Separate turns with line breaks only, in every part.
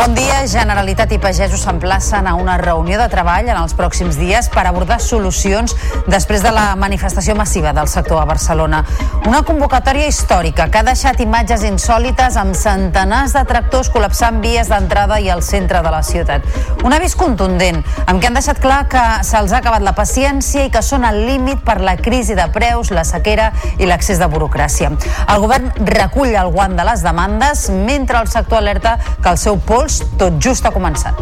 Bon dia. Generalitat i pagesos s'emplacen a una reunió de treball en els pròxims dies per abordar solucions després de la manifestació massiva del sector a Barcelona. Una convocatòria històrica que ha deixat imatges insòlites amb centenars de tractors col·lapsant vies d'entrada i al centre de la ciutat. Un avís contundent, amb què han deixat clar que se'ls ha acabat la paciència i que són al límit per la crisi de preus, la sequera i l'accés de burocràcia. El govern recull el guant de les demandes mentre el sector alerta que el seu pols tot just ha començat.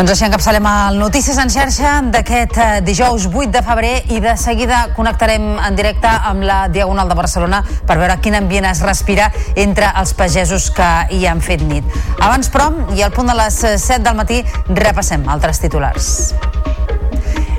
Doncs així encapçalem el Notícies en xarxa d'aquest eh, dijous 8 de febrer i de seguida connectarem en directe amb la Diagonal de Barcelona per veure quin ambient es respira entre els pagesos que hi han fet nit. Abans, però, i al punt de les 7 del matí, repassem altres titulars.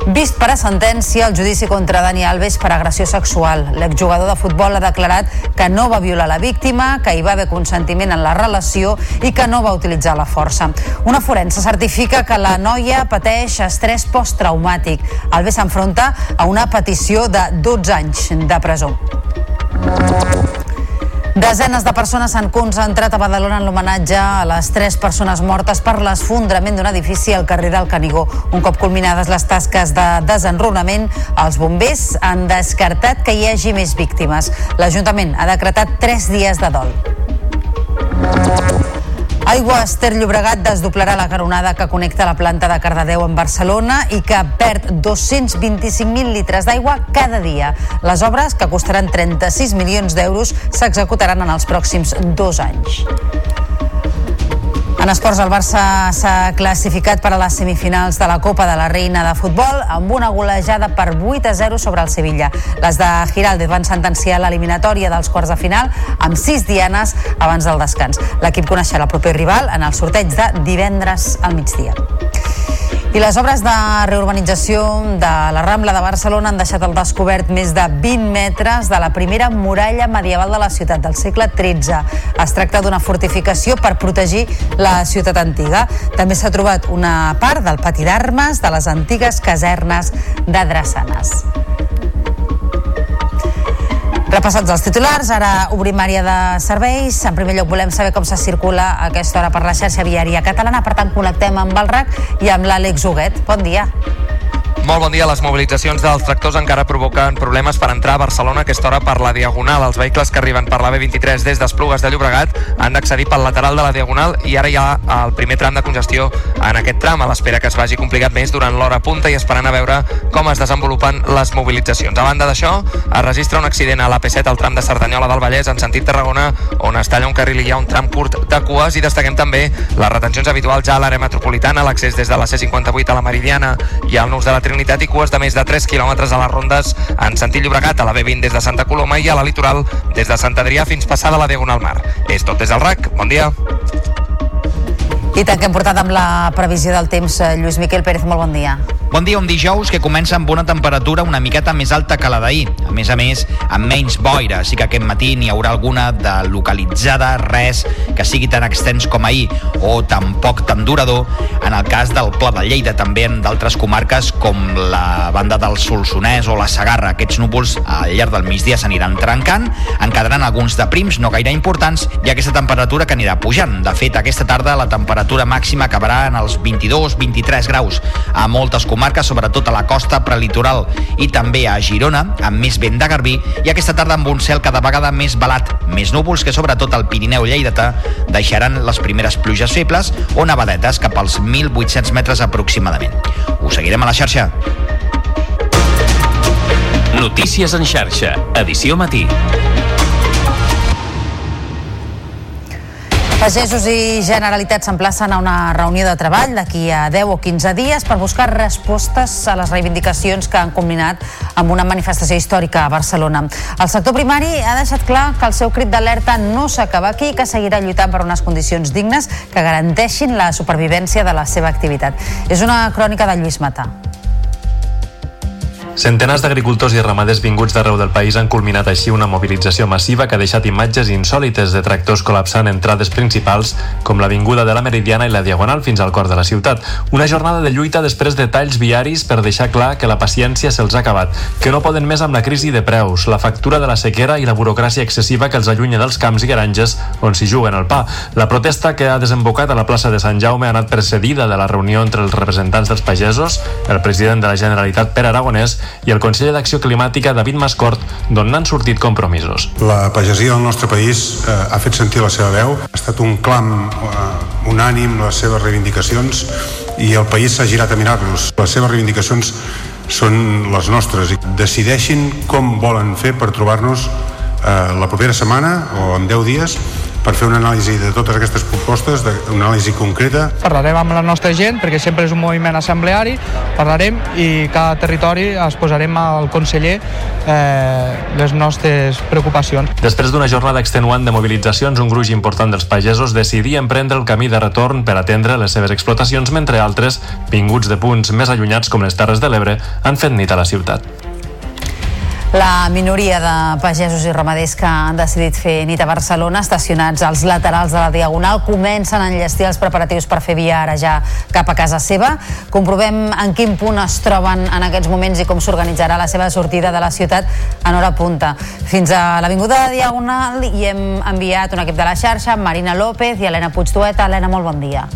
Vist per a sentència el judici contra Dani Alves per agressió sexual. L'exjugador de futbol ha declarat que no va violar la víctima, que hi va haver consentiment en la relació i que no va utilitzar la força. Una forense certifica que la noia pateix estrès posttraumàtic. Alves s'enfronta a una petició de 12 anys de presó. Desenes de persones s'han concentrat a Badalona en l'homenatge a les tres persones mortes per l'esfondrament d'un edifici al carrer del Canigó. Un cop culminades les tasques de desenrunament, els bombers han descartat que hi hagi més víctimes. L'Ajuntament ha decretat tres dies de dol. Aigües Ter Llobregat desdoblarà la caronada que connecta la planta de Cardedeu amb Barcelona i que perd 225.000 litres d'aigua cada dia. Les obres, que costaran 36 milions d'euros, s'executaran en els pròxims dos anys. En esports, el Barça s'ha classificat per a les semifinals de la Copa de la Reina de Futbol amb una golejada per 8 a 0 sobre el Sevilla. Les de Giraldez van sentenciar l'eliminatòria dels quarts de final amb 6 dianes abans del descans. L'equip coneixerà el proper rival en el sorteig de divendres al migdia. I les obres de reurbanització de la Rambla de Barcelona han deixat al descobert més de 20 metres de la primera muralla medieval de la ciutat del segle XIII. Es tracta d'una fortificació per protegir la ciutat antiga. També s'ha trobat una part del pati d'armes de les antigues casernes de Drassanes. Repassats els titulars, ara obrim àrea de serveis. En primer lloc volem saber com se circula a aquesta hora per la xarxa viària catalana. Per tant, connectem amb el RAC i amb l'Àlex Huguet. Bon dia.
Molt bon dia. Les mobilitzacions dels tractors encara provoquen problemes per entrar a Barcelona a aquesta hora per la Diagonal. Els vehicles que arriben per la B23 des d'Esplugues de Llobregat han d'accedir pel lateral de la Diagonal i ara hi ha el primer tram de congestió en aquest tram, a l'espera que es vagi complicat més durant l'hora punta i esperant a veure com es desenvolupen les mobilitzacions. A banda d'això, es registra un accident a l'AP7 al tram de Cerdanyola del Vallès en sentit Tarragona, on es talla un carril i hi ha un tram curt de cues i destaquem també les retencions habituals ja a l'àrea metropolitana, l'accés des de la C58 a la Meridiana i al nus de la Trinitat i cues de més de 3 quilòmetres a les rondes en sentit Llobregat, a la B20 des de Santa Coloma i a la litoral des de Sant Adrià fins passada la Diagonal Mar. És tot des del RAC. Bon dia.
I tanquem portat amb la previsió del temps. Eh, Lluís Miquel Pérez, molt bon dia.
Bon dia, un dijous que comença amb una temperatura una miqueta més alta que la d'ahir. A més a més, amb menys boira, així que aquest matí n'hi haurà alguna de localitzada, res que sigui tan extens com ahir, o tampoc tan durador, en el cas del Pla de Lleida, també en d'altres comarques com la banda del Solsonès o la Sagarra. Aquests núvols al llarg del migdia s'aniran trencant, en quedaran alguns de prims no gaire importants i aquesta temperatura que anirà pujant. De fet, aquesta tarda la temperatura màxima acabarà en els 22-23 graus a moltes comarques, sobretot a la costa prelitoral i també a Girona, amb més vent de garbí, i aquesta tarda amb un cel cada vegada més balat, més núvols que sobretot al Pirineu lleidatà deixaran les primeres pluges febles o nevadetes cap als 1.800 metres aproximadament. Us seguirem a la xarxa.
Notícies en xarxa, edició matí.
Pagesos i Generalitat s'emplacen a una reunió de treball d'aquí a 10 o 15 dies per buscar respostes a les reivindicacions que han combinat amb una manifestació històrica a Barcelona. El sector primari ha deixat clar que el seu crit d'alerta no s'acaba aquí i que seguirà lluitant per unes condicions dignes que garanteixin la supervivència de la seva activitat. És una crònica de Lluís Matà.
Centenars d'agricultors i ramaders vinguts d'arreu del país han culminat així una mobilització massiva que ha deixat imatges insòlites de tractors col·lapsant entrades principals com l'Avinguda de la Meridiana i la Diagonal fins al cor de la ciutat. Una jornada de lluita després de talls viaris per deixar clar que la paciència se'ls ha acabat, que no poden més amb la crisi de preus, la factura de la sequera i la burocràcia excessiva que els allunya dels camps i granges on s'hi juguen el pa. La protesta que ha desembocat a la plaça de Sant Jaume ha anat precedida de la reunió entre els representants dels pagesos, el president de la Generalitat Pere Aragonès i el conseller d'Acció Climàtica David Mascort, d'on n'han sortit compromisos.
La pagesia del nostre país eh, ha fet sentir la seva veu, ha estat un clam eh, unànim les seves reivindicacions i el país s'ha girat a mirar-los. Les seves reivindicacions són les nostres i decideixin com volen fer per trobar-nos eh, la propera setmana o en 10 dies per fer una anàlisi de totes aquestes propostes, una anàlisi concreta.
Parlarem amb la nostra gent, perquè sempre és un moviment assembleari, parlarem i cada territori es posarem al conseller eh, les nostres preocupacions.
Després d'una jornada extenuant de mobilitzacions, un gruix important dels pagesos decidien prendre el camí de retorn per atendre les seves explotacions, mentre altres, vinguts de punts més allunyats com les Terres de l'Ebre, han fet nit a la ciutat.
La minoria de pagesos i ramaders que han decidit fer nit a Barcelona, estacionats als laterals de la Diagonal, comencen a enllestir els preparatius per fer via ara ja cap a casa seva. Comprovem en quin punt es troben en aquests moments i com s'organitzarà la seva sortida de la ciutat en hora punta. Fins a l'Avinguda de Diagonal hi hem enviat un equip de la xarxa, Marina López i Helena Puigdueta. Helena, molt bon dia.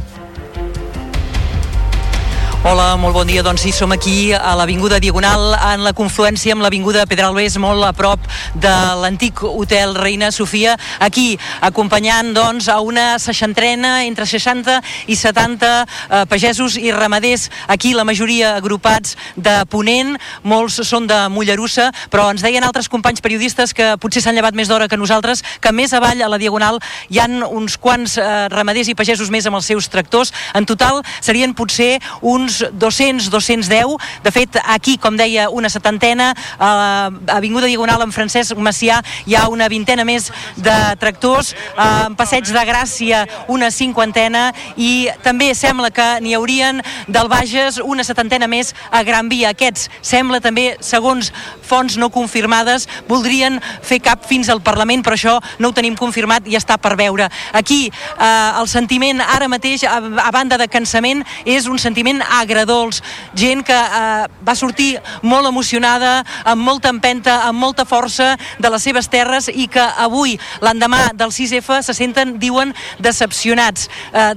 Hola, molt bon dia. Doncs sí, som aquí a l'Avinguda Diagonal, en la confluència amb l'Avinguda Pedralbes, molt a prop de l'antic hotel Reina Sofia, aquí acompanyant doncs, a una seixantrena, entre 60 i 70 eh, pagesos i ramaders, aquí la majoria agrupats de Ponent, molts són de Mollerussa, però ens deien altres companys periodistes que potser s'han llevat més d'hora que nosaltres, que més avall a la Diagonal hi han uns quants eh, ramaders i pagesos més amb els seus tractors. En total serien potser uns 200, 210. De fet, aquí, com deia, una setantena, a Avinguda Diagonal en Francesc Macià hi ha una vintena més de tractors, en Passeig de Gràcia una cinquantena i també sembla que n'hi haurien del Bages una setantena més a Gran Via. Aquests sembla també, segons fonts no confirmades, voldrien fer cap fins al Parlament, però això no ho tenim confirmat i està per veure. Aquí eh, el sentiment ara mateix, a, a banda de cansament, és un sentiment agradolç, gent que eh, va sortir molt emocionada, amb molta empenta, amb molta força de les seves terres i que avui, l'endemà del 6F, se senten, diuen, decepcionats. Eh,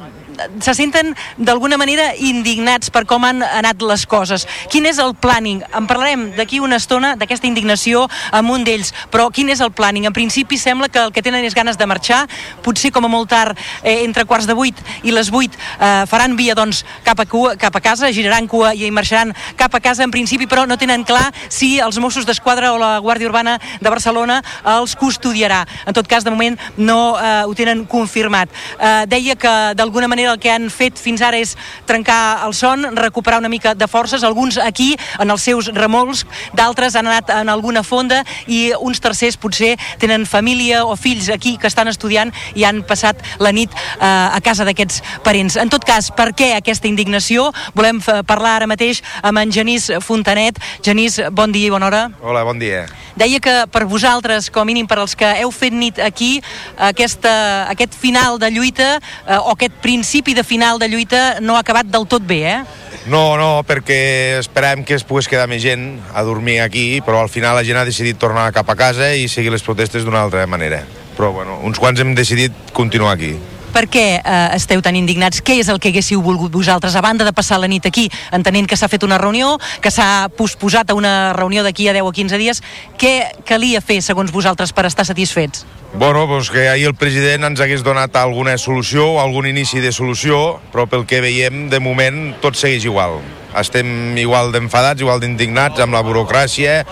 se senten d'alguna manera indignats per com han anat les coses. Quin és el planning? En parlarem d'aquí una estona d'aquesta indignació amb un d'ells, però quin és el planning? En principi sembla que el que tenen és ganes de marxar, potser com a molt tard, eh, entre quarts de vuit i les vuit, eh, faran via doncs, cap, a cua, cap a casa, giraran cua i marxaran cap a casa en principi, però no tenen clar si els Mossos d'Esquadra o la Guàrdia Urbana de Barcelona els custodiarà. En tot cas, de moment no eh, ho tenen confirmat. Eh, deia que d'alguna manera el que han fet fins ara és trencar el son, recuperar una mica de forces, alguns aquí en els seus remolcs, d'altres han anat en alguna fonda i uns tercers potser tenen família o fills aquí que estan estudiant i han passat la nit eh, a casa d'aquests parents. En tot cas, per què aquesta indignació? Volem parlar ara mateix amb en Genís Fontanet. Genís, bon dia i bona hora.
Hola, bon dia.
Deia que per vosaltres, com a mínim per als que heu fet nit aquí, aquesta, aquest final de lluita eh, o aquest principi de final de lluita no ha acabat del tot bé, eh?
No, no, perquè esperàvem que es pogués quedar més gent a dormir aquí, però al final la gent ha decidit tornar cap a casa i seguir les protestes d'una altra manera. Però bueno, uns quants hem decidit continuar aquí.
Per què eh, esteu tan indignats? Què és el que haguéssiu volgut vosaltres, a banda de passar la nit aquí, entenent que s'ha fet una reunió, que s'ha posposat a una reunió d'aquí a 10 o 15 dies, què calia fer, segons vosaltres, per estar satisfets?
Bueno, doncs que ahir el president ens hagués donat alguna solució, algun inici de solució, però pel que veiem, de moment, tot segueix igual. Estem igual d'enfadats, igual d'indignats amb la burocràcia,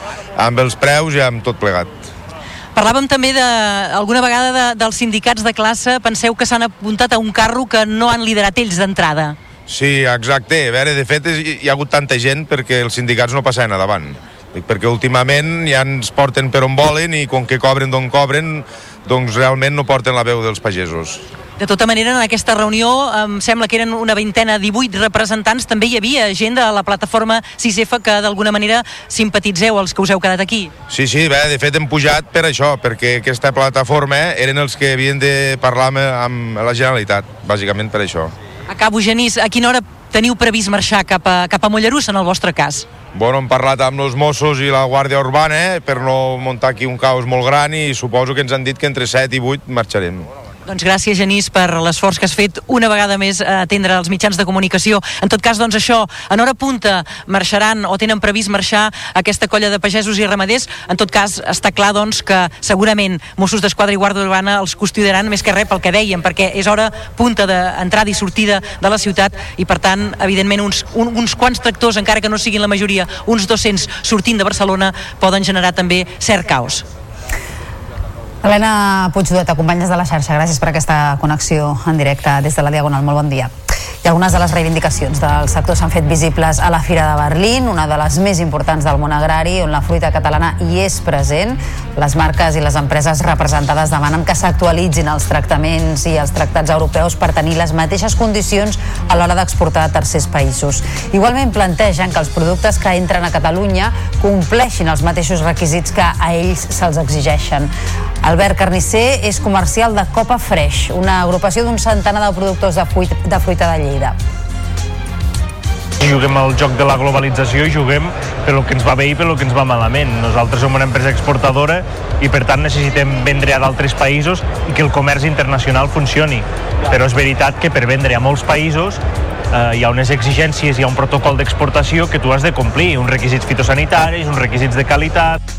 amb els preus i amb tot plegat.
Parlàvem també de, alguna vegada de, dels sindicats de classe. Penseu que s'han apuntat a un carro que no han liderat ells d'entrada.
Sí, exacte. A veure, de fet, hi ha hagut tanta gent perquè els sindicats no passaven a davant. Perquè últimament ja ens porten per on volen i com que cobren d'on cobren, doncs realment no porten la veu dels pagesos.
De tota manera, en aquesta reunió em sembla que eren una vintena, 18 representants, també hi havia gent de la plataforma 6F que d'alguna manera simpatitzeu els que us heu quedat aquí.
Sí, sí, bé, de fet hem pujat per això, perquè aquesta plataforma eren els que havien de parlar amb, amb la Generalitat, bàsicament per això.
Acabo, Genís, a quina hora teniu previst marxar cap a, cap a Mollerussa, en el vostre cas?
Bueno, hem parlat amb els Mossos i la Guàrdia Urbana eh, per no muntar aquí un caos molt gran i suposo que ens han dit que entre 7 i 8 marxarem.
Doncs gràcies, Genís, per l'esforç que has fet una vegada més a atendre els mitjans de comunicació. En tot cas, doncs això, en hora punta marxaran o tenen previst marxar aquesta colla de pagesos i ramaders. En tot cas, està clar, doncs, que segurament Mossos d'Esquadra i Guàrdia Urbana els custodiaran més que res pel que deien, perquè és hora punta d'entrada i sortida de la ciutat i, per tant, evidentment, uns, un, uns quants tractors, encara que no siguin la majoria, uns 200 sortint de Barcelona, poden generar també cert caos.
Helena Puigdot, acompanyes de la xarxa. Gràcies per aquesta connexió en directe des de la Diagonal. Molt bon dia. I algunes de les reivindicacions del sector s'han fet visibles a la Fira de Berlín, una de les més importants del món agrari, on la fruita catalana hi és present. Les marques i les empreses representades demanen que s'actualitzin els tractaments i els tractats europeus per tenir les mateixes condicions a l'hora d'exportar a tercers països. Igualment plantegen que els productes que entren a Catalunya compleixin els mateixos requisits que a ells se'ls exigeixen. Albert Carnisser és comercial de Copa Fresh, una agrupació d'un centenar de productors de, fruita de fruita de Lleida.
Juguem al joc de la globalització i juguem per el que ens va bé i per el que ens va malament. Nosaltres som una empresa exportadora i per tant necessitem vendre a d'altres països i que el comerç internacional funcioni. Però és veritat que per vendre a molts països eh, hi ha unes exigències, hi ha un protocol d'exportació que tu has de complir, uns requisits fitosanitaris, uns requisits de qualitat.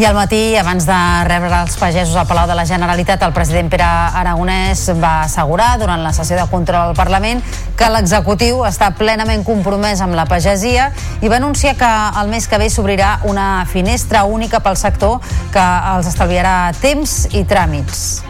I al matí, abans de rebre els pagesos al Palau de la Generalitat, el president Pere Aragonès va assegurar durant la sessió de control al Parlament que l'executiu està plenament compromès amb la pagesia i va anunciar que el mes que ve s'obrirà una finestra única pel sector que els estalviarà temps i tràmits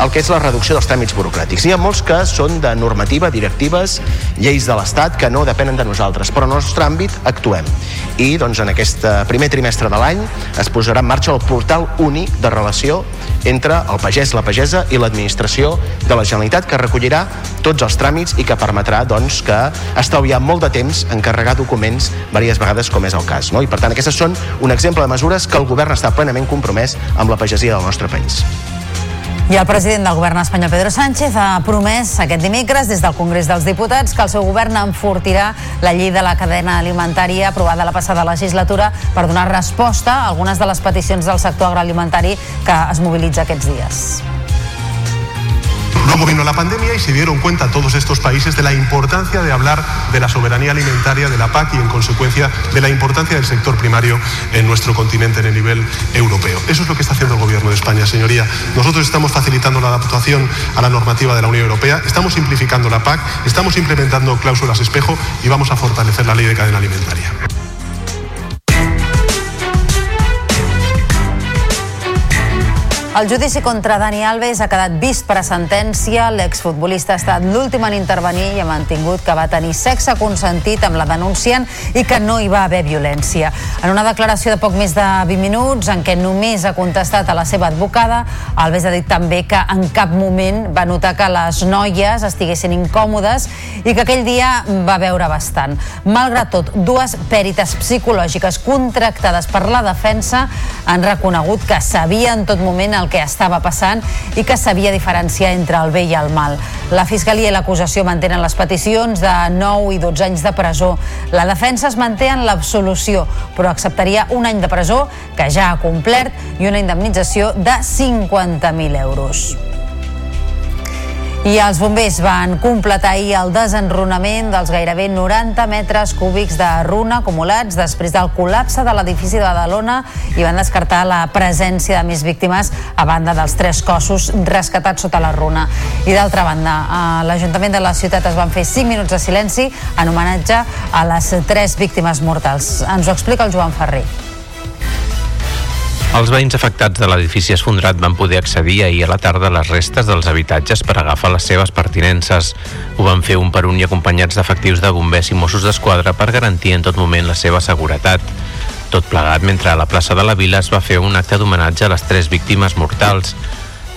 el que és la reducció dels tràmits burocràtics. N'hi ha molts que són de normativa, directives, lleis de l'Estat que no depenen de nosaltres, però en el nostre àmbit actuem. I doncs, en aquest primer trimestre de l'any es posarà en marxa el portal únic de relació entre el pagès, la pagesa i l'administració de la Generalitat que recollirà tots els tràmits i que permetrà doncs, que estalviar molt de temps en carregar documents diverses vegades com és el cas. No? I per tant aquestes són un exemple de mesures que el govern està plenament compromès amb la pagesia del nostre país.
I el president del govern espanyol, Pedro Sánchez, ha promès aquest dimecres des del Congrés dels Diputats que el seu govern enfortirà la llei de la cadena alimentària aprovada la passada legislatura per donar resposta a algunes de les peticions del sector agroalimentari que es mobilitza aquests dies.
Luego vino la pandemia y se dieron cuenta todos estos países de la importancia de hablar de la soberanía alimentaria de la PAC y en consecuencia de la importancia del sector primario en nuestro continente en el nivel europeo. Eso es lo que está haciendo el gobierno de España, señoría. Nosotros estamos facilitando la adaptación a la normativa de la Unión Europea, estamos simplificando la PAC, estamos implementando cláusulas espejo y vamos a fortalecer la ley de cadena alimentaria.
El judici contra Dani Alves ha quedat vist per a sentència. L'exfutbolista ha estat l'últim en intervenir i ha mantingut que va tenir sexe consentit amb la denunciant i que no hi va haver violència. En una declaració de poc més de 20 minuts, en què només ha contestat a la seva advocada, Alves ha dit també que en cap moment va notar que les noies estiguessin incòmodes i que aquell dia va veure bastant. Malgrat tot, dues pèrites psicològiques contractades per la defensa han reconegut que sabia en tot moment el que estava passant i que sabia diferenciar entre el bé i el mal. La Fiscalia i l'acusació mantenen les peticions de 9 i 12 anys de presó. La defensa es manté en l'absolució, però acceptaria un any de presó que ja ha complert i una indemnització de 50.000 euros. I els bombers van completar ahir el desenrunament dels gairebé 90 metres cúbics de runa acumulats després del col·lapse de l'edifici de Badalona i van descartar la presència de més víctimes a banda dels tres cossos rescatats sota la runa. I d'altra banda, a l'Ajuntament de la ciutat es van fer 5 minuts de silenci en homenatge a les tres víctimes mortals. Ens ho explica el Joan Ferrer.
Els veïns afectats de l'edifici esfondrat van poder accedir ahir a la tarda a les restes dels habitatges per agafar les seves pertinences. Ho van fer un per un i acompanyats d'efectius de bombers i Mossos d'Esquadra per garantir en tot moment la seva seguretat. Tot plegat mentre a la plaça de la Vila es va fer un acte d'homenatge a les tres víctimes mortals.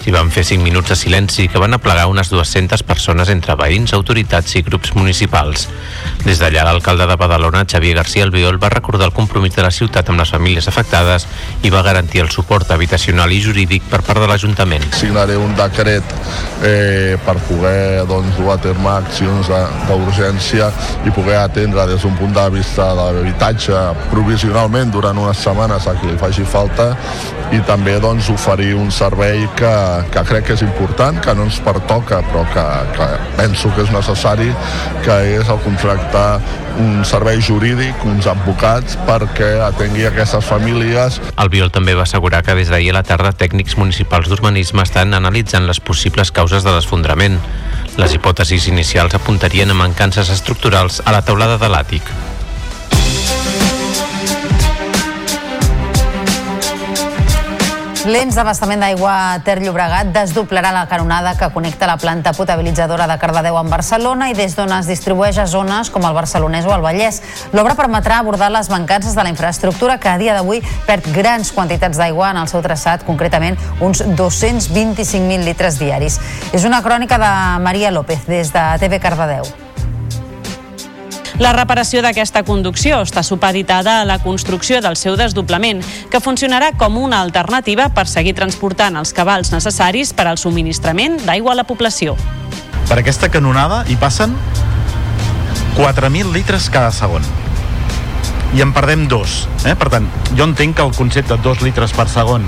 S'hi van fer 5 minuts de silenci que van aplegar unes 200 persones entre veïns, autoritats i grups municipals. Des d'allà, l'alcalde de Badalona, Xavier García Albiol, va recordar el compromís de la ciutat amb les famílies afectades i va garantir el suport habitacional i jurídic per part de l'Ajuntament.
Signaré un decret eh, per poder doncs, dur a terme accions d'urgència i poder atendre des d'un punt de vista de l'habitatge provisionalment durant unes setmanes a qui li faci falta i també doncs, oferir un servei que, que crec que és important, que no ens pertoca però que, que penso que és necessari, que és el contractar un servei jurídic, uns advocats perquè atengui aquestes famílies.
El Biol també va assegurar que des d'ahir a la tarda tècnics municipals d'urbanisme estan analitzant les possibles causes de l'esfondrament. Les hipòtesis inicials apuntarien a mancances estructurals a la teulada de l'àtic.
L'ens d'abastament d'aigua Ter Llobregat desdoblarà la canonada que connecta la planta potabilitzadora de Cardedeu amb Barcelona i des d'on es distribueix a zones com el Barcelonès o el Vallès. L'obra permetrà abordar les mancances de la infraestructura que a dia d'avui perd grans quantitats d'aigua en el seu traçat, concretament uns 225.000 litres diaris. És una crònica de Maria López des de TV Cardedeu.
La reparació d'aquesta conducció està supeditada a la construcció del seu desdoblament, que funcionarà com una alternativa per seguir transportant els cabals necessaris per al subministrament d'aigua a la població.
Per aquesta canonada hi passen 4.000 litres cada segon i en perdem dos. Eh? Per tant, jo entenc que el concepte de dos litres per segon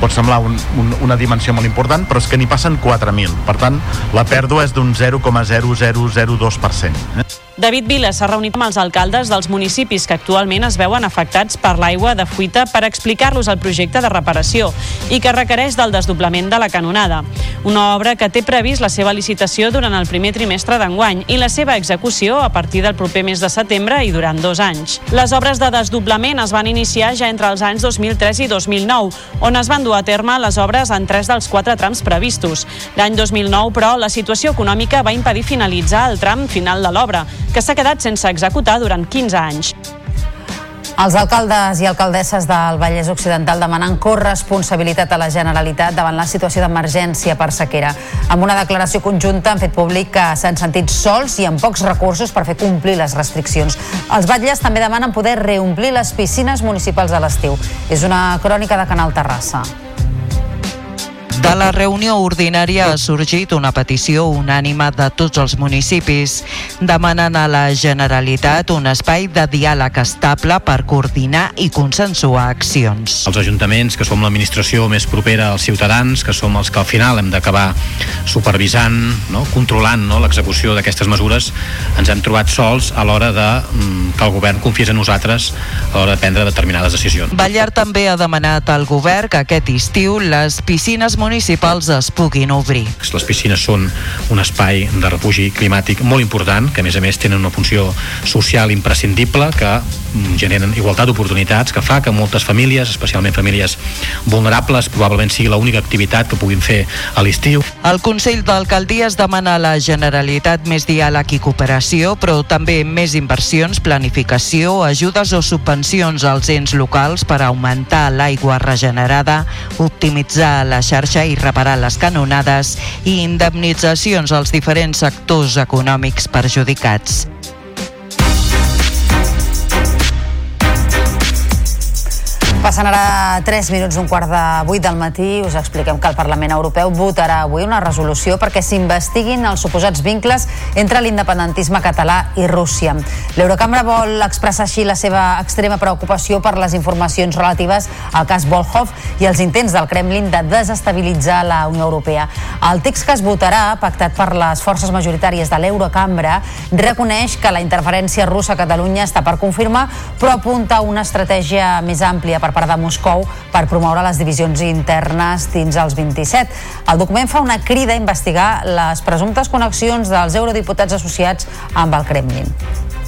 pot semblar un, un, una dimensió molt important, però és que n'hi passen 4.000. Per tant, la pèrdua és d'un 0,0002%. Eh?
David Vila s'ha reunit amb els alcaldes dels municipis que actualment es veuen afectats per l'aigua de fuita per explicar-los el projecte de reparació i que requereix del desdoblament de la canonada. Una obra que té previst la seva licitació durant el primer trimestre d'enguany i la seva execució a partir del proper mes de setembre i durant dos anys. Les obres de desdoblament es van iniciar ja entre els anys 2003 i 2009, on es van dur a terme les obres en tres dels quatre trams previstos. L'any 2009, però, la situació econòmica va impedir finalitzar el tram final de l'obra, que s'ha quedat sense executar durant 15 anys.
Els alcaldes i alcaldesses del Vallès Occidental demanen corresponsabilitat a la Generalitat davant la situació d'emergència per sequera. Amb una declaració conjunta han fet públic que s'han sentit sols i amb pocs recursos per fer complir les restriccions. Els batlles també demanen poder reomplir les piscines municipals a l'estiu. És una crònica de Canal Terrassa.
De la reunió ordinària ha sorgit una petició unànima de tots els municipis. Demanen a la Generalitat un espai de diàleg estable per coordinar i consensuar accions.
Els ajuntaments, que som l'administració més propera als ciutadans, que som els que al final hem d'acabar supervisant, no? controlant no? l'execució d'aquestes mesures, ens hem trobat sols a l'hora de mm, que el govern confiés en nosaltres a l'hora de prendre determinades decisions.
Ballar també ha demanat al govern que aquest estiu les piscines municipals es puguin obrir.
Les piscines són un espai de refugi climàtic molt important, que a més a més tenen una funció social imprescindible, que mm, generen igualtat d'oportunitats, que fa que moltes famílies, especialment famílies vulnerables, probablement sigui l'única activitat que puguin fer a l'estiu.
El Consell d'Alcaldies demana a la Generalitat més diàleg i cooperació, però també més inversions, planificació, ajudes o subvencions als ens locals per augmentar l'aigua regenerada, optimitzar la xarxa i reparar les canonades i indemnitzacions als diferents sectors econòmics perjudicats.
Passen ara 3 minuts d'un quart de 8 del matí. Us expliquem que el Parlament Europeu votarà avui una resolució perquè s'investiguin els suposats vincles entre l'independentisme català i Rússia. L'Eurocambra vol expressar així la seva extrema preocupació per les informacions relatives al cas Volhov i els intents del Kremlin de desestabilitzar la Unió Europea. El text que es votarà, pactat per les forces majoritàries de l'Eurocambra, reconeix que la interferència russa a Catalunya està per confirmar, però apunta a una estratègia més àmplia per part de Moscou per promoure les divisions internes dins els 27. El document fa una crida a investigar les presumptes connexions dels eurodiputats associats amb el Kremlin.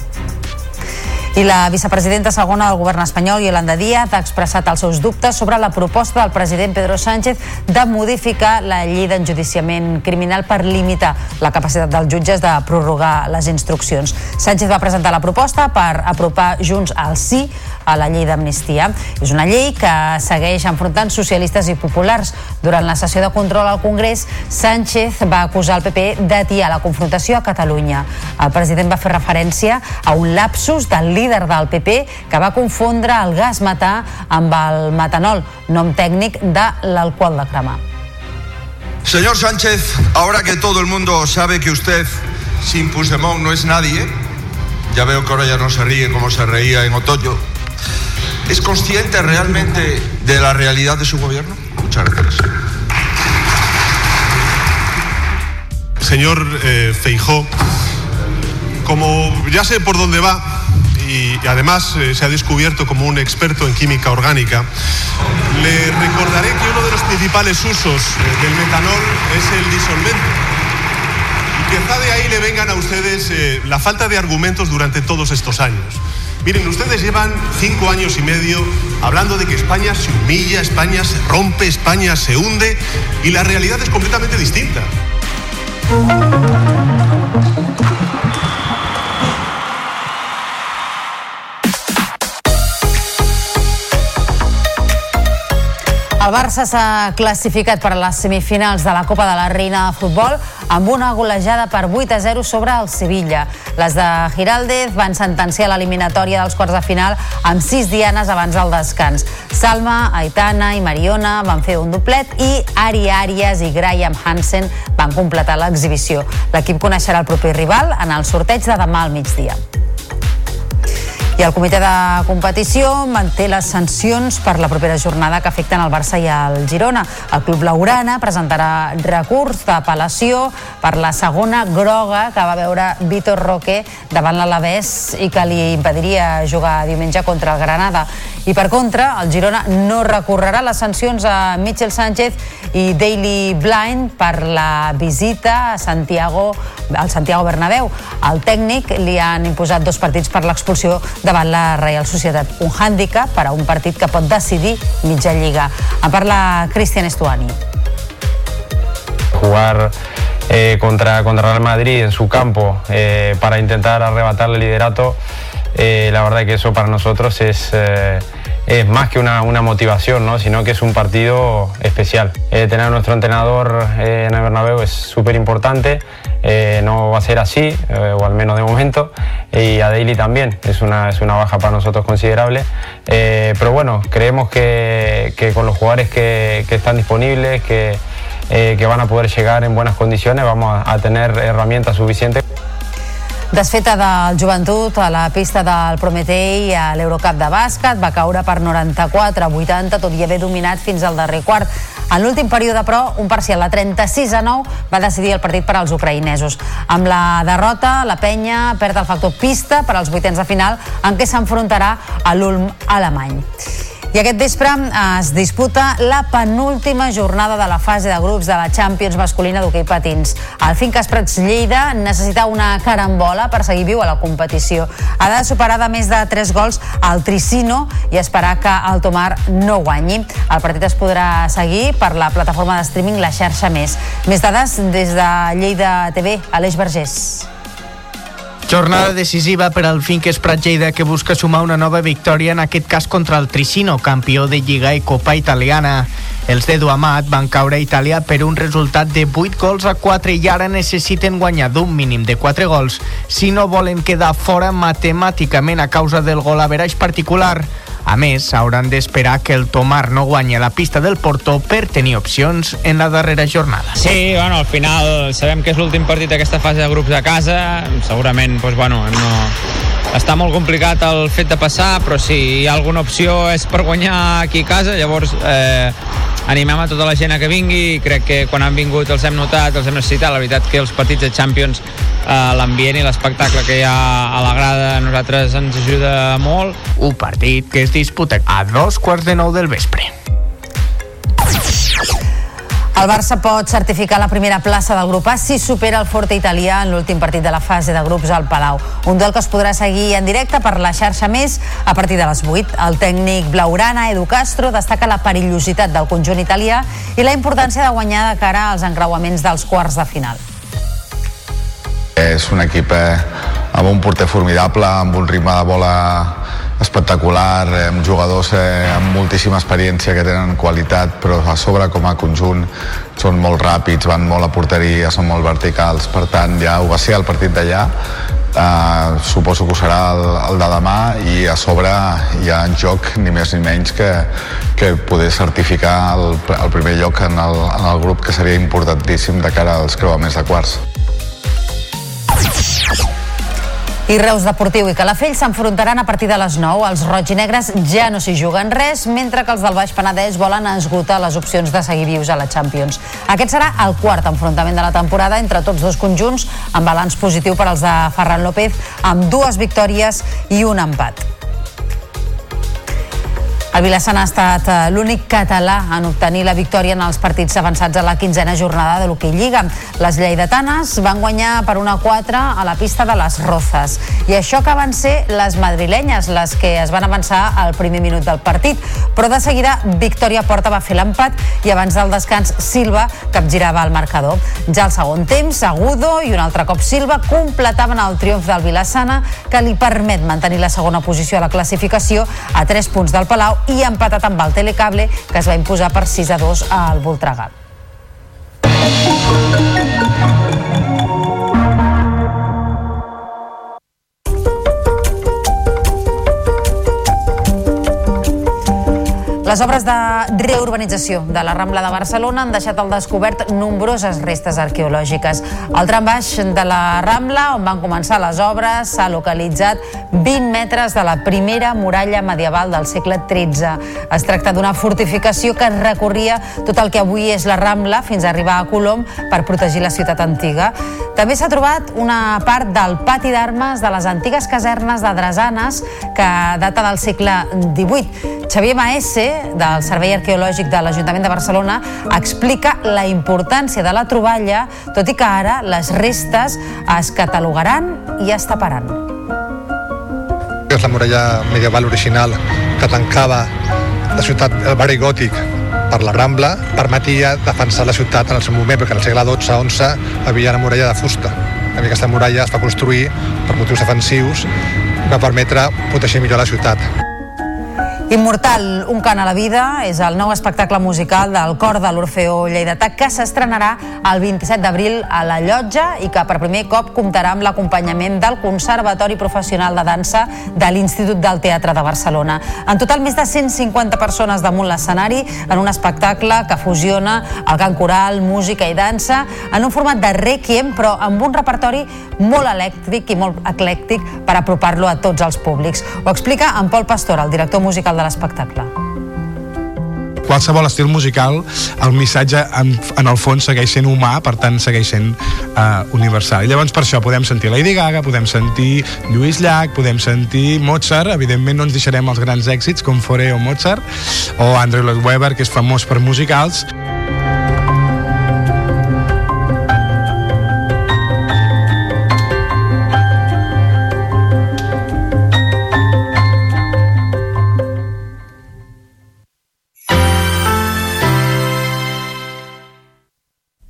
I la vicepresidenta segona del govern espanyol, Yolanda Díaz, ha expressat els seus dubtes sobre la proposta del president Pedro Sánchez de modificar la llei d'enjudiciament criminal per limitar la capacitat dels jutges de prorrogar les instruccions. Sánchez va presentar la proposta per apropar Junts al sí a la llei d'amnistia. És una llei que segueix enfrontant socialistes i populars. Durant la sessió de control al Congrés, Sánchez va acusar el PP d'atiar la confrontació a Catalunya. El president va fer referència a un lapsus del líder líder del PP que va confondre el gas metà amb el metanol, nom tècnic de l'alcohol de cremar.
Señor Sánchez, ahora que todo el mundo sabe que usted sin Puigdemont no es nadie, ya veo que ahora ya no se ríe como se reía en otoño, ¿es consciente realmente de la realidad de su gobierno? Muchas gracias.
Señor eh, Feijó, como ya sé por dónde va, y además eh, se ha descubierto como un experto en química orgánica, le recordaré que uno de los principales usos eh, del metanol es el disolvente. Quizá de ahí le vengan a ustedes eh, la falta de argumentos durante todos estos años. Miren, ustedes llevan cinco años y medio hablando de que España se humilla, España se rompe, España se hunde y la realidad es completamente distinta.
El Barça s'ha classificat per a les semifinals de la Copa de la Reina de Futbol amb una golejada per 8 a 0 sobre el Sevilla. Les de Giraldez van sentenciar l'eliminatòria dels quarts de final amb 6 dianes abans del descans. Salma, Aitana i Mariona van fer un doblet i Ari Arias i Graham Hansen van completar l'exhibició. L'equip coneixerà el proper rival en el sorteig de demà al migdia. I el comitè de competició manté les sancions per la propera jornada que afecten el Barça i el Girona. El club laurana presentarà recurs d'apel·lació per la segona groga que va veure Vitor Roque davant l'Alavés i que li impediria jugar diumenge contra el Granada. I per contra, el Girona no recorrerà les sancions a Michel Sánchez i Daily Blind per la visita a Santiago, al Santiago Bernabéu. Al tècnic li han imposat dos partits per l'expulsió davant la Real Societat. Un hàndicap per a un partit que pot decidir mitja lliga. En parla Cristian Estuani.
Jugar eh, contra, contra Real Madrid en su campo eh, para intentar arrebatarle el liderato, eh, la verdad que eso para nosotros es... Eh, es más que una, una, motivación, ¿no? sino que es un partido especial. Eh, tener a nuestro entrenador eh, en el Bernabéu es súper importante, eh, no va a ser así, o al menos de momento, y a Daily también, es una, es una baja para nosotros considerable, pero bueno, creemos que, con los jugadores que, que están disponibles, que, que van a poder llegar en buenas condiciones, vamos a tener herramientas suficientes.
Desfeta del joventut a la pista del Prometei a l'Eurocup de bàsquet va caure per 94 a 80 tot i haver dominat fins al darrer quart. En l'últim període, però, un parcial a 36 a 9 va decidir el partit per als ucraïnesos. Amb la derrota, la penya perd el factor pista per als vuitens de final en què s'enfrontarà a l'Ulm alemany. I aquest vespre es disputa la penúltima jornada de la fase de grups de la Champions masculina d'hoquei patins. El Finques Prats Lleida necessita una carambola per seguir viu a la competició. Ha de superar de més de 3 gols al Tricino i esperar que el Tomar no guanyi. El partit es podrà seguir per la plataforma de streaming La Xarxa Més. Més dades des de Lleida TV, Aleix Vergés.
Jornada decisiva per al Finques Prat Lleida que busca sumar una nova victòria en aquest cas contra el Tricino, campió de Lliga i Copa Italiana. Els de Duamat van caure a Itàlia per un resultat de 8 gols a 4 i ara necessiten guanyar d'un mínim de 4 gols si no volen quedar fora matemàticament a causa del gol averaix particular. A més, hauran d'esperar que el Tomar no guanyi la pista del Porto per tenir opcions en la darrera jornada.
Sí, bueno, al final sabem que és l'últim partit d'aquesta fase de grups de casa, segurament doncs, bueno, no, està molt complicat el fet de passar, però si hi ha alguna opció és per guanyar aquí a casa, llavors eh, animem a tota la gent a que vingui crec que quan han vingut els hem notat, els hem necessitat, la veritat que els partits de Champions eh, l'ambient i l'espectacle que hi ha a la grada a nosaltres ens ajuda molt.
Un partit que es disputa a dos quarts de nou del vespre.
El Barça pot certificar la primera plaça del grup A si supera el Forte italià en l'últim partit de la fase de grups al Palau. Un duel que es podrà seguir en directe per la xarxa més a partir de les 8. El tècnic blaurana, Edu Castro, destaca la perillositat del conjunt italià i la importància de guanyar de cara als encreuaments dels quarts de final.
És un equip eh, amb un porter formidable, amb un ritme de bola espectacular, eh, amb jugadors eh, amb moltíssima experiència que tenen qualitat, però a sobre com a conjunt són molt ràpids, van molt a porteria, són molt verticals, per tant ja ho va ser el partit d'allà, eh, suposo que ho serà el, el de demà i a sobre hi ha en joc ni més ni menys que, que poder certificar el, el primer lloc en el, en el grup que seria importantíssim de cara als creuaments de quarts.
I Reus Deportiu i Calafell s'enfrontaran a partir de les 9. Els roig i negres ja no s'hi juguen res, mentre que els del Baix Penedès volen esgotar les opcions de seguir vius a la Champions. Aquest serà el quart enfrontament de la temporada entre tots dos conjunts, amb balanç positiu per als de Ferran López, amb dues victòries i un empat. El Vilassana ha estat eh, l'únic català en obtenir la victòria en els partits avançats a la quinzena jornada de l'Hockey Lliga. Les lleidatanes van guanyar per una 4 a la pista de les Rozas. I això que van ser les madrilenyes, les que es van avançar al primer minut del partit. Però de seguida, Victòria Porta va fer l'empat i abans del descans, Silva capgirava el marcador. Ja al segon temps, Agudo i un altre cop Silva completaven el triomf del Vilassana que li permet mantenir la segona posició a la classificació a 3 punts del Palau i empatat amb el Telecable, que es va imposar per 6 a 2 al Voltregà. Les obres de reurbanització de la Rambla de Barcelona han deixat al descobert nombroses restes arqueològiques. Al tram baix de la Rambla, on van començar les obres, s'ha localitzat 20 metres de la primera muralla medieval del segle XIII. Es tracta d'una fortificació que recorria tot el que avui és la Rambla fins a arribar a Colom per protegir la ciutat antiga. També s'ha trobat una part del pati d'armes de les antigues casernes de Drasanes que data del segle XVIII. Xavier Maese, del Servei Arqueològic de l'Ajuntament de Barcelona, explica la importància de la troballa, tot i que ara les restes es catalogaran i es taparan.
És la muralla medieval original que tancava la ciutat, el barri gòtic per la Rambla, permetia defensar la ciutat en el seu moment, perquè en el segle XII-XI havia una muralla de fusta. I aquesta muralla es va construir per motius defensius va permetre protegir millor la ciutat.
Immortal, un cant a la vida, és el nou espectacle musical del cor de l'Orfeó Lleidatà que s'estrenarà el 27 d'abril a la Llotja i que per primer cop comptarà amb l'acompanyament del Conservatori Professional de Dansa de l'Institut del Teatre de Barcelona. En total, més de 150 persones damunt l'escenari en un espectacle que fusiona el cant coral, música i dansa en un format de requiem, però amb un repertori molt elèctric i molt eclèctic per apropar-lo a tots els públics. Ho explica en Pol Pastor, el director musical de l'espectacle
qualsevol estil musical, el missatge en, en el fons segueix sent humà, per tant segueix sent uh, universal. I llavors per això podem sentir Lady Gaga, podem sentir Lluís Llach, podem sentir Mozart, evidentment no ens deixarem els grans èxits com Fore o Mozart, o Andrew Lloyd Webber, que és famós per musicals.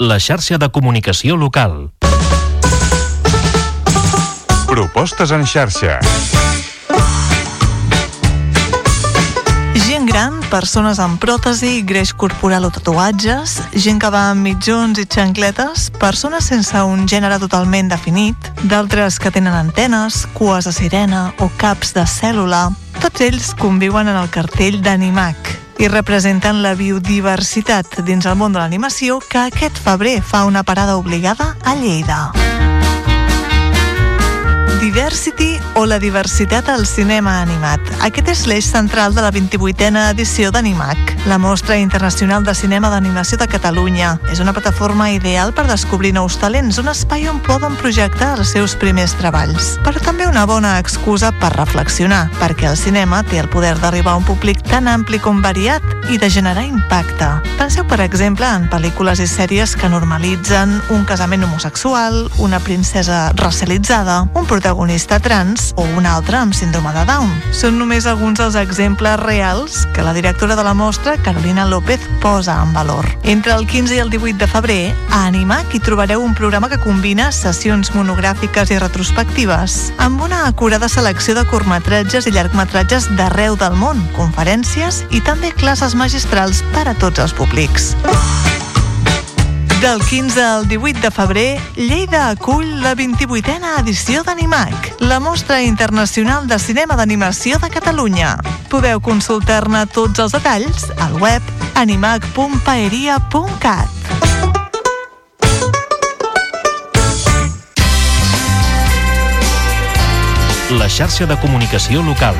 La xarxa de comunicació local.
Propostes en xarxa.
Gent gran, persones amb pròtesi, greix corporal o tatuatges, gent que va amb mitjons i xancletes, persones sense un gènere totalment definit, d'altres que tenen antenes, cues de sirena o caps de cèl·lula, tots ells conviuen en el cartell d'Animac, i representen la biodiversitat dins el món de l'animació que aquest febrer fa una parada obligada a Lleida. Diversity o la diversitat al cinema animat. Aquest és l'eix central de la 28a edició d'Animac, la mostra internacional de cinema d'animació de Catalunya. És una plataforma ideal per descobrir nous talents, un espai on poden projectar els seus primers treballs. Però també una bona excusa per reflexionar, perquè el cinema té el poder d'arribar a un públic tan ampli com variat i de generar impacte. Penseu, per exemple, en pel·lícules i sèries que normalitzen un casament homosexual, una princesa racialitzada, un protagonista trans o un altre amb síndrome de Down. Són només alguns dels exemples reals que la directora de la mostra, Carolina López, posa en valor. Entre el 15 i el 18 de febrer, a Animac hi trobareu un programa que combina sessions monogràfiques i retrospectives amb una acurada selecció de curtmetratges i llargmetratges d'arreu del món, conferències i també classes magistrals per a tots els públics. Del 15 al 18 de febrer, Lleida acull la 28a edició d'Animac, la mostra internacional de cinema d'animació de Catalunya. Podeu consultar-ne tots els detalls al web animac.paeria.cat.
La xarxa de comunicació local.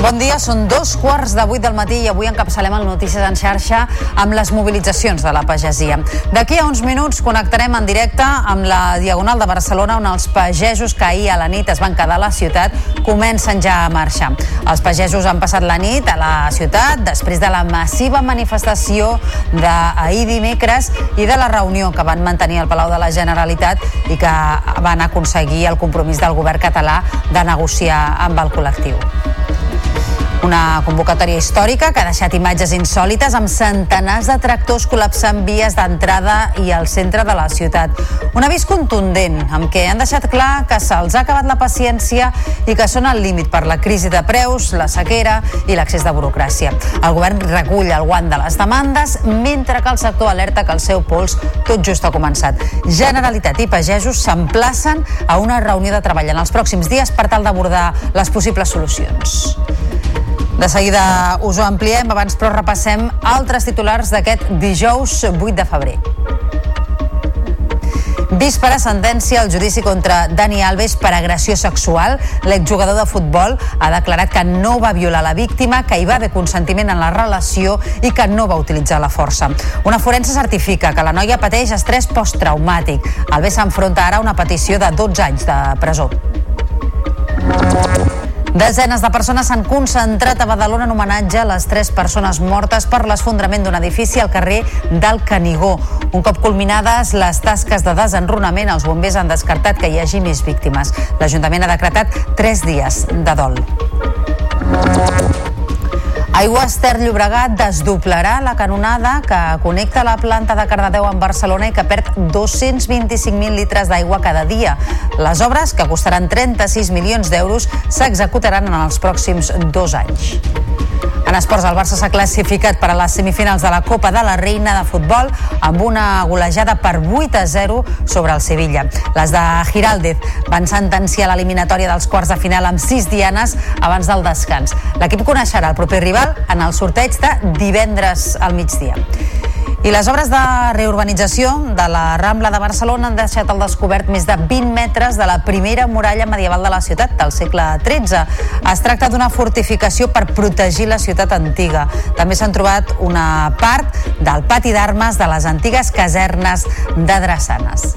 Bon dia, són dos quarts de vuit del matí i avui encapçalem el Notícies en xarxa amb les mobilitzacions de la pagesia. D'aquí a uns minuts connectarem en directe amb la Diagonal de Barcelona on els pagesos que ahir a la nit es van quedar a la ciutat comencen ja a marxar. Els pagesos han passat la nit a la ciutat després de la massiva manifestació d'ahir dimecres i de la reunió que van mantenir al Palau de la Generalitat i que van aconseguir el compromís del govern català de negociar amb el col·lectiu. Una convocatòria històrica que ha deixat imatges insòlites amb centenars de tractors col·lapsant vies d'entrada i al centre de la ciutat. Un avís contundent amb què han deixat clar que se'ls ha acabat la paciència i que són al límit per la crisi de preus, la sequera i l'accés de burocràcia. El govern recull el guant de les demandes mentre que el sector alerta que el seu pols tot just ha començat. Generalitat i pagesos s'emplacen a una reunió de treball en els pròxims dies per tal d'abordar les possibles solucions. De seguida us ho ampliem, abans però repassem altres titulars d'aquest dijous 8 de febrer. Víspera sentència al judici contra Dani Alves per agressió sexual. L'exjugador de futbol ha declarat que no va violar la víctima, que hi va haver consentiment en la relació i que no va utilitzar la força. Una forense certifica que la noia pateix estrès posttraumàtic. Alves s'enfronta ara a una petició de 12 anys de presó. Desenes de persones s'han concentrat a Badalona en homenatge a les tres persones mortes per l'esfondrament d'un edifici al carrer del Canigó. Un cop culminades les tasques de desenrunament, els bombers han descartat que hi hagi més víctimes. L'Ajuntament ha decretat tres dies de dol. Aigües Ter Llobregat desdoblarà la canonada que connecta la planta de Cardedeu amb Barcelona i que perd 225.000 litres d'aigua cada dia. Les obres, que costaran 36 milions d'euros, s'executaran en els pròxims dos anys. En esports, el Barça s'ha classificat per a les semifinals de la Copa de la Reina de Futbol amb una golejada per 8 a 0 sobre el Sevilla. Les de Giraldez van sentenciar l'eliminatòria dels quarts de final amb 6 dianes abans del descans. L'equip coneixerà el proper rival en el sorteig de divendres al migdia. I les obres de reurbanització de la Rambla de Barcelona han deixat al descobert més de 20 metres de la primera muralla medieval de la ciutat del segle XIII. Es tracta d'una fortificació per protegir la ciutat antiga. També s'han trobat una part del pati d'armes de les antigues casernes de Drassanes.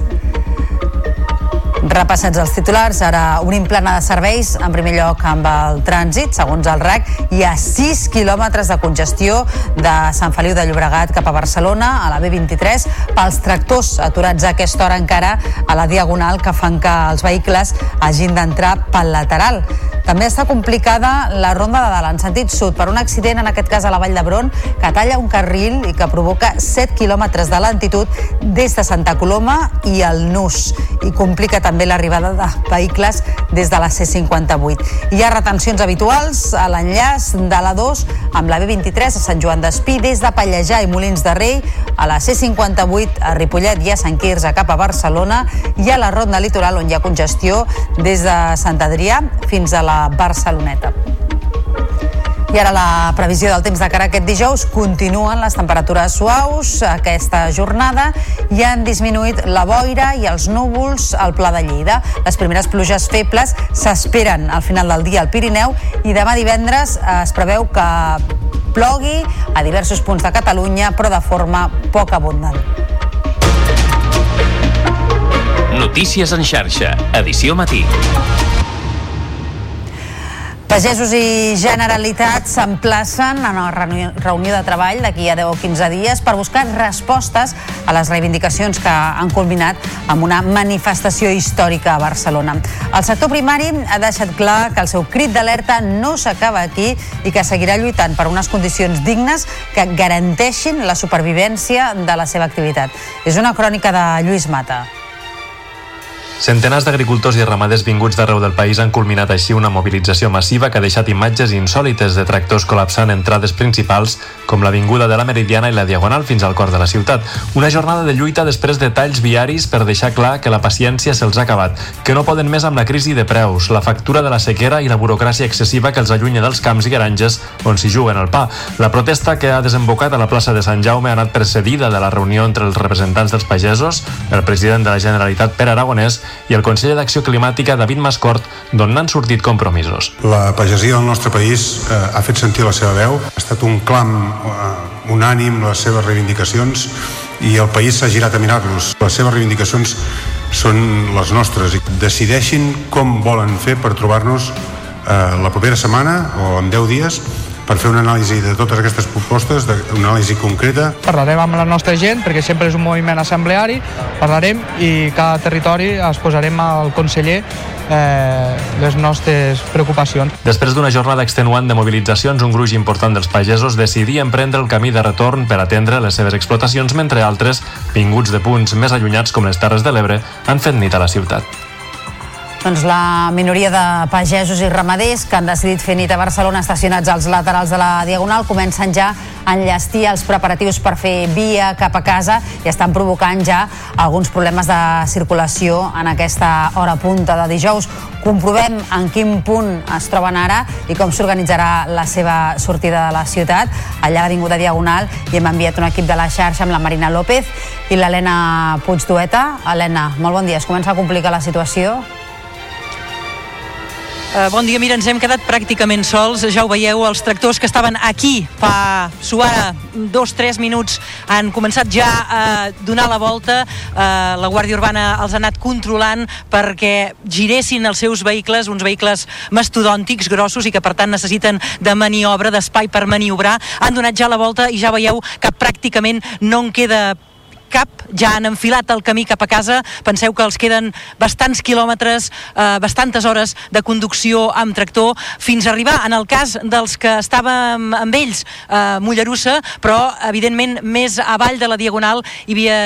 Repassats els titulars, ara un implana de serveis, en primer lloc amb el trànsit, segons el RAC, hi ha 6 quilòmetres de congestió de Sant Feliu de Llobregat cap a Barcelona, a la B23, pels tractors aturats a aquesta hora encara a la Diagonal que fan que els vehicles hagin d'entrar pel lateral. També està complicada la ronda de dalt en sentit sud per un accident, en aquest cas a la Vall d'Hebron, que talla un carril i que provoca 7 quilòmetres de lentitud des de Santa Coloma i el Nus i complica també l'arribada de vehicles des de la C58. Hi ha retencions habituals a l'enllaç de la 2 amb la B23 a Sant Joan d'Espí des de Pallejà i Molins de Rei a la C58 a Ripollet i a Sant Quirze cap a Barcelona i a la ronda litoral on hi ha congestió des de Sant Adrià fins a la Barceloneta. I ara la previsió del temps de cara a aquest dijous continuen les temperatures suaus aquesta jornada i han disminuït la boira i els núvols al Pla de Lleida. Les primeres pluges febles s'esperen al final del dia al Pirineu i demà divendres es preveu que plogui a diversos punts de Catalunya però de forma poc abundant.
Notícies en xarxa, edició matí.
Pagesos i Generalitat s'emplacen en reunió, reunió de treball d'aquí a 10 o 15 dies per buscar respostes a les reivindicacions que han culminat amb una manifestació històrica a Barcelona. El sector primari ha deixat clar que el seu crit d'alerta no s'acaba aquí i que seguirà lluitant per unes condicions dignes que garanteixin la supervivència de la seva activitat. És una crònica de Lluís Mata.
Centenars d'agricultors i ramaders vinguts d'arreu del país han culminat així una mobilització massiva que ha deixat imatges insòlites de tractors col·lapsant entrades principals com l'Avinguda de la Meridiana i la Diagonal fins al cor de la ciutat. Una jornada de lluita després de talls viaris per deixar clar que la paciència se'ls ha acabat, que no poden més amb la crisi de preus, la factura de la sequera i la burocràcia excessiva que els allunya dels camps i granges on s'hi juguen el pa. La protesta que ha desembocat a la plaça de Sant Jaume ha anat precedida de la reunió entre els representants dels pagesos, el president de la Generalitat Pere Aragonès i el conseller d'Acció Climàtica David Mascort, d'on n'han sortit compromisos.
La pagesia del nostre país eh, ha fet sentir la seva veu, ha estat un clam eh, unànim les seves reivindicacions i el país s'ha girat a mirar-los. Les seves reivindicacions són les nostres i decideixin com volen fer per trobar-nos eh, la propera setmana o en 10 dies per fer una anàlisi de totes aquestes propostes, de, una anàlisi concreta.
Parlarem amb la nostra gent, perquè sempre és un moviment assembleari, parlarem i cada territori es posarem al conseller eh, les nostres preocupacions.
Després d'una jornada extenuant de mobilitzacions, un gruix important dels pagesos decidien prendre el camí de retorn per atendre les seves explotacions, mentre altres, vinguts de punts més allunyats com les Terres de l'Ebre, han fet nit a la ciutat.
Doncs la minoria de pagesos i ramaders que han decidit fer nit a Barcelona estacionats als laterals de la Diagonal comencen ja a enllestir els preparatius per fer via cap a casa i estan provocant ja alguns problemes de circulació en aquesta hora punta de dijous. Comprovem en quin punt es troben ara i com s'organitzarà la seva sortida de la ciutat. Allà a Diagonal i hem enviat un equip de la xarxa amb la Marina López i l'Helena Puigdueta. Helena, molt bon dia. Es comença a complicar la situació?
Uh, bon dia, mira, ens hem quedat pràcticament sols, ja ho veieu, els tractors que estaven aquí fa suara dos, tres minuts han començat ja a donar la volta, uh, la Guàrdia Urbana els ha anat controlant perquè giressin els seus vehicles, uns vehicles mastodòntics, grossos i que per tant necessiten de maniobra, d'espai per maniobrar, han donat ja la volta i ja veieu que pràcticament no en queda cap, ja han enfilat el camí cap a casa, penseu que els queden bastants quilòmetres, eh, bastantes hores de conducció amb tractor, fins a arribar, en el cas dels que estàvem amb ells, a Mollerussa, però evidentment més avall de la Diagonal hi havia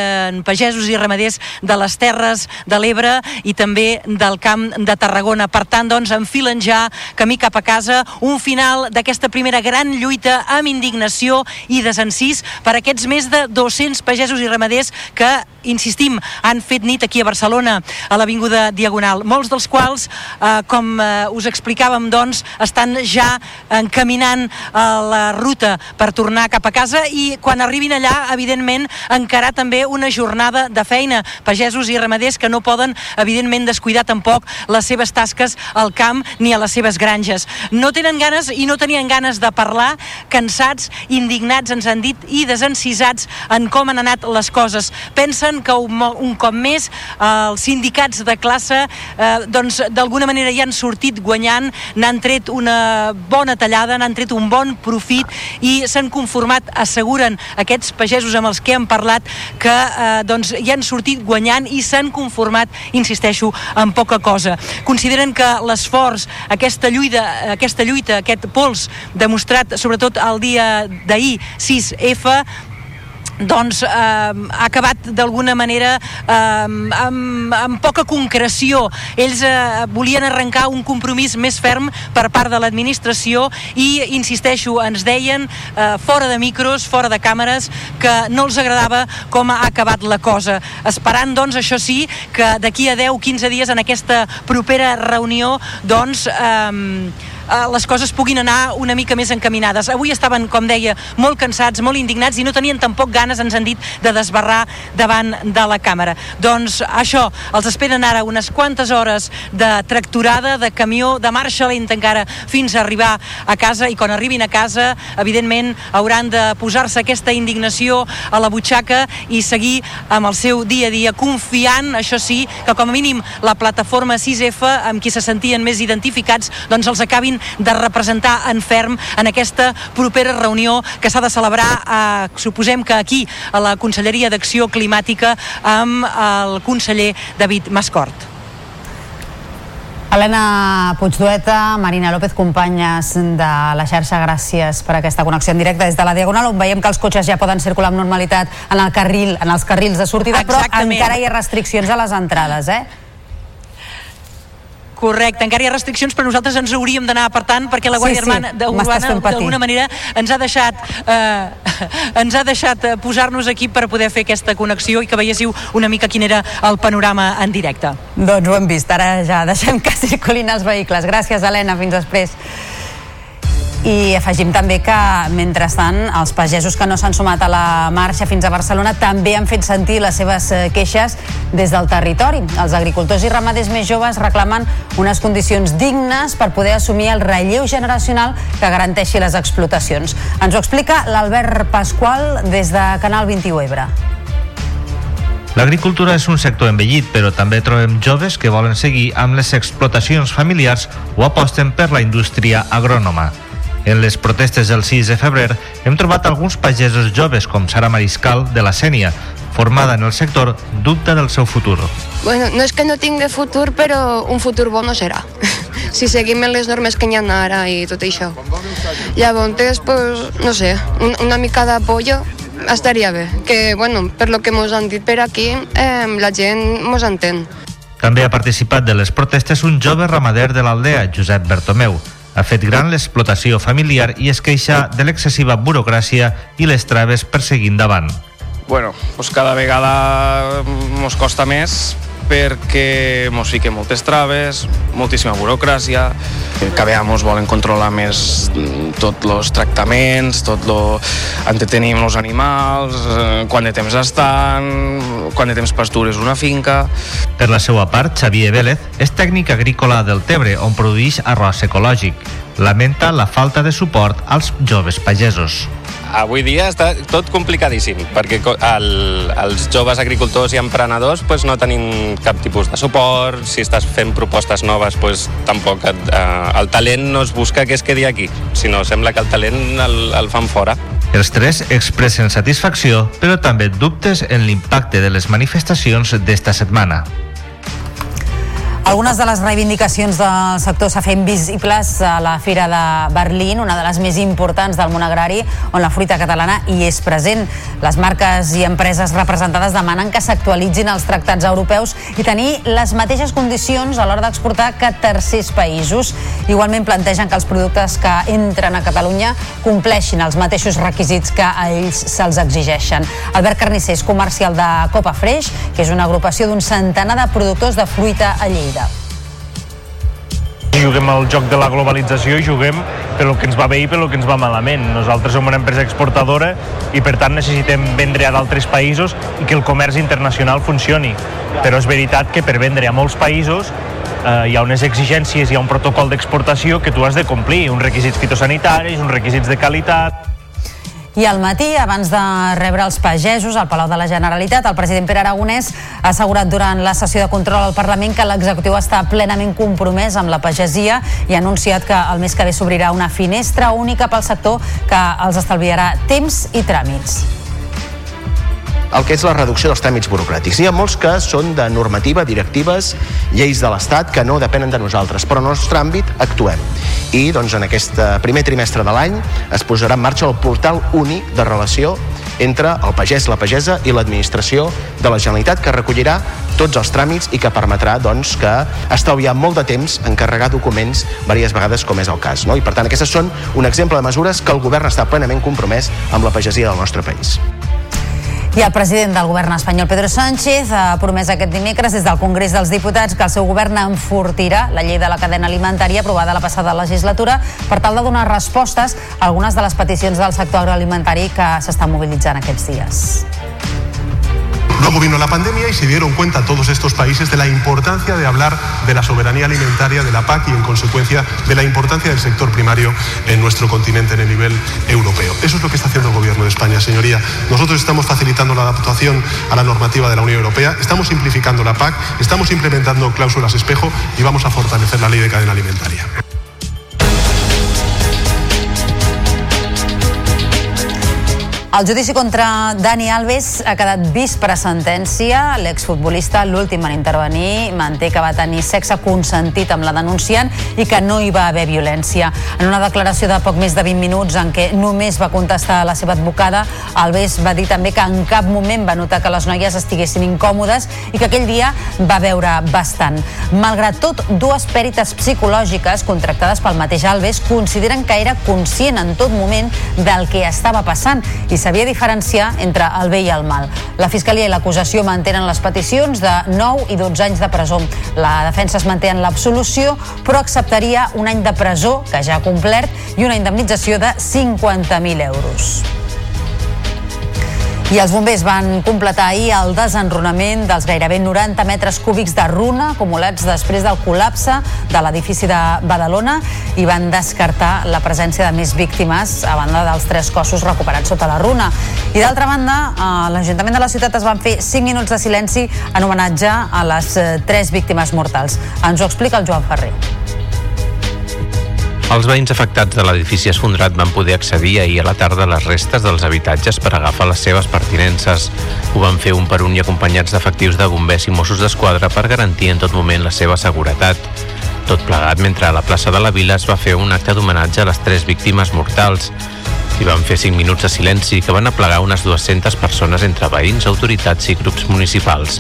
pagesos i ramaders de les Terres de l'Ebre i també del Camp de Tarragona. Per tant, doncs, enfilen ja camí cap a casa, un final d'aquesta primera gran lluita amb indignació i desencís per aquests més de 200 pagesos i ramaders carrers que, insistim, han fet nit aquí a Barcelona, a l'Avinguda Diagonal. Molts dels quals, eh, com eh, us explicàvem, doncs, estan ja encaminant eh, la ruta per tornar cap a casa i quan arribin allà, evidentment, encarar també una jornada de feina. Pagesos i ramaders que no poden, evidentment, descuidar tampoc les seves tasques al camp ni a les seves granges. No tenen ganes i no tenien ganes de parlar, cansats, indignats, ens han dit, i desencisats en com han anat les coses coses. Pensen que un, un cop més eh, els sindicats de classe eh, doncs d'alguna manera ja han sortit guanyant, n'han tret una bona tallada, n'han tret un bon profit i s'han conformat, asseguren aquests pagesos amb els que hem parlat, que eh, doncs ja han sortit guanyant i s'han conformat, insisteixo, en poca cosa. Consideren que l'esforç, aquesta lluita, aquesta lluita, aquest pols demostrat sobretot el dia d'ahir, 6F, doncs eh, ha acabat d'alguna manera eh, amb, amb poca concreció. Ells eh, volien arrencar un compromís més ferm per part de l'administració i, insisteixo, ens deien eh, fora de micros, fora de càmeres, que no els agradava com ha acabat la cosa. Esperant, doncs, això sí, que d'aquí a 10-15 dies en aquesta propera reunió, doncs, eh, les coses puguin anar una mica més encaminades. Avui estaven, com deia, molt cansats, molt indignats i no tenien tampoc ganes, ens han dit, de desbarrar davant de la càmera. Doncs això, els esperen ara unes quantes hores de tracturada, de camió, de marxa lenta encara fins a arribar a casa i quan arribin a casa, evidentment, hauran de posar-se aquesta indignació a la butxaca i seguir amb el seu dia a dia, confiant, això sí, que com a mínim la plataforma 6F, amb qui se sentien més identificats, doncs els acabin de representar en ferm en aquesta propera reunió que s'ha de celebrar, eh, suposem que aquí, a la Conselleria d'Acció Climàtica, amb el conseller David Mascort.
Helena Puigdueta, Marina López, companyes de la xarxa, gràcies per aquesta connexió en directe des de la Diagonal, on veiem que els cotxes ja poden circular amb normalitat en el carril, en els carrils de sortida, Exactament. però encara hi ha restriccions a les entrades, eh?
Correcte, encara hi ha restriccions, però nosaltres ens hauríem d'anar apartant perquè la Guàrdia sí, sí, Urbana d'alguna manera ens ha deixat eh, ens ha deixat eh, posar-nos aquí per poder fer aquesta connexió i que veiéssiu una mica quin era el panorama en directe.
Doncs ho hem vist, ara ja deixem que circulin els vehicles. Gràcies, Helena, fins després. I afegim també que, mentrestant, els pagesos que no s'han sumat a la marxa fins a Barcelona també han fet sentir les seves eh, queixes des del territori. Els agricultors i ramaders més joves reclamen unes condicions dignes per poder assumir el relleu generacional que garanteixi les explotacions. Ens ho explica l'Albert Pasqual des de Canal 21 Ebre.
L'agricultura és un sector envellit, però també trobem joves que volen seguir amb les explotacions familiars o aposten per la indústria agrònoma. En les protestes del 6 de febrer hem trobat alguns pagesos joves com Sara Mariscal de la Sènia, formada en el sector, dubta del seu futur.
Bueno, no és que no tingui futur, però un futur bo no serà. si seguim les normes que hi ha ara i tot això. Llavors, pues, no sé, una mica d'apollo estaria bé. Que, bueno, per lo que mos han dit per aquí, eh, la gent mos entén.
També ha participat de les protestes un jove ramader de l'aldea, Josep Bertomeu, ha fet gran l'explotació familiar i es queixa de l'excessiva burocràcia i les traves per seguir endavant.
Bueno, pues cada vegada ens costa més perquè ens fiquen moltes traves, moltíssima burocràcia, cada vegada ens volen controlar més tots els tractaments, tot lo... entretenim els animals, eh, quant de temps estan, quant de temps pastures una finca...
Per la seva part, Xavier Vélez és tècnic agrícola del Tebre, on produeix arròs ecològic. Lamenta la falta de suport als joves pagesos
avui dia està tot complicadíssim, perquè el, els joves agricultors i emprenedors pues, no tenim cap tipus de suport, si estàs fent propostes noves pues, tampoc et, eh, el talent no es busca que es quedi aquí, sinó sembla que el talent el, el fan fora.
Els tres expressen satisfacció, però també dubtes en l'impacte de les manifestacions d'esta setmana.
Algunes de les reivindicacions del sector s'ha fet visibles a la Fira de Berlín, una de les més importants del món agrari, on la fruita catalana hi és present. Les marques i empreses representades demanen que s'actualitzin els tractats europeus i tenir les mateixes condicions a l'hora d'exportar que tercers països. Igualment plantegen que els productes que entren a Catalunya compleixin els mateixos requisits que a ells se'ls exigeixen. Albert Carnicer és comercial de Copa Freix, que és una agrupació d'un centenar de productors de fruita a Lleida
juguem al joc de la globalització i juguem pel que ens va bé i pel que ens va malament. Nosaltres som una empresa exportadora i per tant necessitem vendre a d'altres països i que el comerç internacional funcioni. Però és veritat que per vendre a molts països eh, hi ha unes exigències, hi ha un protocol d'exportació que tu has de complir, uns requisits fitosanitaris, uns requisits de qualitat
i al matí, abans de rebre els pagesos al Palau de la Generalitat, el president Pere Aragonès ha assegurat durant la sessió de control al Parlament que l'executiu està plenament compromès amb la pagesia i ha anunciat que el mes que ve s'obrirà una finestra única pel sector que els estalviarà temps i tràmits
el que és la reducció dels tràmits burocràtics. Hi ha molts que són de normativa, directives, lleis de l'Estat que no depenen de nosaltres, però en el nostre àmbit actuem. I doncs, en aquest primer trimestre de l'any es posarà en marxa el portal únic de relació entre el pagès, la pagesa i l'administració de la Generalitat que recollirà tots els tràmits i que permetrà doncs, que estalviar molt de temps en carregar documents diverses vegades com és el cas. No? I per tant, aquestes són un exemple de mesures que el govern està plenament compromès amb la pagesia del nostre país.
I el president del govern espanyol, Pedro Sánchez, ha promès aquest dimecres des del Congrés dels Diputats que el seu govern enfortirà la llei de la cadena alimentària aprovada la passada legislatura per tal de donar respostes a algunes de les peticions del sector agroalimentari que s'està mobilitzant aquests dies.
Luego vino la pandemia y se dieron cuenta todos estos países de la importancia de hablar de la soberanía alimentaria de la PAC y en consecuencia de la importancia del sector primario en nuestro continente en el nivel europeo. Eso es lo que está haciendo el gobierno de España, señoría. Nosotros estamos facilitando la adaptación a la normativa de la Unión Europea, estamos simplificando la PAC, estamos implementando cláusulas espejo y vamos a fortalecer la ley de cadena alimentaria.
El judici contra Dani Alves ha quedat vist per a sentència. L'exfutbolista, l'últim en intervenir, manté que va tenir sexe consentit amb la denunciant i que no hi va haver violència. En una declaració de poc més de 20 minuts en què només va contestar a la seva advocada, Alves va dir també que en cap moment va notar que les noies estiguessin incòmodes i que aquell dia va veure bastant. Malgrat tot, dues pèrites psicològiques contractades pel mateix Alves consideren que era conscient en tot moment del que estava passant i sabia diferenciar entre el bé i el mal. La Fiscalia i l'acusació mantenen les peticions de 9 i 12 anys de presó. La defensa es manté en l'absolució, però acceptaria un any de presó, que ja ha complert, i una indemnització de 50.000 euros. I els bombers van completar ahir el desenrunament dels gairebé 90 metres cúbics de runa acumulats després del col·lapse de l'edifici de Badalona i van descartar la presència de més víctimes a banda dels tres cossos recuperats sota la runa. I d'altra banda, a l'Ajuntament de la ciutat es van fer 5 minuts de silenci en homenatge a les eh, tres víctimes mortals. Ens ho explica el Joan Ferrer.
Els veïns afectats de l'edifici esfondrat van poder accedir ahir a la tarda a les restes dels habitatges per agafar les seves pertinences. Ho van fer un per un i acompanyats d'efectius de bombers i Mossos d'Esquadra per garantir en tot moment la seva seguretat. Tot plegat mentre a la plaça de la Vila es va fer un acte d'homenatge a les tres víctimes mortals. S'hi van fer 5 minuts de silenci que van aplegar unes 200 persones entre veïns, autoritats i grups municipals.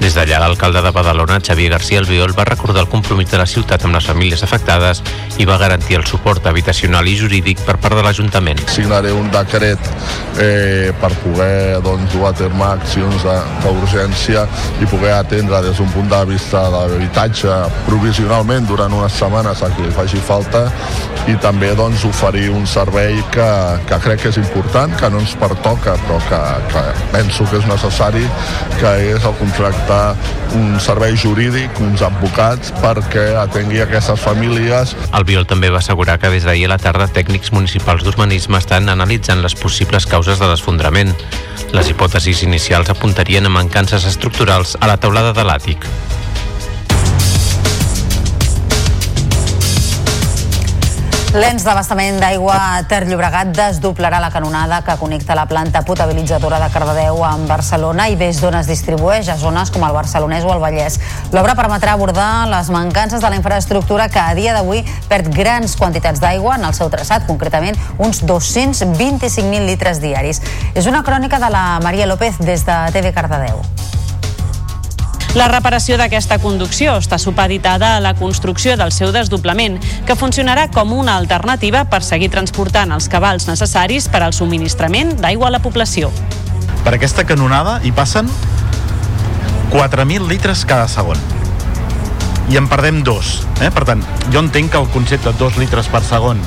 Des d'allà, l'alcalde de Badalona, Xavier García Albiol, va recordar el compromís de la ciutat amb les famílies afectades i va garantir el suport habitacional i jurídic per part de l'Ajuntament.
Signaré un decret eh, per poder doncs, dur a terme accions d'urgència i poder atendre des d'un punt de vista de l'habitatge provisionalment durant unes setmanes a qui li faci falta i també doncs, oferir un servei que, que crec que és important, que no ens pertoca però que, que penso que és necessari que és el contractar un servei jurídic, uns advocats perquè atengui aquestes famílies
Albiol també va assegurar que des d'ahir a la tarda tècnics municipals d'urbanisme estan analitzant les possibles causes de l'esfondrament. Les hipòtesis inicials apuntarien a mancances estructurals a la teulada de l'àtic.
L'ens d'abastament d'aigua Ter Llobregat desdoblarà la canonada que connecta la planta potabilitzadora de Cardedeu amb Barcelona i des d'on es distribueix a zones com el Barcelonès o el Vallès. L'obra permetrà abordar les mancances de la infraestructura que a dia d'avui perd grans quantitats d'aigua en el seu traçat, concretament uns 225.000 litres diaris. És una crònica de la Maria López des de TV Cardedeu.
La reparació d'aquesta conducció està supeditada a la construcció del seu desdoblament, que funcionarà com una alternativa per seguir transportant els cabals necessaris per al subministrament d'aigua a la població.
Per aquesta canonada hi passen 4.000 litres cada segon. I en perdem dos. Eh? Per tant, jo entenc que el concepte de 2 litres per segon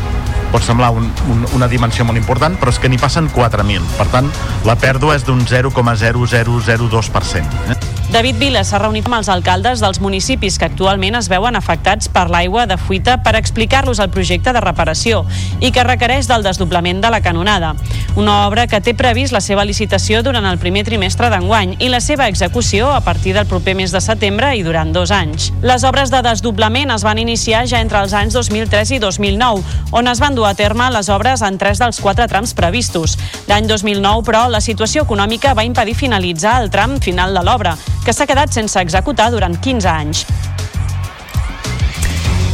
pot semblar un, un, una dimensió molt important, però és que n'hi passen 4.000. Per tant, la pèrdua és d'un 0,0002%. Eh?
David Vila s'ha reunit amb els alcaldes dels municipis que actualment es veuen afectats per l'aigua de fuita per explicar-los el projecte de reparació i que requereix del desdoblament de la canonada. Una obra que té previst la seva licitació durant el primer trimestre d'enguany i la seva execució a partir del proper mes de setembre i durant dos anys. Les obres de desdoblament es van iniciar ja entre els anys 2003 i 2009, on es van dur a terme les obres en tres dels quatre trams previstos. L'any 2009, però, la situació econòmica va impedir finalitzar el tram final de l'obra, que s'ha quedat sense executar durant 15 anys.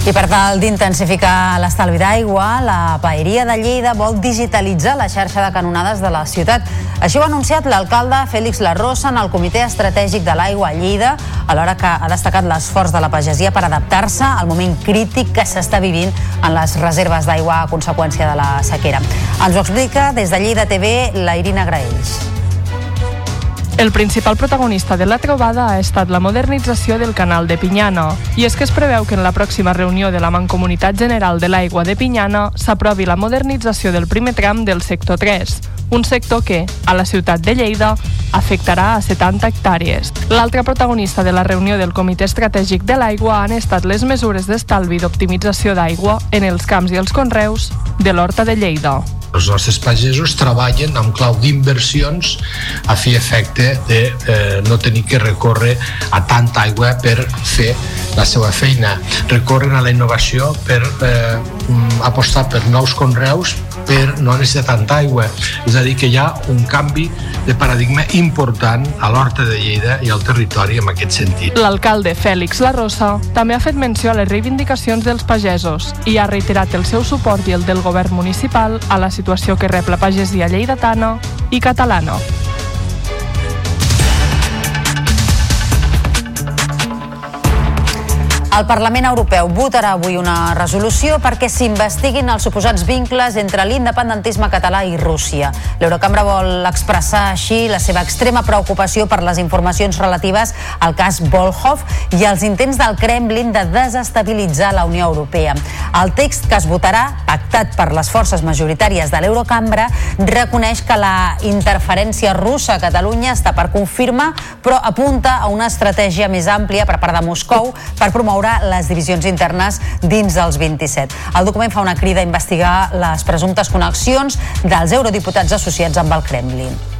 I per tal d'intensificar l'estalvi d'aigua, la Paeria de Lleida vol digitalitzar la xarxa de canonades de la ciutat. Així ho ha anunciat l'alcalde Fèlix Larrosa en el Comitè Estratègic de l'Aigua a Lleida, alhora que ha destacat l'esforç de la pagesia per adaptar-se al moment crític que s'està vivint en les reserves d'aigua a conseqüència de la sequera. Ens ho explica des de Lleida TV la Irina Graells.
El principal protagonista de la trobada ha estat la modernització del canal de Pinyana, i és que es preveu que en la pròxima reunió de la Mancomunitat General de l'Aigua de Pinyana s'aprovi la modernització del primer tram del sector 3, un sector que, a la ciutat de Lleida, afectarà a 70 hectàrees. L'altre protagonista de la reunió del Comitè Estratègic de l'Aigua han estat les mesures d'estalvi d'optimització d'aigua en els camps i els conreus de l'Horta de Lleida.
Els nostres pagesos treballen amb clau d'inversions a fi efecte de eh, no tenir que recórrer a tanta aigua per fer la seva feina. Recorren a la innovació per eh, apostar per nous conreus per no necessitar tanta aigua. És a dir, que hi ha un canvi de paradigma important a l'Horta de Lleida i al territori en aquest sentit.
L'alcalde Fèlix La Rosa també ha fet menció a les reivindicacions dels pagesos i ha reiterat el seu suport i el del govern municipal a la situació que rep la pagesia lleidatana i catalana.
El Parlament Europeu votarà avui una resolució perquè s'investiguin els suposats vincles entre l'independentisme català i Rússia. L'Eurocambra vol expressar així la seva extrema preocupació per les informacions relatives al cas Volhov i els intents del Kremlin de desestabilitzar la Unió Europea. El text que es votarà, pactat per les forces majoritàries de l'Eurocambra, reconeix que la interferència russa a Catalunya està per confirmar, però apunta a una estratègia més àmplia per part de Moscou per promoure les divisions internes dins dels 27. El document fa una crida a investigar les presumptes connexions dels eurodiputats associats amb el Kremlin.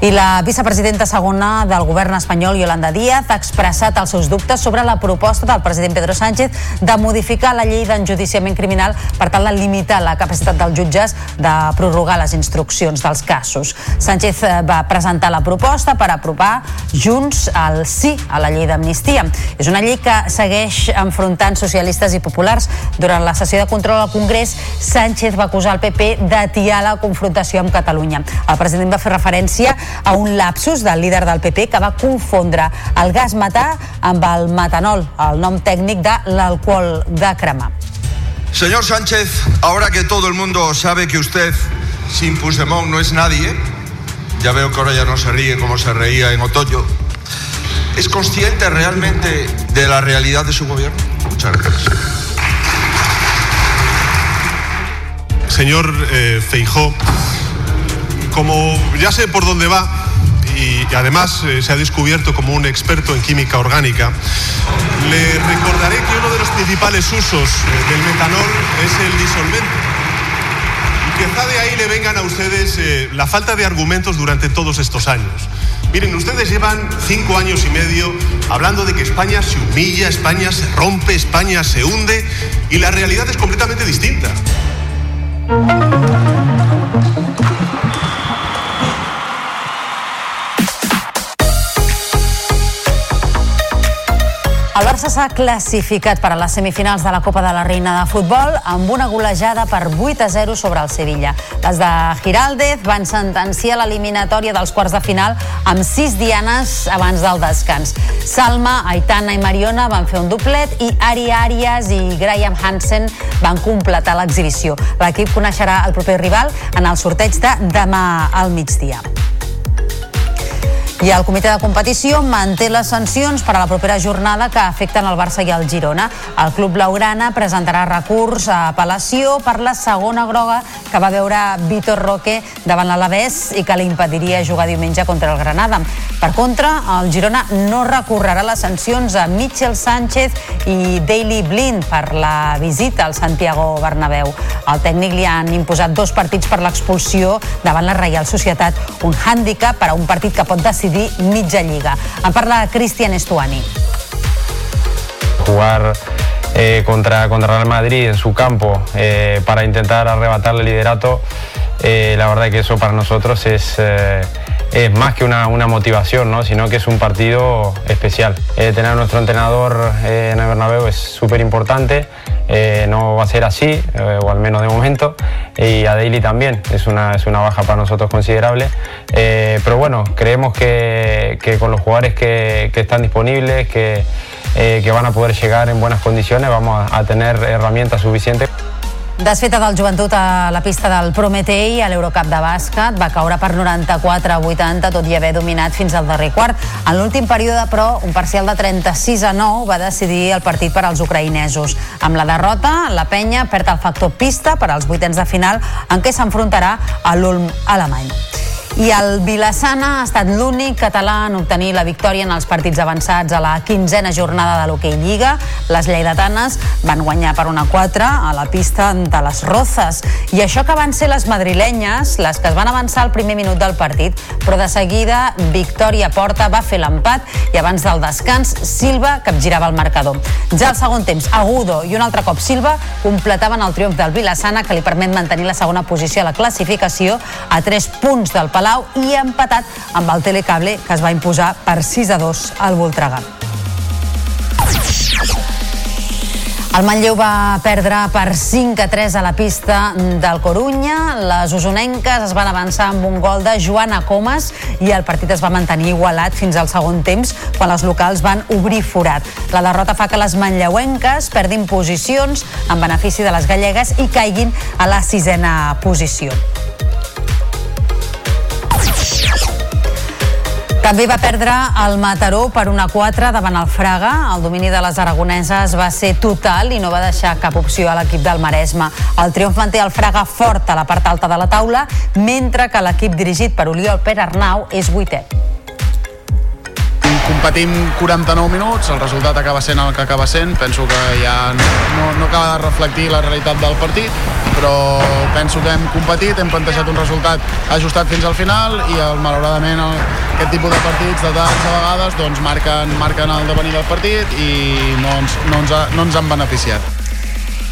I la vicepresidenta segona del govern espanyol, Yolanda Díaz, ha expressat els seus dubtes sobre la proposta del president Pedro Sánchez de modificar la llei d'enjudiciament criminal per tal de limitar la capacitat dels jutges de prorrogar les instruccions dels casos. Sánchez eh, va presentar la proposta per aprovar Junts el sí a la llei d'amnistia. És una llei que segueix enfrontant socialistes i populars. Durant la sessió de control al Congrés, Sánchez va acusar el PP d'atiar la confrontació amb Catalunya. El president va fer referència a un lapsus del líder del PP que va confondre el gas metà amb el metanol, el nom tècnic de l'alcohol de cremar.
Señor Sánchez, ahora que todo el mundo sabe que usted sin Puigdemont no es nadie, ya veo que ahora ya no se ríe como se reía en otoño, ¿es consciente realmente de la realidad de su gobierno? Muchas gracias.
Señor eh, Feijó, como ya sé por dónde va y, además eh, se ha descubierto como un experto en química orgánica, le recordaré que uno de los principales usos eh, del metanol es el disolvente. Y quizá de ahí le vengan a ustedes eh, la falta de argumentos durante todos estos años. Miren, ustedes llevan cinco años y medio hablando de que España se humilla, España se rompe, España se hunde y la realidad es completamente distinta.
El Barça s'ha classificat per a les semifinals de la Copa de la Reina de Futbol amb una golejada per 8 a 0 sobre el Sevilla. Les de Giraldez van sentenciar l'eliminatòria dels quarts de final amb 6 dianes abans del descans. Salma, Aitana i Mariona van fer un doblet i Ari Arias i Graham Hansen van completar l'exhibició. L'equip coneixerà el proper rival en el sorteig de demà al migdia. I el comitè de competició manté les sancions per a la propera jornada que afecten el Barça i el Girona. El club blaugrana presentarà recurs a apel·lació per la segona groga que va veure Vitor Roque davant l'Alavés i que li impediria jugar diumenge contra el Granada. Per contra, el Girona no recorrerà les sancions a Mitchell Sánchez i Daily Blind per la visita al Santiago Bernabéu. Al tècnic li han imposat dos partits per l'expulsió davant la Reial Societat, un hàndicap per a un partit que pot decidir mitja lliga. En parla Cristian Estuani.
jugar eh, contra, contra Real Madrid en su campo eh, para intentar arrebatarle el liderato, eh, la verdad que eso para nosotros es, es más que una, una motivación, ¿no? sino que es un partido especial. Eh, tener a nuestro entrenador eh, en el Bernabéu es súper importante, eh, no va a ser así, o al menos de momento, y a Daily también, es una, es una baja para nosotros considerable, pero bueno, creemos que, que con los jugadores que, que están disponibles, que, que van a poder llegar en buenas condiciones, vamos a tener herramientas suficientes.
Desfeta del joventut a la pista del Prometei a l'Eurocup de bàsquet va caure per 94 a 80 tot i haver dominat fins al darrer quart. En l'últim període, però, un parcial de 36 a 9 va decidir el partit per als ucraïnesos. Amb la derrota, la penya perd el factor pista per als vuitens de final en què s'enfrontarà a l'Ulm alemany. I el Vilassana ha estat l'únic català en obtenir la victòria en els partits avançats a la quinzena jornada de l'Hockey Lliga. Les lleidatanes van guanyar per una 4 a la pista de les Rozes. I això que van ser les madrilenyes les que es van avançar al primer minut del partit, però de seguida Victòria Porta va fer l'empat i abans del descans Silva capgirava el marcador. Ja al segon temps, Agudo i un altre cop Silva completaven el triomf del Vilassana que li permet mantenir la segona posició a la classificació a 3 punts del Palau i empatat amb el Telecable que es va imposar per 6 a 2 al Voltregà. El Manlleu va perdre per 5 a 3 a la pista del Corunya. Les usonenques es van avançar amb un gol de Joana Comas i el partit es va mantenir igualat fins al segon temps quan els locals van obrir forat. La derrota fa que les manlleuenques perdin posicions en benefici de les gallegues i caiguin a la sisena posició. També va perdre el Mataró per una 4 davant el Fraga. El domini de les aragoneses va ser total i no va deixar cap opció a l'equip del Maresme. El triomf manté el Fraga fort a la part alta de la taula, mentre que l'equip dirigit per Oriol Pere Arnau és vuitè.
Competim 49 minuts, el resultat acaba sent el que acaba sent, penso que ja no, no acaba de reflectir la realitat del partit, però penso que hem competit, hem plantejat un resultat ajustat fins al final i el, malauradament el, aquest tipus de partits de tants a vegades doncs marquen, marquen el devenir del partit i no ens, no ens, ha, no ens han beneficiat.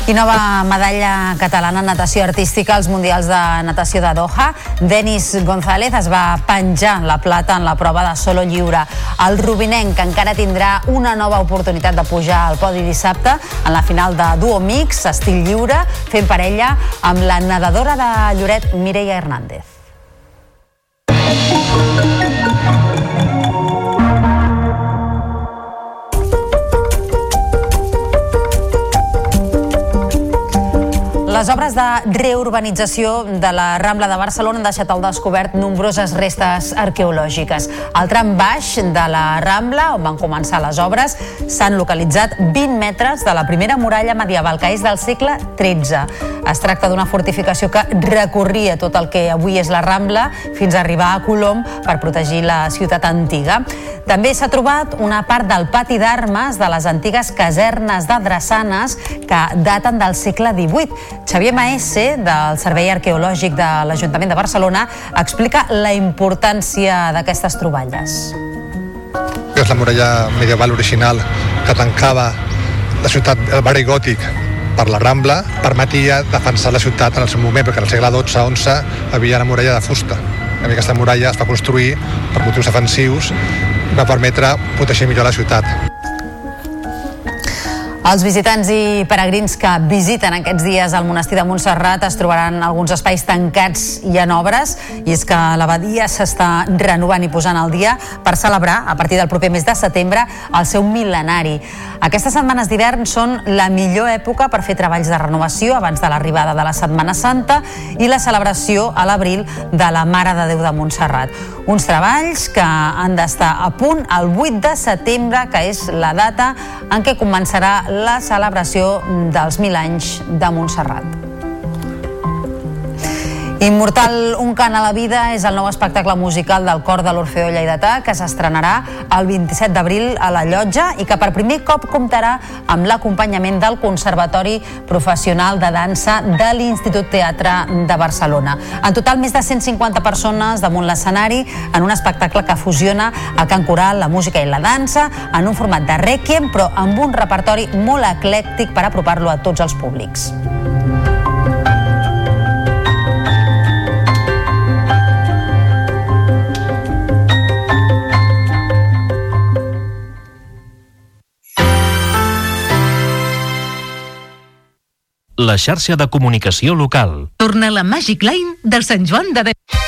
I nova medalla catalana en natació artística als Mundials de Natació de Doha. Denis González es va penjar la plata en la prova de solo lliure. El rubinenc encara tindrà una nova oportunitat de pujar al podi dissabte en la final de duo mix, estil lliure, fent parella amb la nedadora de Lloret, Mireia Hernández. Les obres de reurbanització de la Rambla de Barcelona han deixat al descobert nombroses restes arqueològiques. Al tram baix de la Rambla, on van començar les obres, s'han localitzat 20 metres de la primera muralla medieval, que és del segle XIII. Es tracta d'una fortificació que recorria tot el que avui és la Rambla fins a arribar a Colom per protegir la ciutat antiga. També s'ha trobat una part del pati d'armes de les antigues casernes de Drassanes que daten del segle XVIII. Xavier Maese, del Servei Arqueològic de l'Ajuntament de Barcelona, explica la importància d'aquestes troballes.
És la muralla medieval original que tancava la ciutat, el barri gòtic per la Rambla, permetia defensar la ciutat en el seu moment, perquè al segle XII-XI havia la muralla de fusta. I aquesta muralla es va construir per motius defensius i va permetre protegir millor la ciutat.
Els visitants i peregrins que visiten aquests dies al monestir de Montserrat es trobaran alguns espais tancats i en obres i és que l'abadia s'està renovant i posant al dia per celebrar a partir del proper mes de setembre el seu mil·lenari. Aquestes setmanes d'hivern són la millor època per fer treballs de renovació abans de l'arribada de la Setmana Santa i la celebració a l'abril de la Mare de Déu de Montserrat. Uns treballs que han d'estar a punt el 8 de setembre, que és la data en què començarà la celebració dels mil anys de Montserrat. Immortal, un cant a la vida és el nou espectacle musical del cor de l'Orfeó Lleidatà que s'estrenarà el 27 d'abril a la Llotja i que per primer cop comptarà amb l'acompanyament del Conservatori Professional de Dansa de l'Institut Teatre de Barcelona. En total, més de 150 persones damunt l'escenari en un espectacle que fusiona el cant coral, la música i la dansa en un format de requiem, però amb un repertori molt eclèctic per apropar-lo a tots els públics.
La xarxa de comunicació local.
Torna la Magic Line del Sant Joan de Déu.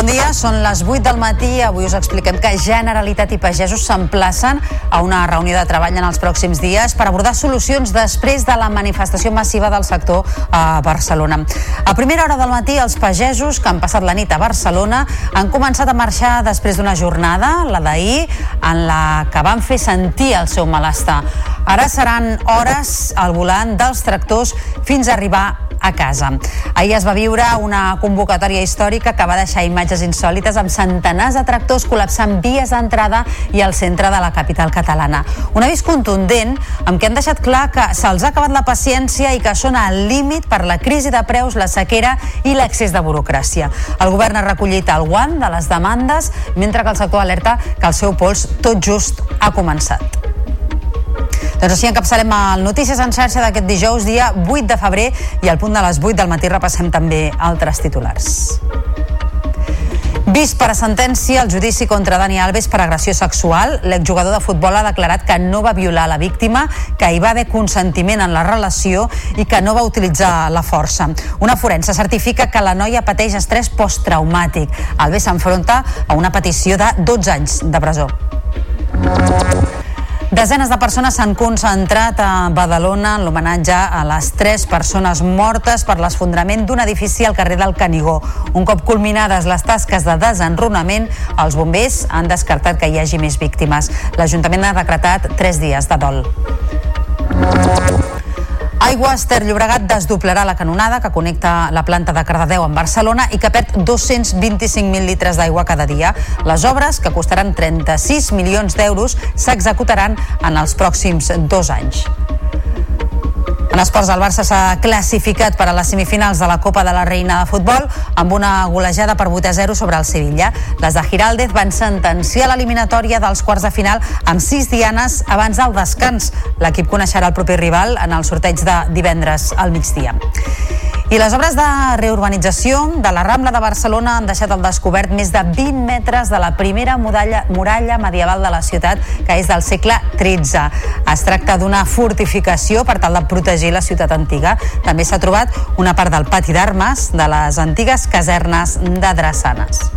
Bon dia, són les 8 del matí. Avui us expliquem que Generalitat i pagesos s'emplacen a una reunió de treball en els pròxims dies per abordar solucions després de la manifestació massiva del sector a Barcelona. A primera hora del matí, els pagesos que han passat la nit a Barcelona han començat a marxar després d'una jornada, la d'ahir, en la que van fer sentir el seu malestar. Ara seran hores al volant dels tractors fins a arribar a casa. Ahir es va viure una convocatòria històrica que va deixar imatges insòlites amb centenars de tractors col·lapsant vies d'entrada i al centre de la capital catalana. Un avís contundent amb què han deixat clar que se'ls ha acabat la paciència i que són al límit per la crisi de preus, la sequera i l'accés de burocràcia. El govern ha recollit el guant de les demandes mentre que el sector alerta que el seu pols tot just ha començat. Doncs així encapçalem el Notícies en xarxa d'aquest dijous, dia 8 de febrer, i al punt de les 8 del matí repassem també altres titulars. Vist per a sentència el judici contra Dani Alves per agressió sexual, l'exjugador de futbol ha declarat que no va violar la víctima, que hi va haver consentiment en la relació i que no va utilitzar la força. Una forense certifica que la noia pateix estrès posttraumàtic. Alves s'enfronta a una petició de 12 anys de presó. Desenes de persones s'han concentrat a Badalona en l'homenatge a les tres persones mortes per l'esfondrament d'un edifici al carrer del Canigó. Un cop culminades les tasques de desenrunament, els bombers han descartat que hi hagi més víctimes. L'Ajuntament ha decretat tres dies de dol. Aigües Ter Llobregat desdoblarà la canonada que connecta la planta de Cardedeu amb Barcelona i que perd 225.000 litres d'aigua cada dia. Les obres, que costaran 36 milions d'euros, s'executaran en els pròxims dos anys. En esports, el Barça s'ha classificat per a les semifinals de la Copa de la Reina de Futbol amb una golejada per 8 a 0 sobre el Sevilla. Les de Giraldez van sentenciar l'eliminatòria dels quarts de final amb 6 dianes abans del descans. L'equip coneixerà el proper rival en el sorteig de divendres al migdia. I les obres de reurbanització de la Rambla de Barcelona han deixat al descobert més de 20 metres de la primera muralla, muralla medieval de la ciutat, que és del segle XIII. Es tracta d'una fortificació per tal de protegir la ciutat antiga. També s'ha trobat una part del pati d'armes de les antigues casernes de Drassanes.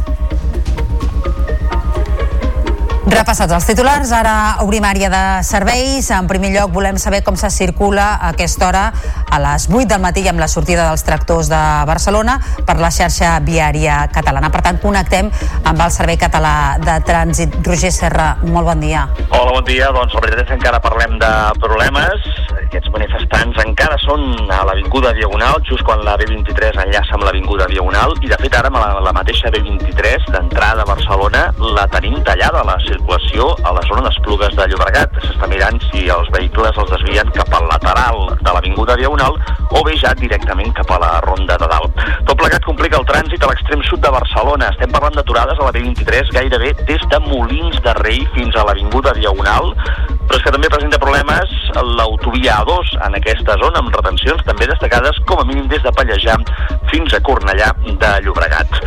Repassats els titulars, ara obrim àrea de serveis. En primer lloc, volem saber com se circula a aquesta hora a les 8 del matí amb la sortida dels tractors de Barcelona per la xarxa viària catalana. Per tant, connectem amb el Servei Català de Trànsit. Roger Serra, molt bon dia.
Hola, bon dia. Doncs la veritat és que encara parlem de problemes Aquests manifestants encara són a l'Avinguda Diagonal, just quan la B23 enllaça amb l'Avinguda Diagonal, i de fet ara amb la, la mateixa B23 d'entrada a Barcelona la tenim tallada, la circulació a la zona d'Esplugues de Llobregat. S'està mirant si els vehicles els desvien cap al lateral de l'Avinguda Diagonal o bé ja directament cap a la Ronda de Dalt. Tot plegat complica el trànsit a l'extrem sud de Barcelona. Estem parlant d'aturades a la B23 gairebé des de Molins de Rei fins a l'Avinguda Diagonal, però és que també presenta problemes l'autovia A2 en aquesta zona amb retencions també destacades com a mínim des de Pallejà fins a Cornellà de Llobregat.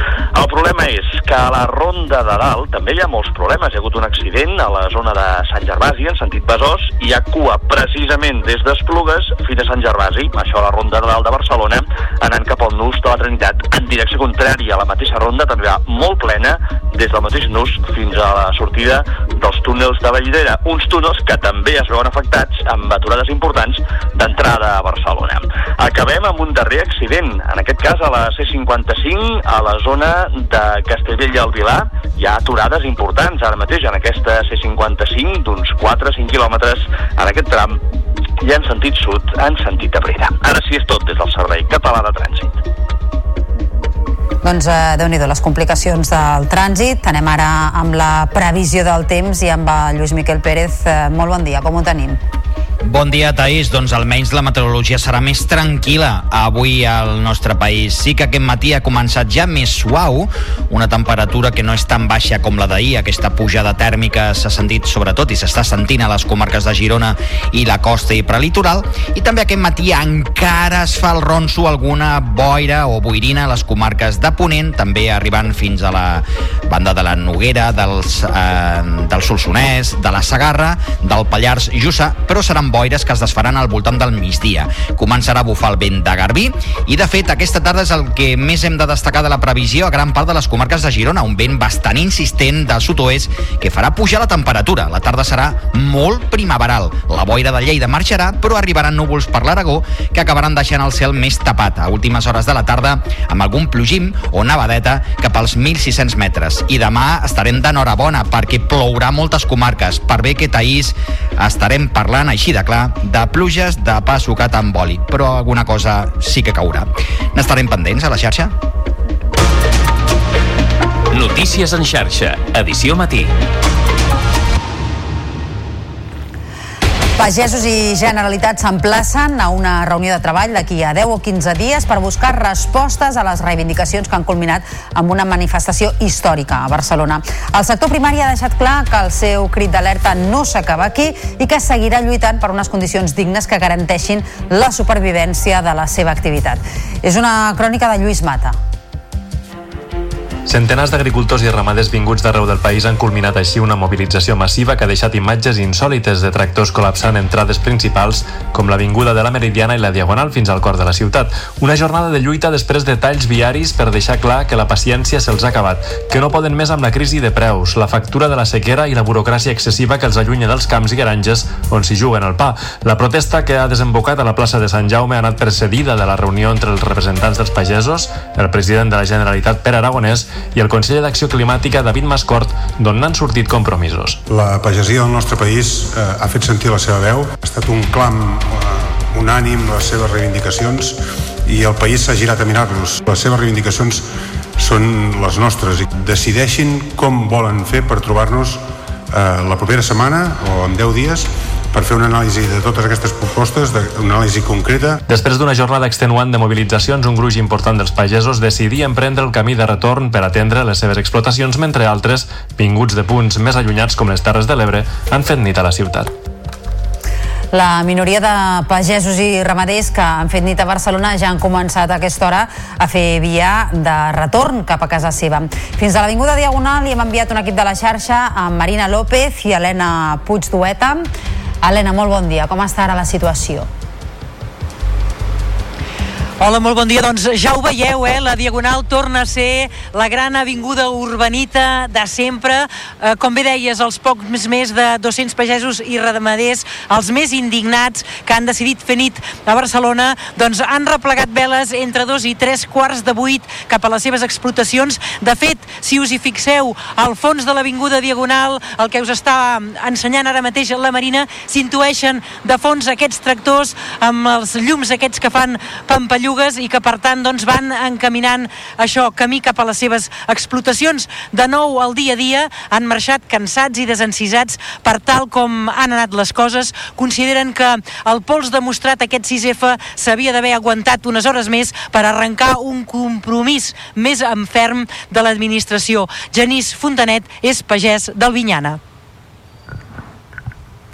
El problema és que a la Ronda de Dalt també hi ha molts problemes. Hi ha hagut un accident a la zona de Sant Gervasi en sentit Besòs i hi ha cua precisament des d'Esplugues fins a Sant Gervasi, això a la Ronda de Dalt de Barcelona, anant cap al nus de la Trinitat en direcció contrària. La mateixa ronda també va molt plena des del mateix nus fins a la sortida dels túnels de Vallidera, uns túnels que també es veuen afectats amb aturades importants d'entrada a Barcelona. Acabem amb un darrer accident, en aquest cas a la C55, a la zona de Castellbell i el Vilar, hi ha aturades importants ara mateix en aquesta C55 d'uns 4-5 quilòmetres en aquest tram i en sentit sud, en sentit Abrera. Ara sí és tot des del Servei Català de Trànsit.
Doncs eh, déu nhi les complicacions del trànsit. Anem ara amb la previsió del temps i amb el Lluís Miquel Pérez. Eh, molt bon dia, com ho tenim?
Bon dia, Taís. Doncs almenys la meteorologia serà més tranquil·la avui al nostre país. Sí que aquest matí ha començat ja més suau, una temperatura que no és tan baixa com la d'ahir. Aquesta pujada tèrmica s'ha sentit sobretot i s'està sentint a les comarques de Girona i la costa i prelitoral. I també aquest matí encara es fa el ronso alguna boira o boirina a les comarques de Ponent, també arribant fins a la banda de la Noguera, dels, eh, del Solsonès, de la Sagarra, del Pallars Jussà, però seran boires que es desfaran al voltant del migdia. Començarà a bufar el vent de Garbí i, de fet, aquesta tarda és el que més hem de destacar de la previsió a gran part de les comarques de Girona, un vent bastant insistent del sud-oest que farà pujar la temperatura. La tarda serà molt primaveral. La boira de Lleida marxarà, però arribaran núvols per l'Aragó que acabaran deixant el cel més tapat a últimes hores de la tarda amb algun plogim o nevadeta cap als 1.600 metres. I demà estarem d'enhorabona perquè plourà moltes comarques. Per bé que Taís estarem parlant així de clar de pluges de pa sucat amb oli, però alguna cosa sí que caurà. N'estarem pendents a la xarxa?
Notícies en xarxa, edició matí.
Pagesos i Generalitat s'emplacen a una reunió de treball d'aquí a 10 o 15 dies per buscar respostes a les reivindicacions que han culminat amb una manifestació històrica a Barcelona. El sector primari ha deixat clar que el seu crit d'alerta no s'acaba aquí i que seguirà lluitant per unes condicions dignes que garanteixin la supervivència de la seva activitat. És una crònica de Lluís Mata.
Centenars d'agricultors i ramaders vinguts d'arreu del país han culminat així una mobilització massiva que ha deixat imatges insòlites de tractors col·lapsant entrades principals com l'Avinguda de la Meridiana i la Diagonal fins al cor de la ciutat. Una jornada de lluita després de talls viaris per deixar clar que la paciència se'ls ha acabat, que no poden més amb la crisi de preus, la factura de la sequera i la burocràcia excessiva que els allunya dels camps i granges on s'hi juguen el pa. La protesta que ha desembocat a la plaça de Sant Jaume ha anat precedida de la reunió entre els representants dels pagesos, el president de la Generalitat Pere Aragonès i el conseller d'Acció Climàtica David Mascort, d'on n'han sortit compromisos.
La pagesia del nostre país eh, ha fet sentir la seva veu, ha estat un clam eh, unànim les seves reivindicacions i el país s'ha girat a mirar-los. Les seves reivindicacions són les nostres i decideixin com volen fer per trobar-nos eh, la propera setmana o en 10 dies per fer una anàlisi de totes aquestes propostes, de, una anàlisi concreta.
Després d'una jornada extenuant de mobilitzacions, un gruix important dels pagesos decidia emprendre el camí de retorn per atendre les seves explotacions, mentre altres, vinguts de punts més allunyats com les Terres de l'Ebre, han fet nit a la ciutat.
La minoria de pagesos i ramaders que han fet nit a Barcelona ja han començat a aquesta hora a fer via de retorn cap a casa seva. Fins a l'Avinguda Diagonal hi hem enviat un equip de la xarxa amb Marina López i Helena Puigdueta. Helena, molt bon dia. Com està ara la situació?
Hola, molt bon dia. Doncs ja ho veieu, eh? La Diagonal torna a ser la gran avinguda urbanita de sempre. Eh, com bé deies, els pocs més de 200 pagesos i ramaders, els més indignats que han decidit fer nit a Barcelona, doncs han replegat veles entre dos i tres quarts de vuit cap a les seves explotacions. De fet, si us hi fixeu, al fons de l'Avinguda Diagonal, el que us està ensenyant ara mateix la Marina, s'intueixen de fons aquests tractors amb els llums aquests que fan pampallons bellugues i que per tant doncs, van encaminant això, camí cap a les seves explotacions. De nou al dia a dia han marxat cansats i desencisats per tal com han anat les coses. Consideren que el pols demostrat aquest 6F s'havia d'haver aguantat unes hores més per arrencar un compromís més en ferm de l'administració. Genís Fontanet és pagès del Vinyana.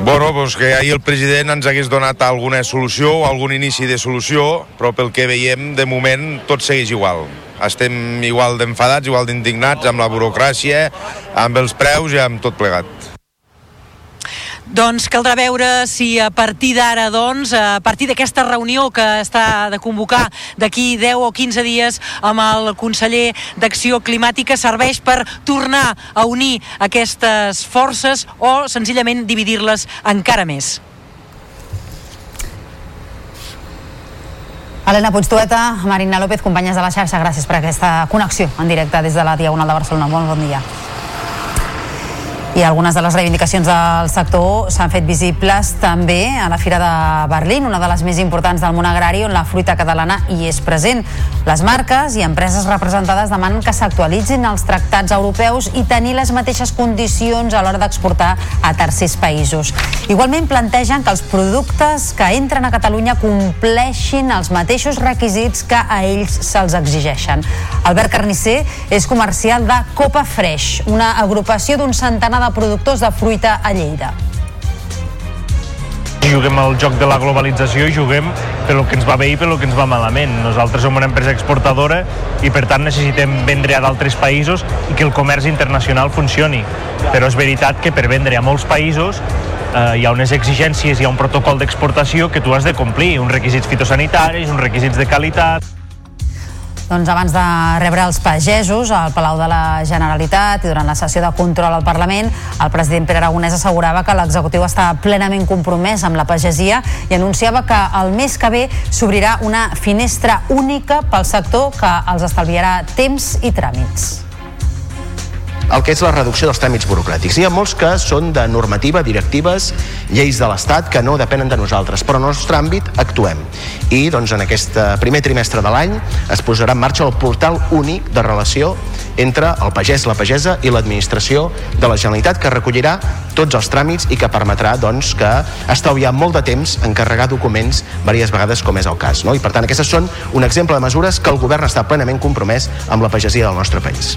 Bueno, doncs que ahir el president ens hagués donat alguna solució, algun inici de solució, però pel que veiem, de moment, tot segueix igual. Estem igual d'enfadats, igual d'indignats amb la burocràcia, amb els preus i amb tot plegat.
Doncs caldrà veure si a partir d'ara, doncs, a partir d'aquesta reunió que està de convocar d'aquí 10 o 15 dies amb el conseller d'Acció Climàtica serveix per tornar a unir aquestes forces o senzillament dividir-les encara més.
Helena Puigtueta, Marina López, companyes de la xarxa, gràcies per aquesta connexió en directe des de la Diagonal de Barcelona. Molt bon dia i algunes de les reivindicacions del sector s'han fet visibles també a la Fira de Berlín, una de les més importants del món agrari on la fruita catalana hi és present. Les marques i empreses representades demanen que s'actualitzin els tractats europeus i tenir les mateixes condicions a l'hora d'exportar a tercers països. Igualment plantegen que els productes que entren a Catalunya compleixin els mateixos requisits que a ells se'ls exigeixen. Albert Carnisser és comercial de Copa Fresh, una agrupació d'un centenar de productors de fruita a Lleida
juguem al joc de la globalització i juguem per el que ens va bé i per el que ens va malament. Nosaltres som una empresa exportadora i per tant necessitem vendre a d'altres països i que el comerç internacional funcioni. Però és veritat que per vendre a molts països eh, hi ha unes exigències, hi ha un protocol d'exportació que tu has de complir, uns requisits fitosanitaris, uns requisits de qualitat.
Doncs abans de rebre els pagesos al Palau de la Generalitat i durant la sessió de control al Parlament, el president Pere Aragonès assegurava que l'executiu està plenament compromès amb la pagesia i anunciava que el mes que ve s'obrirà una finestra única pel sector que els estalviarà temps i tràmits
el que és la reducció dels tràmits burocràtics. Hi ha molts que són de normativa, directives, lleis de l'Estat que no depenen de nosaltres, però en el nostre àmbit actuem. I doncs, en aquest primer trimestre de l'any es posarà en marxa el portal únic de relació entre el pagès, la pagesa i l'administració de la Generalitat que recollirà tots els tràmits i que permetrà doncs, que estalviar molt de temps en carregar documents diverses vegades com és el cas. No? I per tant aquestes són un exemple de mesures que el govern està plenament compromès amb la pagesia del nostre país.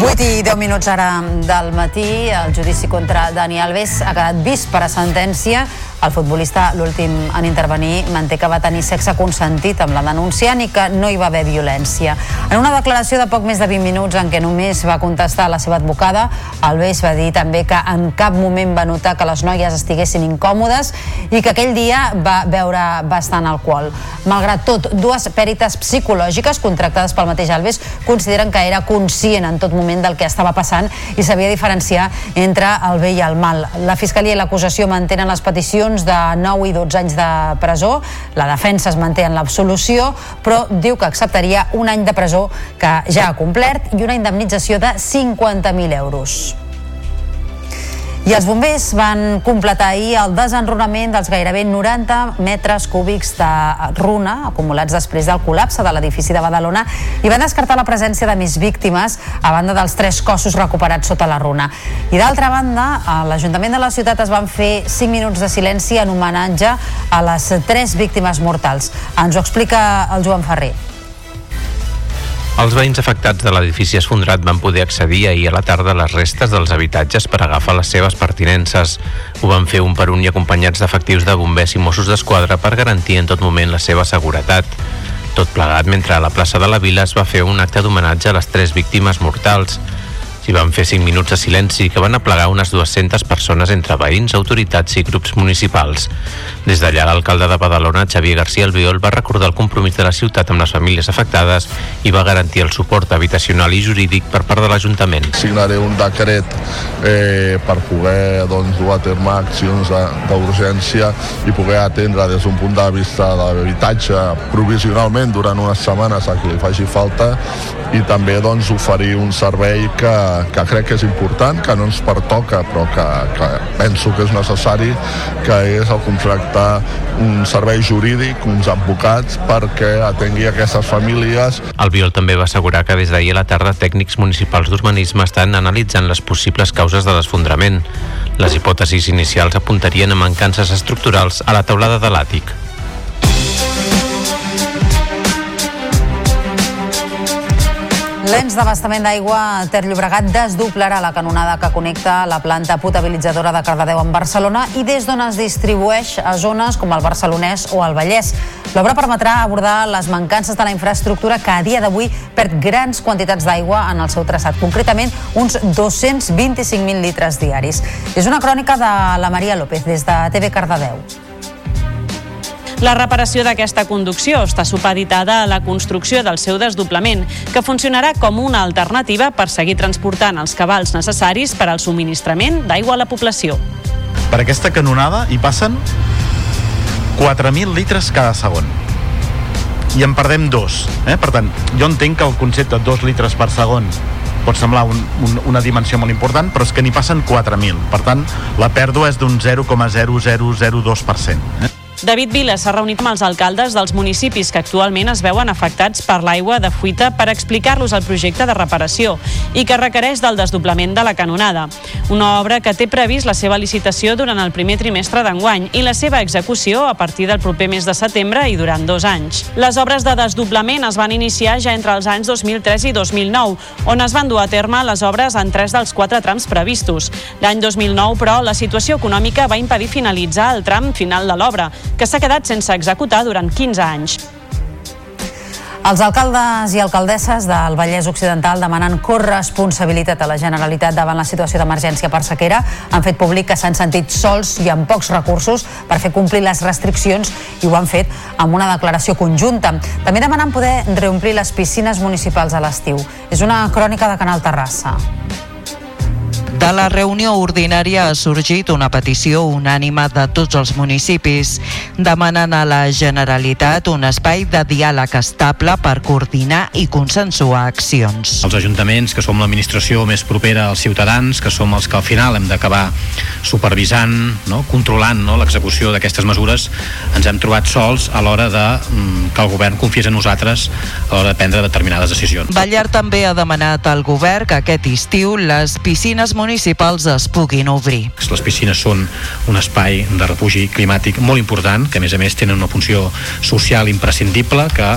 8 i 10 minuts ara del matí, el judici contra Dani Alves ha quedat vist per a sentència el futbolista, l'últim en intervenir, manté que va tenir sexe consentit amb la denunciant i que no hi va haver violència. En una declaració de poc més de 20 minuts en què només va contestar la seva advocada, Alves va dir també que en cap moment va notar que les noies estiguessin incòmodes i que aquell dia va veure bastant alcohol. Malgrat tot, dues pèrites psicològiques contractades pel mateix Alves consideren que era conscient en tot moment del que estava passant i sabia diferenciar entre el bé i el mal. La Fiscalia i l'acusació mantenen les peticions sancions de 9 i 12 anys de presó. La defensa es manté en l'absolució, però diu que acceptaria un any de presó que ja ha complert i una indemnització de 50.000 euros. I els bombers van completar ahir el desenrunament dels gairebé 90 metres cúbics de runa acumulats després del col·lapse de l'edifici de Badalona i van descartar la presència de més víctimes a banda dels tres cossos recuperats sota la runa. I d'altra banda, a l'Ajuntament de la ciutat es van fer 5 minuts de silenci en homenatge a les tres víctimes mortals. Ens ho explica el Joan Ferrer.
Els veïns afectats de l'edifici esfondrat van poder accedir ahir a la tarda a les restes dels habitatges per agafar les seves pertinences. Ho van fer un per un i acompanyats d'efectius de bombers i Mossos d'Esquadra per garantir en tot moment la seva seguretat. Tot plegat mentre a la plaça de la Vila es va fer un acte d'homenatge a les tres víctimes mortals. S'hi van fer 5 minuts de silenci que van aplegar unes 200 persones entre veïns, autoritats i grups municipals. Des d'allà, l'alcalde de Badalona, Xavier García Albiol, va recordar el compromís de la ciutat amb les famílies afectades i va garantir el suport habitacional i jurídic per part de l'Ajuntament.
Signaré un decret eh, per poder doncs, dur a terme accions d'urgència i poder atendre des d'un punt de vista de l'habitatge provisionalment durant unes setmanes a qui li faci falta i també doncs, oferir un servei que, que crec que és important, que no ens pertoca però que, que penso que és necessari que és el contractar un servei jurídic, uns advocats perquè atengui aquestes famílies
El Biol també va assegurar que des d'ahir a la tarda tècnics municipals d'urbanisme estan analitzant les possibles causes de l'esfondrament. Les hipòtesis inicials apuntarien a mancances estructurals a la teulada de l'àtic.
L'ens d'abastament d'aigua Ter Llobregat desdoblarà la canonada que connecta la planta potabilitzadora de Cardedeu amb Barcelona i des d'on es distribueix a zones com el Barcelonès o el Vallès. L'obra permetrà abordar les mancances de la infraestructura que a dia d'avui perd grans quantitats d'aigua en el seu traçat, concretament uns 225.000 litres diaris. És una crònica de la Maria López des de TV Cardedeu.
La reparació d'aquesta conducció està supeditada a la construcció del seu desdoblament, que funcionarà com una alternativa per seguir transportant els cabals necessaris per al subministrament d'aigua a la població.
Per aquesta canonada hi passen 4.000 litres cada segon i en perdem dos. Eh? Per tant, jo entenc que el concepte de 2 litres per segon pot semblar un, un, una dimensió molt important, però és que n'hi passen 4.000. Per tant, la pèrdua és d'un 0,0002%. Eh?
David Vila s'ha reunit amb els alcaldes dels municipis que actualment es veuen afectats per l'aigua de fuita per explicar-los el projecte de reparació i que requereix del desdoblament de la canonada. Una obra que té previst la seva licitació durant el primer trimestre d'enguany i la seva execució a partir del proper mes de setembre i durant dos anys. Les obres de desdoblament es van iniciar ja entre els anys 2003 i 2009, on es van dur a terme les obres en tres dels quatre trams previstos. L'any 2009, però, la situació econòmica va impedir finalitzar el tram final de l'obra, que s'ha quedat sense executar durant 15 anys.
Els alcaldes i alcaldesses del Vallès Occidental demanen corresponsabilitat a la Generalitat davant la situació d'emergència per sequera. Han fet públic que s'han sentit sols i amb pocs recursos per fer complir les restriccions i ho han fet amb una declaració conjunta. També demanen poder reomplir les piscines municipals a l'estiu. És una crònica de Canal Terrassa.
De la reunió ordinària ha sorgit una petició unànima de tots els municipis. Demanen a la Generalitat un espai de diàleg estable per coordinar i consensuar accions.
Els ajuntaments, que som l'administració més propera als ciutadans, que som els que al final hem d'acabar supervisant, no? controlant no? l'execució d'aquestes mesures, ens hem trobat sols a l'hora de mm, que el govern confiés en nosaltres a l'hora de prendre determinades decisions.
Ballar també ha demanat al govern que aquest estiu les piscines municipals es puguin obrir.
Les piscines són un espai de refugi climàtic molt important, que a més a més tenen una funció social imprescindible, que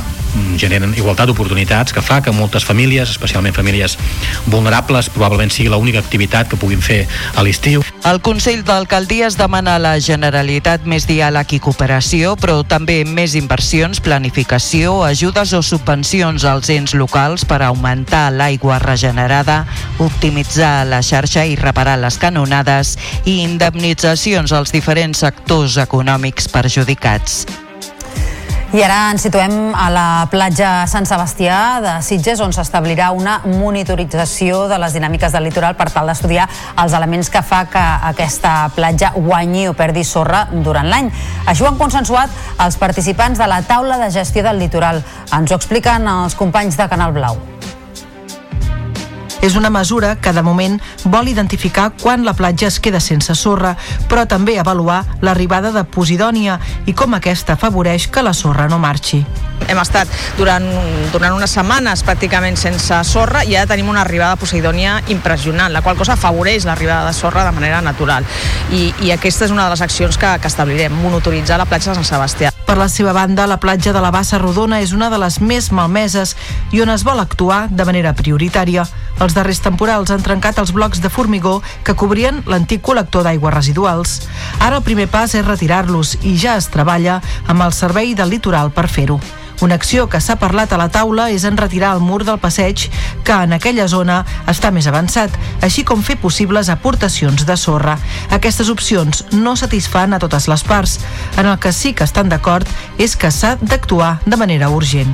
generen igualtat d'oportunitats, que fa que moltes famílies, especialment famílies vulnerables, probablement sigui l'única activitat que puguin fer a l'estiu.
El Consell d'Alcaldies demana a la Generalitat més diàleg i cooperació, però també més inversions, planificació, ajudes o subvencions als ens locals per augmentar l'aigua regenerada, optimitzar la xarxa i reparar les canonades i indemnitzacions als diferents sectors econòmics perjudicats.
I ara ens situem a la platja Sant Sebastià de Sitges, on s'establirà una monitorització de les dinàmiques del litoral per tal d'estudiar els elements que fa que aquesta platja guanyi o perdi sorra durant l'any. Això ho han consensuat els participants de la taula de gestió del litoral. Ens ho expliquen els companys de Canal Blau.
És una mesura que de moment vol identificar quan la platja es queda sense sorra, però també avaluar l'arribada de posidònia i com aquesta afavoreix que la sorra no marxi.
Hem estat durant, durant unes setmanes pràcticament sense sorra i ara tenim una arribada de Poseidònia impressionant, la qual cosa afavoreix l'arribada de sorra de manera natural. I, I aquesta és una de les accions que, que establirem, monitoritzar la platja de Sant Sebastià.
Per la seva banda, la platja de la Bassa Rodona és una de les més malmeses i on es vol actuar de manera prioritària. Els darrers temporals han trencat els blocs de formigó que cobrien l'antic col·lector d'aigües residuals. Ara el primer pas és retirar-los i ja es treballa amb el servei del litoral per fer-ho. Una acció que s'ha parlat a la taula és en retirar el mur del passeig, que en aquella zona està més avançat, així com fer possibles aportacions de sorra. Aquestes opcions no satisfan a totes les parts. En el que sí que estan d'acord és que s'ha d'actuar de manera urgent.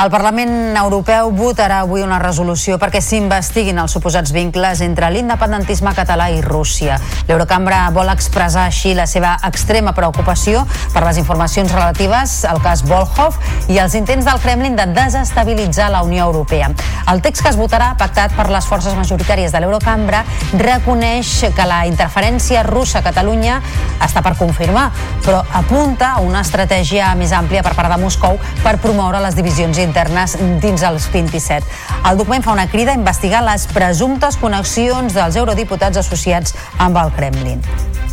El Parlament Europeu votarà avui una resolució perquè s'investiguin els suposats vincles entre l'independentisme català i Rússia. L'Eurocambra vol expressar així la seva extrema preocupació per les informacions relatives al cas Volhov i els intents del Kremlin de desestabilitzar la Unió Europea. El text que es votarà, pactat per les forces majoritàries de l'Eurocambra, reconeix que la interferència russa a Catalunya està per confirmar, però apunta a una estratègia més àmplia per part de Moscou per promoure les divisions internes dins els 27. El document fa una crida a investigar les presumptes connexions dels eurodiputats associats amb el Kremlin.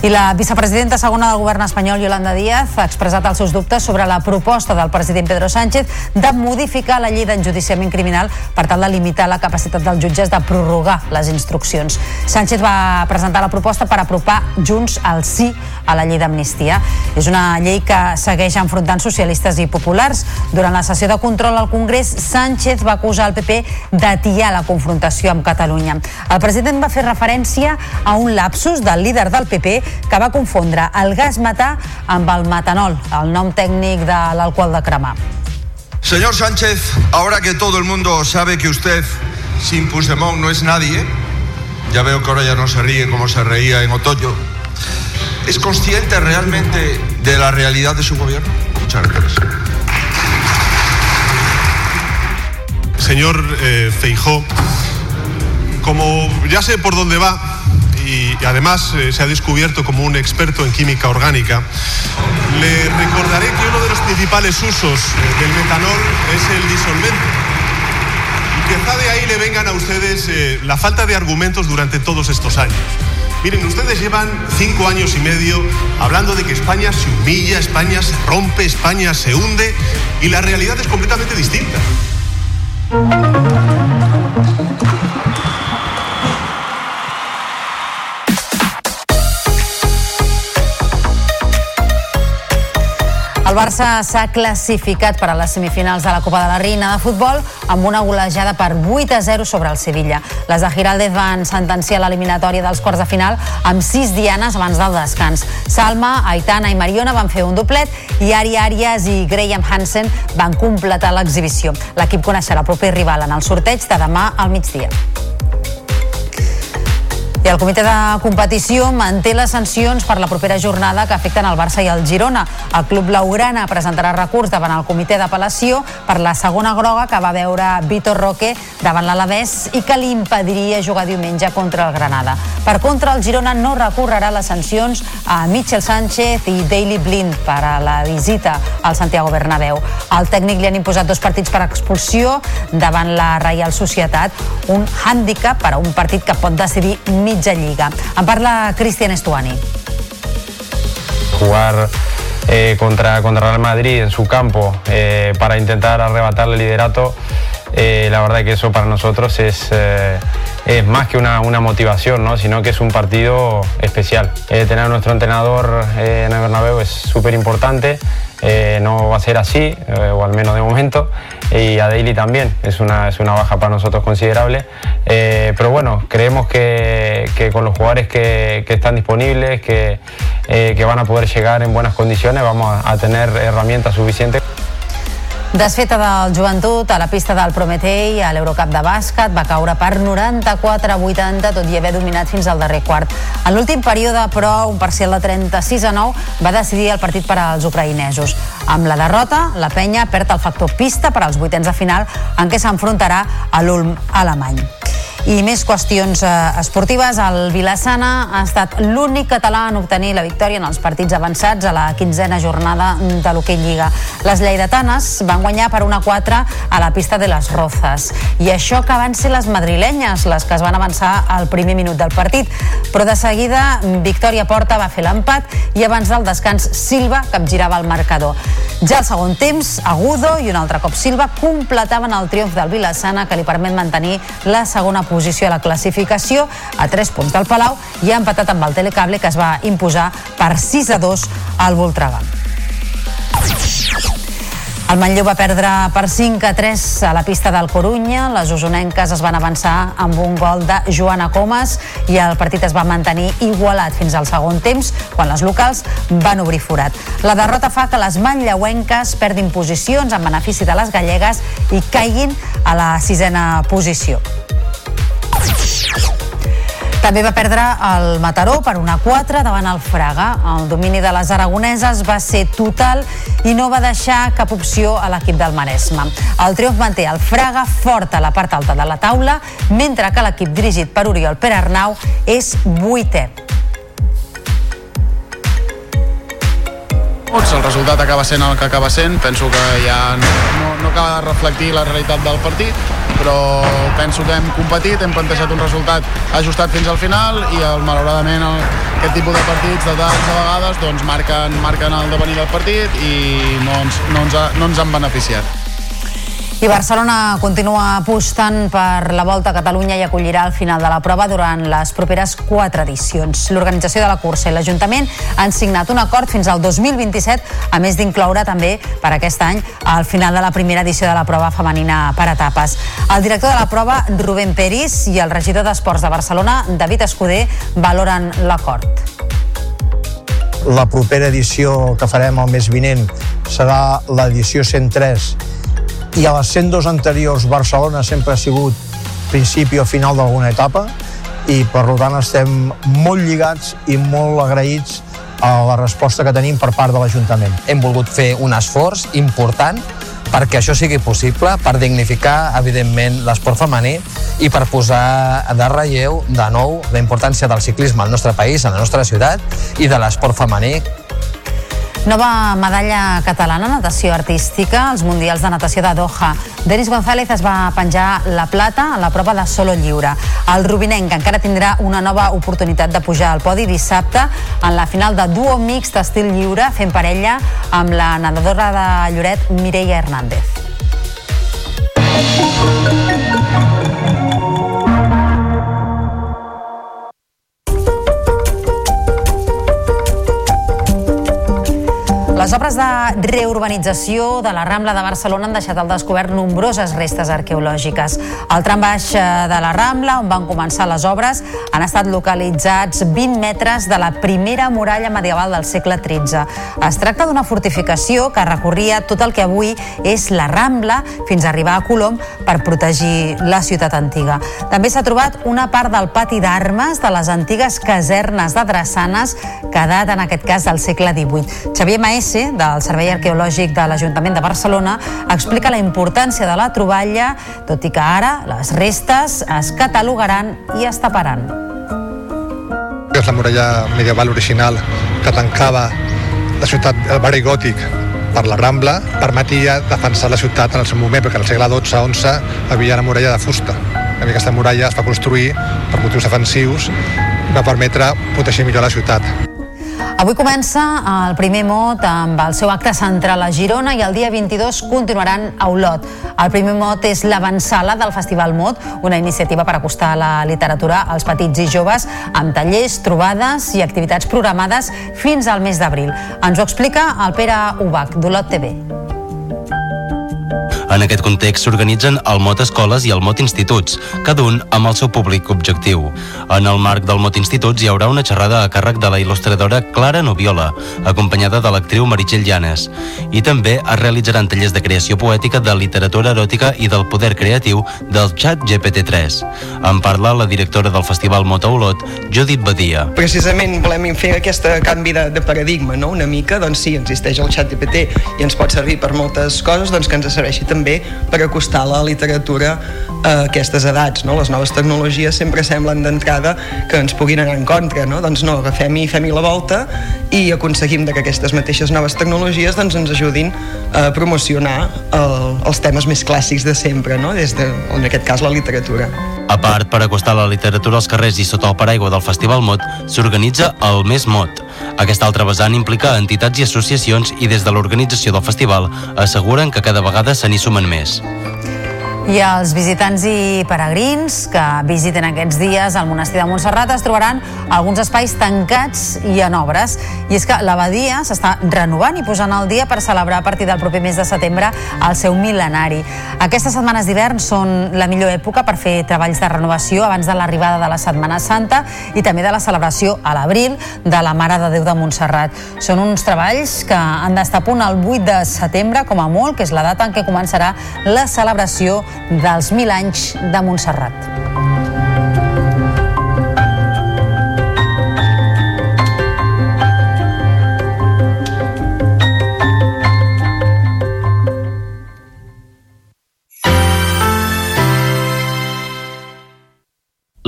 I la vicepresidenta segona del govern espanyol, Yolanda Díaz, ha expressat els seus dubtes sobre la proposta del president Pedro Sánchez de modificar la llei d'enjudiciament criminal per tal de limitar la capacitat dels jutges de prorrogar les instruccions. Sánchez va presentar la proposta per apropar Junts al sí a la llei d'amnistia. És una llei que segueix enfrontant socialistes i populars. Durant la sessió de control al Congrés, Sánchez va acusar el PP d'atiar la confrontació amb Catalunya. El president va fer referència a un lapsus del líder del PP que va confondre el gas metà amb el metanol, el nom tècnic de l'alcohol de cremar.
Señor Sánchez, ahora que todo el mundo sabe que usted sin Puigdemont no es nadie, ya veo que ahora ya no se ríe como se reía en otoño, ¿es consciente realmente de la realidad de su gobierno? Muchas gracias.
Señor eh, Feijó, como ya sé por dónde va y, además eh, se ha descubierto como un experto en química orgánica, le recordaré que uno de los principales usos eh, del metanol es el disolvente. Y quizá de ahí le vengan a ustedes eh, la falta de argumentos durante todos estos años. Miren, ustedes llevan cinco años y medio hablando de que España se humilla, España se rompe, España se hunde y la realidad es completamente distinta.
Barça s'ha classificat per a les semifinals de la Copa de la Reina de Futbol amb una golejada per 8 a 0 sobre el Sevilla. Les de Giraldez van sentenciar l'eliminatòria dels quarts de final amb 6 dianes abans del descans. Salma, Aitana i Mariona van fer un doblet i Ari Arias i Graham Hansen van completar l'exhibició. L'equip coneixerà el proper rival en el sorteig de demà al migdia. I el comitè de competició manté les sancions per la propera jornada que afecten el Barça i el Girona. El club blaugrana presentarà recurs davant el comitè d'apel·lació per la segona groga que va veure Vitor Roque davant l'Alavés i que li impediria jugar diumenge contra el Granada. Per contra, el Girona no recorrerà les sancions a Michel Sánchez i Daily Blind per a la visita al Santiago Bernabéu. Al tècnic li han imposat dos partits per expulsió davant la Reial Societat, un hàndicap per a un partit que pot decidir mitja lliga. En parla Cristian Estuani.
jugar eh, contra, contra Real Madrid en su campo eh, para intentar arrebatarle el liderato, eh, la verdad que eso para nosotros es, eh, es más que una, una motivación, ¿no? sino que es un partido especial. Eh, tener a nuestro entrenador en el Bernabéu es súper importante. No va a ser así, o al menos de momento, y a Daily también, es una, es una baja para nosotros considerable, pero bueno, creemos que, con los jugadores que, que están disponibles, que, que van a poder llegar en buenas condiciones, vamos a tener herramientas suficientes.
Desfeta del joventut a la pista del Prometei a l'Eurocup de bàsquet va caure per 94 a 80 tot i haver dominat fins al darrer quart. En l'últim període, però, un parcial de 36 a 9 va decidir el partit per als ucraïnesos. Amb la derrota, la penya perd el factor pista per als vuitens de final en què s'enfrontarà a l'Ulm alemany. I més qüestions eh, esportives. El Vilassana ha estat l'únic català en obtenir la victòria en els partits avançats a la quinzena jornada de l'Hockey Lliga. Les lleidatanes van guanyar per 1-4 a la pista de les Rozas. I això que van ser les madrilenyes les que es van avançar al primer minut del partit. Però de seguida Victòria Porta va fer l'empat i abans del descans Silva capgirava el marcador. Ja al segon temps, Agudo i un altre cop Silva completaven el triomf del Vilassana que li permet mantenir la segona posició posició a la classificació, a 3 punts del Palau, i ha empatat amb el Telecable, que es va imposar per 6 a 2 al Voltregà. El Manlleu va perdre per 5 a 3 a la pista del Corunya. Les usonenques es van avançar amb un gol de Joana Comas i el partit es va mantenir igualat fins al segon temps, quan les locals van obrir forat. La derrota fa que les manlleuenques perdin posicions en benefici de les gallegues i caiguin a la sisena posició. També va perdre el Mataró per una 4 davant el Fraga. El domini de les aragoneses va ser total i no va deixar cap opció a l'equip del Maresme. El triomf manté el Fraga fort a la part alta de la taula, mentre que l'equip dirigit per Oriol Perarnau és vuitè.
El resultat acaba sent el que acaba sent, penso que ja no, no acaba de reflectir la realitat del partit, però penso que hem competit, hem plantejat un resultat ajustat fins al final i el, malauradament el, aquest tipus de partits de tants a vegades doncs marquen, marquen el devenir del partit i no ens, no ens, ha, no ens han beneficiat.
I Barcelona continua apostant per la Volta a Catalunya i acollirà el final de la prova durant les properes quatre edicions. L'organització de la cursa i l'Ajuntament han signat un acord fins al 2027, a més d'incloure també per aquest any el final de la primera edició de la prova femenina per etapes. El director de la prova, Rubén Peris, i el regidor d'Esports de Barcelona, David Escudé, valoren l'acord.
La propera edició que farem el mes vinent serà l'edició 103 i a les 102 anteriors Barcelona sempre ha sigut principi o final d'alguna etapa i per tant estem molt lligats i molt agraïts a la resposta que tenim per part de l'Ajuntament.
Hem volgut fer un esforç important perquè això sigui possible, per dignificar, evidentment, l'esport femení i per posar de relleu, de nou, la importància del ciclisme al nostre país, a la nostra ciutat, i de l'esport femení
Nova medalla catalana natació artística als Mundials de Natació de Doha. Denis González es va penjar la plata en la prova de solo lliure. El rubinenc encara tindrà una nova oportunitat de pujar al podi dissabte en la final de duo mixt estil lliure fent parella amb la nedadora de Lloret Mireia Hernández. Les obres de reurbanització de la Rambla de Barcelona han deixat al descobert nombroses restes arqueològiques. Al tram baix eh, de la Rambla, on van començar les obres, han estat localitzats 20 metres de la primera muralla medieval del segle XIII. Es tracta d'una fortificació que recorria tot el que avui és la Rambla fins a arribar a Colom per protegir la ciutat antiga. També s'ha trobat una part del pati d'armes de les antigues casernes de Drassanes que en aquest cas del segle XVIII. Xavier Maés Messi, del Servei Arqueològic de l'Ajuntament de Barcelona, explica la importància de la troballa, tot i que ara les restes es catalogaran i es taparan.
És la muralla medieval original que tancava la ciutat, el barri gòtic per la Rambla, permetia defensar la ciutat en el seu moment, perquè el segle XII-XI havia una muralla de fusta. Aquesta muralla es va construir per motius defensius i va permetre protegir millor la ciutat.
Avui comença el primer mot amb el seu acte central a Girona i el dia 22 continuaran a Olot. El primer mot és l'avançala del Festival Mot, una iniciativa per acostar la literatura als petits i joves amb tallers, trobades i activitats programades fins al mes d'abril. Ens ho explica el Pere Ubach, d'Olot TV.
En aquest context s'organitzen el Mot Escoles i el Mot Instituts, cada un amb el seu públic objectiu. En el marc del Mot Instituts hi haurà una xerrada a càrrec de la il·lustradora Clara Noviola, acompanyada de l'actriu Meritxell Llanes. I també es realitzaran tallers de creació poètica, de literatura eròtica i del poder creatiu del xat GPT-3. En parla la directora del Festival Mot a Olot, Judit Badia.
Precisament volem fer aquest canvi de, de paradigma, no? una mica, doncs sí, existeix el xat GPT i ens pot servir per moltes coses, doncs que ens serveixi també també per acostar la literatura a aquestes edats. No? Les noves tecnologies sempre semblen d'entrada que ens puguin anar en contra. No? Doncs no, agafem-hi fem-hi la volta i aconseguim que aquestes mateixes noves tecnologies doncs, ens ajudin a promocionar el, els temes més clàssics de sempre, no? des de, en aquest cas, la literatura.
A part, per acostar la literatura als carrers i sota el paraigua del Festival Mot, s'organitza el Mes Mot. Aquest altre vessant implica entitats i associacions i des de l'organització del festival asseguren que cada vegada se n'hi sumen més.
I els visitants i peregrins que visiten aquests dies al monestir de Montserrat es trobaran alguns espais tancats i en obres. I és que l'abadia s'està renovant i posant al dia per celebrar a partir del proper mes de setembre el seu mil·lenari. Aquestes setmanes d'hivern són la millor època per fer treballs de renovació abans de l'arribada de la Setmana Santa i també de la celebració a l'abril de la Mare de Déu de Montserrat. Són uns treballs que han d'estar a punt el 8 de setembre, com a molt, que és la data en què començarà la celebració dels mil anys de Montserrat.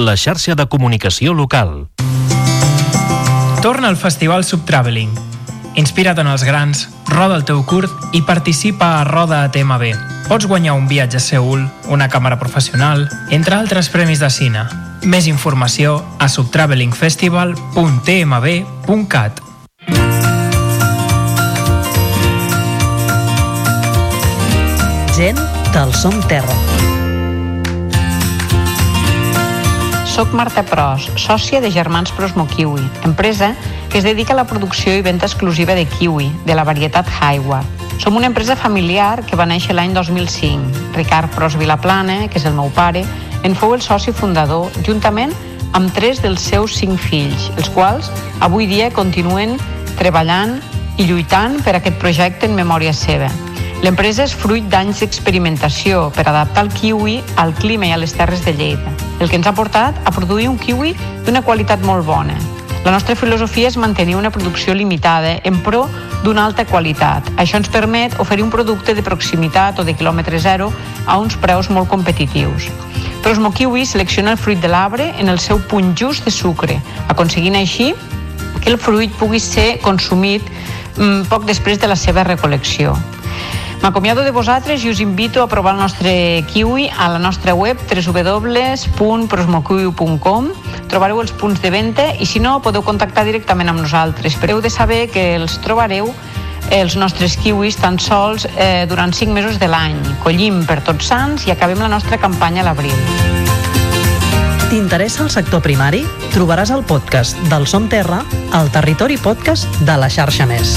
La xarxa de comunicació local.
Torna al Festival Subtraveling. Inspira't en els grans, roda el teu curt i participa a Roda a TMB Pots guanyar un viatge a Seul, una càmera professional, entre altres premis de cine. Més informació a subtravelingfestival.tmb.cat.
Gent del Som Terra.
Soc Marta Pros, sòcia de Germans Pros Mokiwi, empresa que es dedica a la producció i venda exclusiva de kiwi, de la varietat Highward. Som una empresa familiar que va néixer l'any 2005. Ricard Pros Vilaplana, que és el meu pare, en fou el soci fundador, juntament amb tres dels seus cinc fills, els quals avui dia continuen treballant i lluitant per aquest projecte en memòria seva. L'empresa és fruit d'anys d'experimentació per adaptar el kiwi al clima i a les terres de Lleida, el que ens ha portat a produir un kiwi d'una qualitat molt bona, la nostra filosofia és mantenir una producció limitada en pro d'una alta qualitat. Això ens permet oferir un producte de proximitat o de quilòmetre zero a uns preus molt competitius. Prosmo Kiwi selecciona el fruit de l'arbre en el seu punt just de sucre, aconseguint així que el fruit pugui ser consumit mm, poc després de la seva recolecció. M'acomiado de vosaltres i us invito a provar el nostre kiwi a la nostra web www.prosmokiwi.com Trobareu els punts de venda i si no podeu contactar directament amb nosaltres. Però heu de saber que els trobareu els nostres kiwis tan sols eh, durant 5 mesos de l'any. Collim per tots sants i acabem la nostra campanya a l'abril.
T'interessa el sector primari? Trobaràs el podcast del Som Terra al Territori Podcast de la xarxa Més.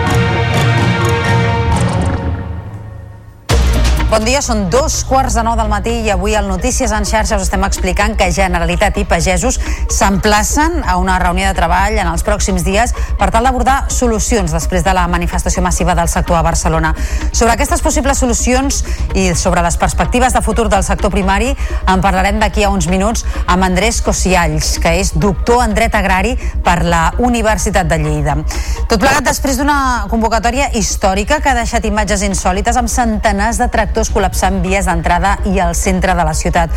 Bon dia, són dos quarts de nou del matí i avui al Notícies en xarxa us estem explicant que Generalitat i pagesos s'emplacen a una reunió de treball en els pròxims dies per tal d'abordar solucions després de la manifestació massiva del sector a Barcelona. Sobre aquestes possibles solucions i sobre les perspectives de futur del sector primari en parlarem d'aquí a uns minuts amb Andrés Cosialls, que és doctor en dret agrari per la Universitat de Lleida. Tot plegat després d'una convocatòria històrica que ha deixat imatges insòlites amb centenars de tractors tractors col·lapsant vies d'entrada i al centre de la ciutat.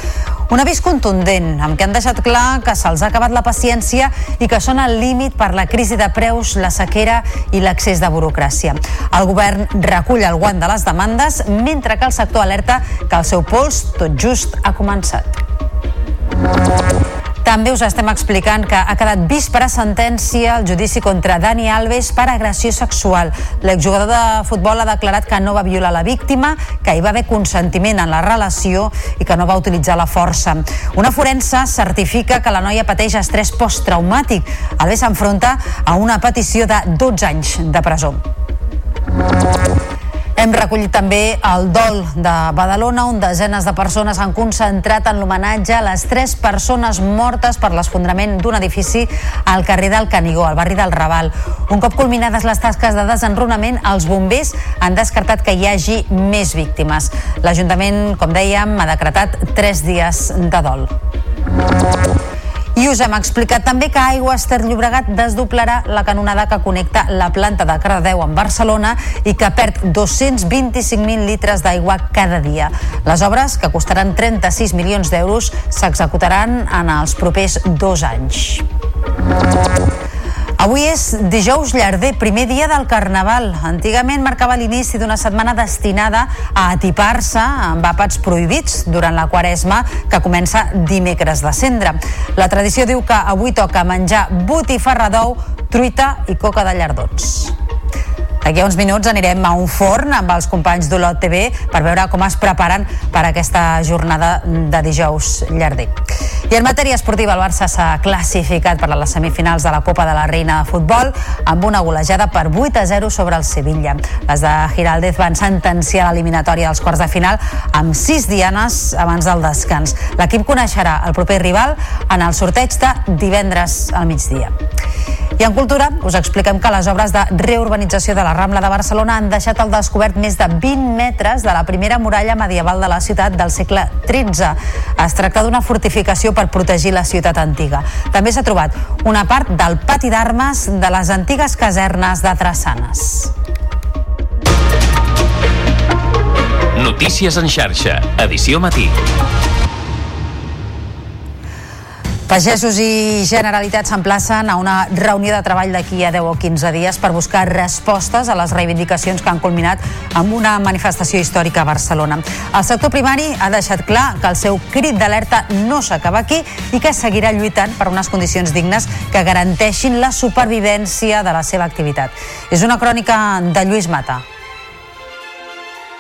Un avís contundent, amb què han deixat clar que se'ls ha acabat la paciència i que són al límit per la crisi de preus, la sequera i l'accés de burocràcia. El govern recull el guant de les demandes, mentre que el sector alerta que el seu pols tot just ha començat. També us estem explicant que ha quedat vist per a sentència el judici contra Dani Alves per agressió sexual. L'exjugador de futbol ha declarat que no va violar la víctima, que hi va haver consentiment en la relació i que no va utilitzar la força. Una forense certifica que la noia pateix estrès posttraumàtic. Alves s'enfronta a una petició de 12 anys de presó. Hem recollit també el dol de Badalona, on desenes de persones han concentrat en l'homenatge a les tres persones mortes per l'esfondrament d'un edifici al carrer del Canigó, al barri del Raval. Un cop culminades les tasques de desenrunament, els bombers han descartat que hi hagi més víctimes. L'Ajuntament, com dèiem, ha decretat tres dies de dol. I us hem explicat també que Aigües Ter Llobregat desdoblarà la canonada que connecta la planta de Cardedeu amb Barcelona i que perd 225.000 litres d'aigua cada dia. Les obres, que costaran 36 milions d'euros, s'executaran en els propers dos anys. Avui és dijous llarder, primer dia del Carnaval. Antigament marcava l'inici d'una setmana destinada a atipar-se amb àpats prohibits durant la quaresma que comença dimecres de cendre. La tradició diu que avui toca menjar botifarra d'ou, truita i coca de llardons. D'aquí a uns minuts anirem a un forn amb els companys d'Olot TV per veure com es preparen per aquesta jornada de dijous llarder. I en matèria esportiva, el Barça s'ha classificat per a les semifinals de la Copa de la Reina de Futbol amb una golejada per 8 a 0 sobre el Sevilla. Les de Giraldez van sentenciar l'eliminatòria dels quarts de final amb 6 dianes abans del descans. L'equip coneixerà el proper rival en el sorteig de divendres al migdia. I en cultura us expliquem que les obres de reurbanització de la Rambla de Barcelona han deixat al descobert més de 20 metres de la primera muralla medieval de la ciutat del segle XIII. Es tracta d'una fortificació per protegir la ciutat antiga. També s'ha trobat una part del pati d'armes de les antigues casernes de Trassanes.
Notícies en xarxa, edició matí.
Pagesos i Generalitat s'emplacen a una reunió de treball d'aquí a 10 o 15 dies per buscar respostes a les reivindicacions que han culminat amb una manifestació històrica a Barcelona. El sector primari ha deixat clar que el seu crit d'alerta no s'acaba aquí i que seguirà lluitant per unes condicions dignes que garanteixin la supervivència de la seva activitat. És una crònica de Lluís Mata.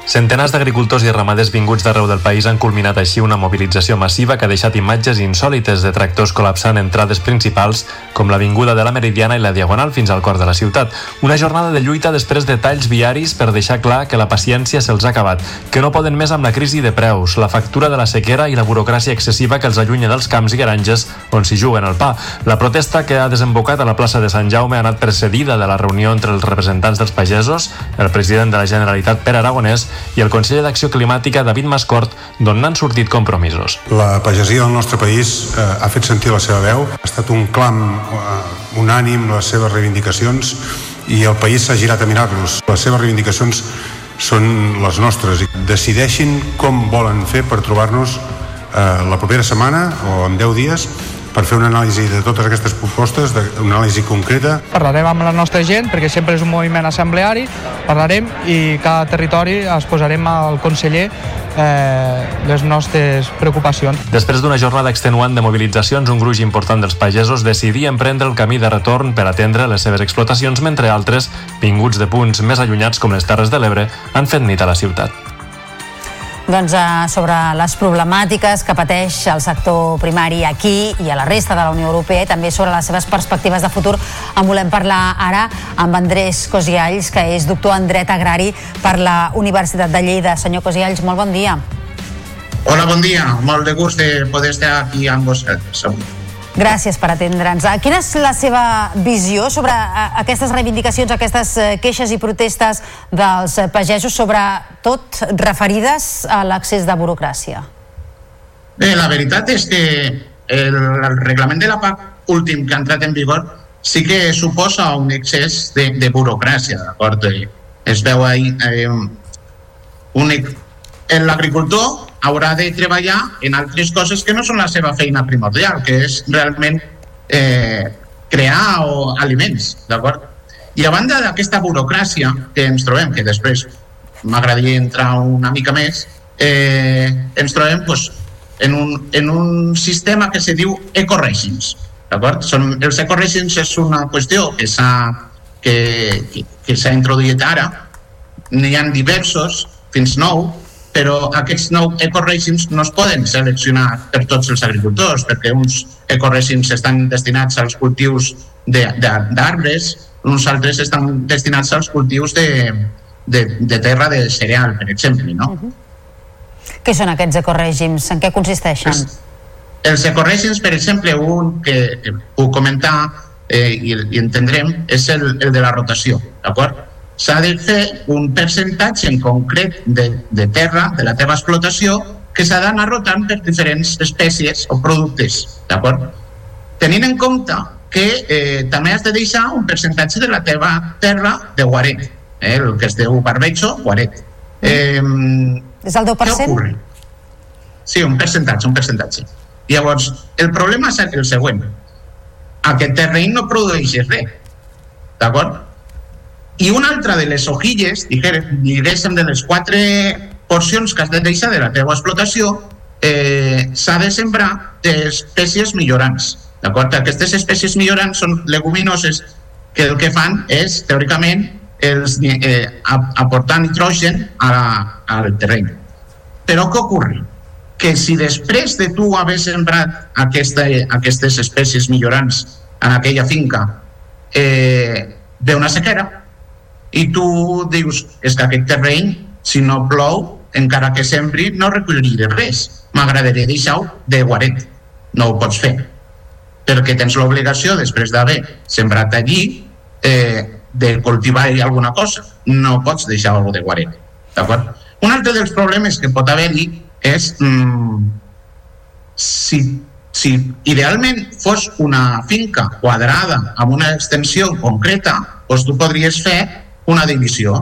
Centenars d'agricultors i ramaders vinguts d'arreu del país han culminat així una mobilització massiva que ha deixat imatges insòlites de tractors col·lapsant entrades principals com l'Avinguda de la Meridiana i la Diagonal fins al cor de la ciutat. Una jornada de lluita després de talls viaris per deixar clar que la paciència se'ls ha acabat, que no poden més amb la crisi de preus, la factura de la sequera i la burocràcia excessiva que els allunya dels camps i granges on s'hi juguen el pa. La protesta que ha desembocat a la plaça de Sant Jaume ha anat precedida de la reunió entre els representants dels pagesos, el president de la Generalitat Pere Aragonès i el conseller d'Acció Climàtica David Mascort, d'on n'han sortit compromisos.
La pagesia del nostre país eh, ha fet sentir la seva veu, ha estat un clam eh, unànim les seves reivindicacions i el país s'ha girat a mirar-los. Les seves reivindicacions són les nostres i decideixin com volen fer per trobar-nos eh, la propera setmana o en 10 dies per fer una anàlisi de totes aquestes propostes, de, una anàlisi concreta.
Parlarem amb la nostra gent, perquè sempre és un moviment assembleari, parlarem i cada territori es posarem al conseller eh, les nostres preocupacions.
Després d'una jornada extenuant de mobilitzacions, un gruix important dels pagesos decidí emprendre el camí de retorn per atendre les seves explotacions, mentre altres, vinguts de punts més allunyats com les Terres de l'Ebre, han fet nit a la ciutat
doncs, eh, sobre les problemàtiques que pateix el sector primari aquí i a la resta de la Unió Europea i també sobre les seves perspectives de futur en volem parlar ara amb Andrés Cosialls, que és doctor en dret agrari per la Universitat de Lleida. Senyor Cosialls, molt bon dia.
Hola, bon dia. Molt de gust de poder estar aquí amb vosaltres.
Gràcies per atendre'ns. Eh, Quina és la seva visió sobre eh, aquestes reivindicacions, aquestes eh, queixes i protestes dels pagesos, sobretot referides a l'accés de burocràcia?
Bé, la veritat és que el, reglament de la PAC últim que ha entrat en vigor sí que suposa un excés de, de burocràcia, d'acord? Es veu ahí eh, un, l'agricultor haurà de treballar en altres coses que no són la seva feina primordial, que és realment eh, crear o aliments, d'acord? I a banda d'aquesta burocràcia que ens trobem, que després m'agradaria entrar una mica més, eh, ens trobem pues, en, un, en un sistema que se diu ecoregims, d'acord? Els ecoregims és una qüestió que s'ha que, que, que s'ha introduït ara, n'hi ha diversos, fins nou, però aquests nou ecoregims no es poden seleccionar per tots els agricultors, perquè uns ecoregims estan destinats als cultius d'arbres, uns altres estan destinats als cultius de, de, de terra de cereal, per exemple, no? Uh -huh.
Què són aquests ecoregims? En què consisteixen?
Els, els ecoregims, per exemple, un que, puc comentar eh, i, i entendrem és el, el de la rotació, d'acord? S'ha de fer un percentatge en concret de, de terra, de la teva explotació, que s'ha d'anar rotant per diferents espècies o productes, d'acord? Tenint en compte que eh, també has de deixar un percentatge de la teva terra de guaret, eh, el que es diu barbecho, guaret. Eh,
és el 10%?
Sí, un percentatge, un percentatge. Llavors, el problema és el següent. Aquest terreny no produeix res d'acord? I una altra de les hojilles, diguéssim, de les quatre porcions que has de deixar de la teva explotació, eh, s'ha de sembrar d'espècies millorants. D'acord? Aquestes espècies millorants són leguminoses que el que fan és, teòricament, els, eh, aportar nitrogen a al terreny. Però què ocorre? Que si després de tu haver sembrat aquesta, aquestes espècies millorants en aquella finca eh, ve una sequera, i tu dius, és que aquest terreny, si no plou, encara que sembri, no recolliré res. M'agradaria deixar-ho de guaret. No ho pots fer. Perquè tens l'obligació, després d'haver sembrat allí, eh, de cultivar alguna cosa. No pots deixar-ho de guaret. D'acord? Un altre dels problemes que pot haver-hi és mm, si, si idealment fos una finca quadrada amb una extensió concreta, doncs tu podries fer una divisió,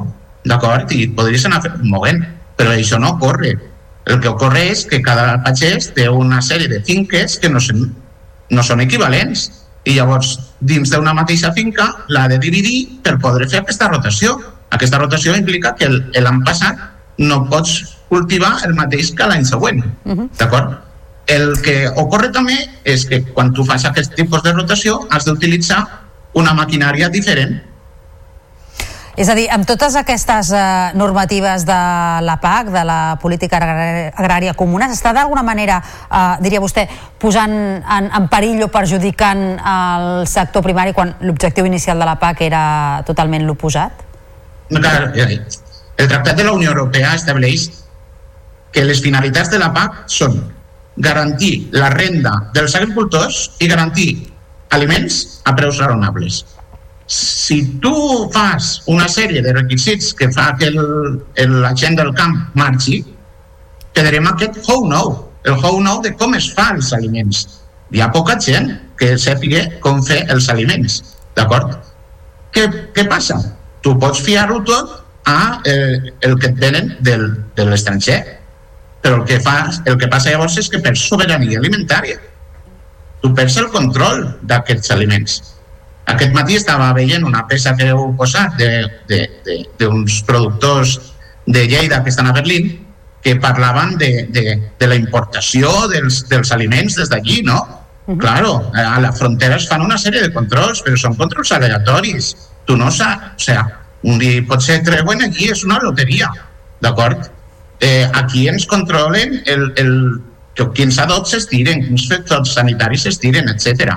d'acord? I podries anar movent, però això no ocorre. El que ocorre és que cada pagès té una sèrie de finques que no són, no són equivalents i llavors dins d'una mateixa finca l'ha de dividir per poder fer aquesta rotació. Aquesta rotació implica que l'any passat no pots cultivar el mateix que l'any següent. Uh -huh. D'acord? El que ocorre també és que quan tu fas aquest tipus de rotació has d'utilitzar una maquinària diferent
és a dir, amb totes aquestes eh, normatives de la PAC, de la política agrària comuna, s'està d'alguna manera, eh, diria vostè, posant en, en perill o perjudicant el sector primari quan l'objectiu inicial de la PAC era totalment l'oposat?
Clar, el Tractat de la Unió Europea estableix que les finalitats de la PAC són garantir la renda dels agricultors i garantir aliments a preus raonables si tu fas una sèrie de requisits que fa que el, la gent del camp marxi, quedarem aquest how nou, el how nou de com es fa els aliments. Hi ha poca gent que sàpiga com fer els aliments, d'acord? Què, què passa? Tu pots fiar-ho tot a eh, el que et venen del, de l'estranger, però el que, fas, el que passa llavors és que perds sobirania alimentària. Tu perds el control d'aquests aliments aquest matí estava veient una peça que heu posat d'uns productors de Lleida que estan a Berlín que parlaven de, de, de la importació dels, dels aliments des d'allí, no? Uh -huh. Claro, a la frontera es fan una sèrie de controls, però són controls aleatoris. Tu no saps, o sea, un dia pot ser treuen aquí, és una loteria, d'acord? Eh, aquí ens controlen el, el, que quins adots s'estiren, quins factors sanitaris s'estiren, etc.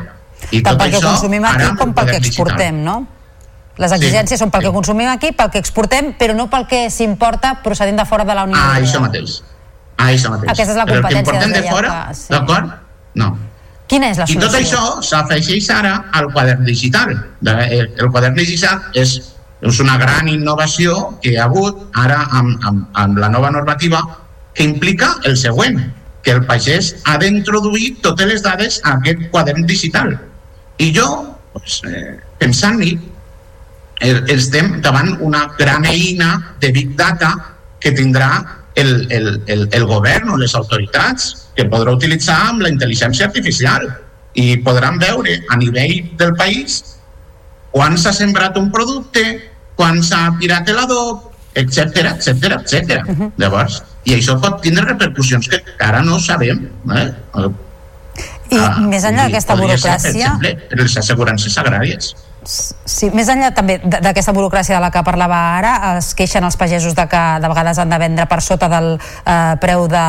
I tant perquè això, consumim aquí com pel que exportem, no? Les exigències sí, són pel sí. que consumim aquí, pel que exportem, però no pel que s'importa procedint de fora de la Unió
Europea. Ah, això mateix. Ah, això mateix.
Aquesta és la competència.
Però el que importem de fora, sí. d'acord? No.
Quina és la solució?
I tot això s'afegeix ara al quadern digital. El, el quadern digital és, és una gran innovació que hi ha hagut ara amb, amb, amb la nova normativa que implica el següent, que el pagès ha d'introduir totes les dades a aquest quadern digital. I jo, pues, eh, pensant-hi, estem davant una gran eina de Big Data que tindrà el, el, el, el govern o les autoritats que podrà utilitzar amb la intel·ligència artificial. I podran veure a nivell del país quan s'ha sembrat un producte, quan s'ha tirat l'adob, etc etc etc. Uh -huh. Llavors, i això pot tindre repercussions que ara no sabem. Eh?
I ah, més enllà d'aquesta burocràcia...
Ser, per exemple, les assegurances agràries.
Sí, més enllà també d'aquesta burocràcia de la que parlava ara, es queixen els pagesos de que de vegades han de vendre per sota del eh, preu de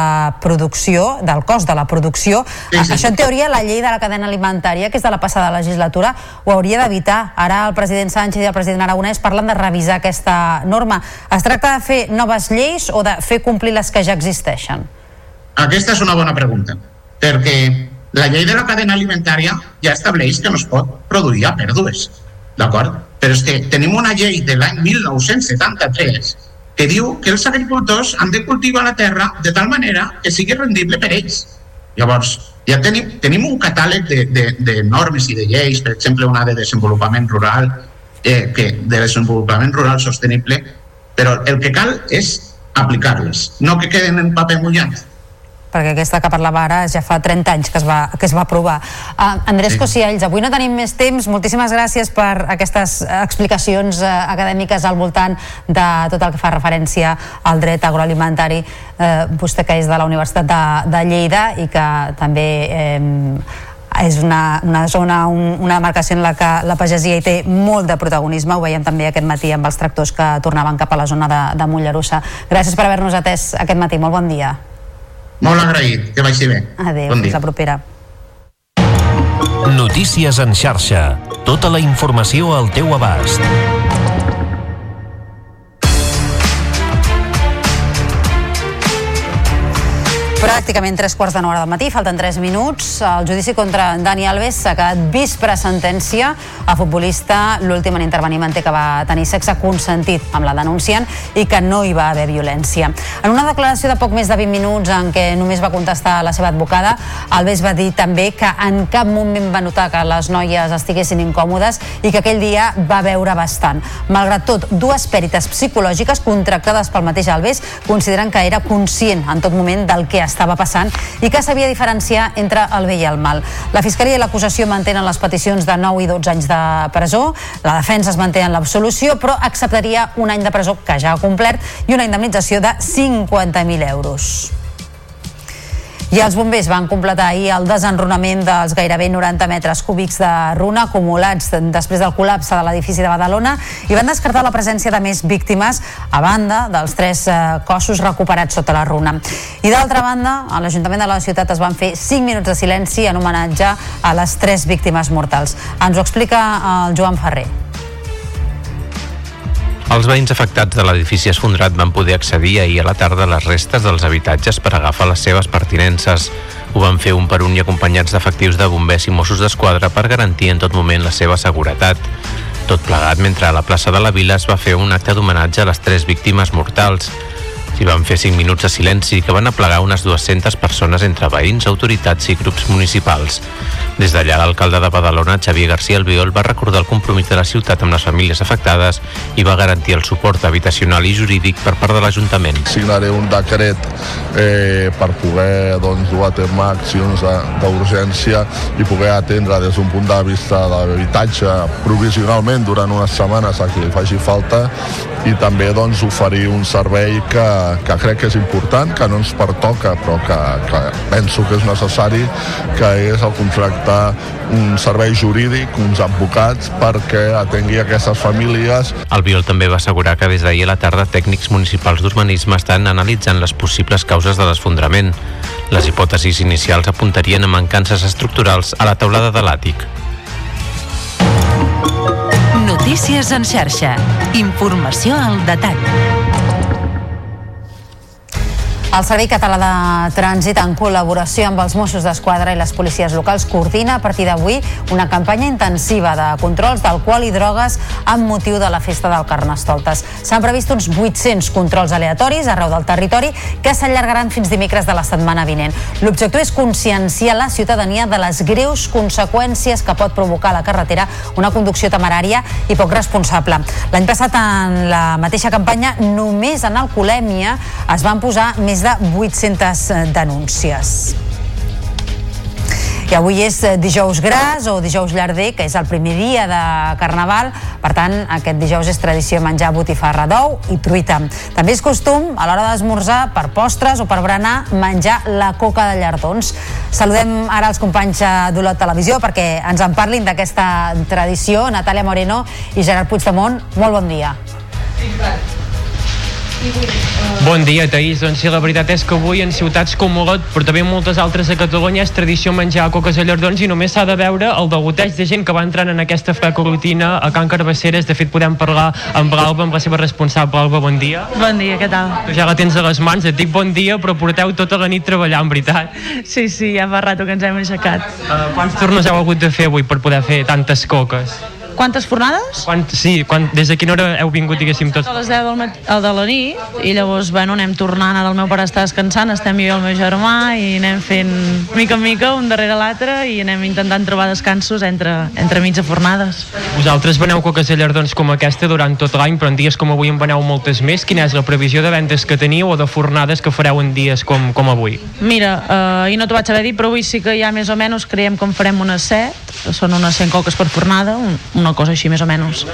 producció, del cost de la producció. Sí, sí. Això, en teoria, la llei de la cadena alimentària, que és de la passada legislatura, ho hauria d'evitar. Ara el president Sánchez i el president Aragonès parlen de revisar aquesta norma. Es tracta de fer noves lleis o de fer complir les que ja existeixen?
Aquesta és una bona pregunta, perquè la llei de la cadena alimentària ja estableix que no es pot produir a pèrdues, d'acord? Però és que tenim una llei de l'any 1973 que diu que els agricultors han de cultivar la terra de tal manera que sigui rendible per ells. Llavors, ja tenim, tenim un catàleg de, de, de normes i de lleis, per exemple, una de desenvolupament rural, eh, que, de desenvolupament rural sostenible, però el que cal és aplicar-les, no que queden en paper mullat.
Perquè aquesta que parlava ara ja fa 30 anys que es va, que es va aprovar. Uh, Andrés sí. Cosiells, avui no tenim més temps, moltíssimes gràcies per aquestes explicacions uh, acadèmiques al voltant de tot el que fa referència al dret agroalimentari. Uh, vostè que és de la Universitat de, de Lleida i que també eh, és una, una zona, un, una demarcació en la que la pagesia hi té molt de protagonisme, ho veiem també aquest matí amb els tractors que tornaven cap a la zona de, de Mollerussa. Gràcies per haver-nos atès aquest matí, molt bon dia.
Molt agraït, que vagi bé.
Adéu, bon fins la propera.
Notícies en xarxa. Tota la informació al teu abast.
Pràcticament tres quarts de nou del matí, falten tres minuts. El judici contra Dani Alves s'ha quedat vist per sentència. A futbolista, l'últim en intervenir manté que va tenir sexe consentit amb la denunciant i que no hi va haver violència. En una declaració de poc més de 20 minuts en què només va contestar la seva advocada, Alves va dir també que en cap moment va notar que les noies estiguessin incòmodes i que aquell dia va veure bastant. Malgrat tot, dues pèrites psicològiques contractades pel mateix Alves consideren que era conscient en tot moment del que estava passant i que sabia diferenciar entre el bé i el mal. La Fiscalia i l'acusació mantenen les peticions de 9 i 12 anys de presó, la defensa es manté en l'absolució, però acceptaria un any de presó que ja ha complert i una indemnització de 50.000 euros. I els bombers van completar ahir el desenrunament dels gairebé 90 metres cúbics de runa acumulats després del col·lapse de l'edifici de Badalona i van descartar la presència de més víctimes a banda dels tres eh, cossos recuperats sota la runa. I d'altra banda, a l'Ajuntament de la ciutat es van fer 5 minuts de silenci en homenatge a les tres víctimes mortals. Ens ho explica el Joan Ferrer.
Els veïns afectats de l'edifici esfondrat van poder accedir ahir a la tarda a les restes dels habitatges per agafar les seves pertinences. Ho van fer un per un i acompanyats d'efectius de bombers i Mossos d'Esquadra per garantir en tot moment la seva seguretat. Tot plegat mentre a la plaça de la Vila es va fer un acte d'homenatge a les tres víctimes mortals. S'hi van fer 5 minuts de silenci que van aplegar unes 200 persones entre veïns, autoritats i grups municipals. Des d'allà, l'alcalde de Badalona, Xavier García Albiol, va recordar el compromís de la ciutat amb les famílies afectades i va garantir el suport habitacional i jurídic per part de l'Ajuntament.
Signaré un decret eh, per poder doncs, dur a terme accions d'urgència i poder atendre des d'un punt de vista de l'habitatge provisionalment durant unes setmanes a qui li faci falta i també doncs, oferir un servei que, que crec que és important, que no ens pertoca, però que, que penso que és necessari, que és el contractar un servei jurídic, uns advocats, perquè atengui aquestes famílies.
El Biol també va assegurar que des d'ahir a la tarda tècnics municipals d'urbanisme estan analitzant les possibles causes de l'esfondrament. Les hipòtesis inicials apuntarien a mancances estructurals a la teulada de l'àtic.
Notícies en xarxa. Informació al detall.
El Servei Català de Trànsit, en col·laboració amb els Mossos d'Esquadra i les policies locals, coordina a partir d'avui una campanya intensiva de controls d'alcohol i drogues amb motiu de la festa del Carnestoltes. S'han previst uns 800 controls aleatoris arreu del territori que s'allargaran fins dimecres de la setmana vinent. L'objectiu és conscienciar la ciutadania de les greus conseqüències que pot provocar a la carretera una conducció temerària i poc responsable. L'any passat, en la mateixa campanya, només en alcoholèmia es van posar més de 800 denúncies. I avui és dijous gras o dijous llarder, que és el primer dia de Carnaval. Per tant, aquest dijous és tradició menjar botifarra d'ou i truita. També és costum, a l'hora d'esmorzar, per postres o per berenar, menjar la coca de llardons. Saludem ara els companys d'Olot Televisió perquè ens en parlin d'aquesta tradició. Natàlia Moreno i Gerard Puigdemont, molt bon dia.
Bon dia, Taís. Doncs sí, la veritat és que avui en ciutats com Olot, però també en moltes altres a Catalunya, és tradició menjar coques a llardons i només s'ha de veure el degoteig de gent que va entrant en aquesta freca rutina a Can Carbasseres. De fet, podem parlar amb l'Alba, amb la seva responsable. Alba, bon dia.
Bon dia, què tal?
Tu ja la tens a les mans, et dic bon dia, però porteu tota la nit treballant, veritat?
Sí, sí, ja fa rato que ens hem aixecat.
Uh, quants torns heu hagut de fer avui per poder fer tantes coques?
Quantes fornades?
Quan, sí, quan, des de quina hora heu vingut, diguéssim, tots?
A les 10 del matí, de la nit i llavors, bueno, anem tornant, ara el meu pare està descansant, estem jo i el meu germà i anem fent mica en mica un darrere l'altre i anem intentant trobar descansos entre, entre mitja fornades.
Vosaltres veneu coques de llardons com aquesta durant tot l'any, però en dies com avui en veneu moltes més. Quina és la previsió de vendes que teniu o de fornades que fareu en dies com, com avui?
Mira, eh, ahir no t'ho vaig haver dit, però avui sí que ja més o menys creiem que en farem unes 7, són unes 100 coques per fornada, una cosa així més o menys.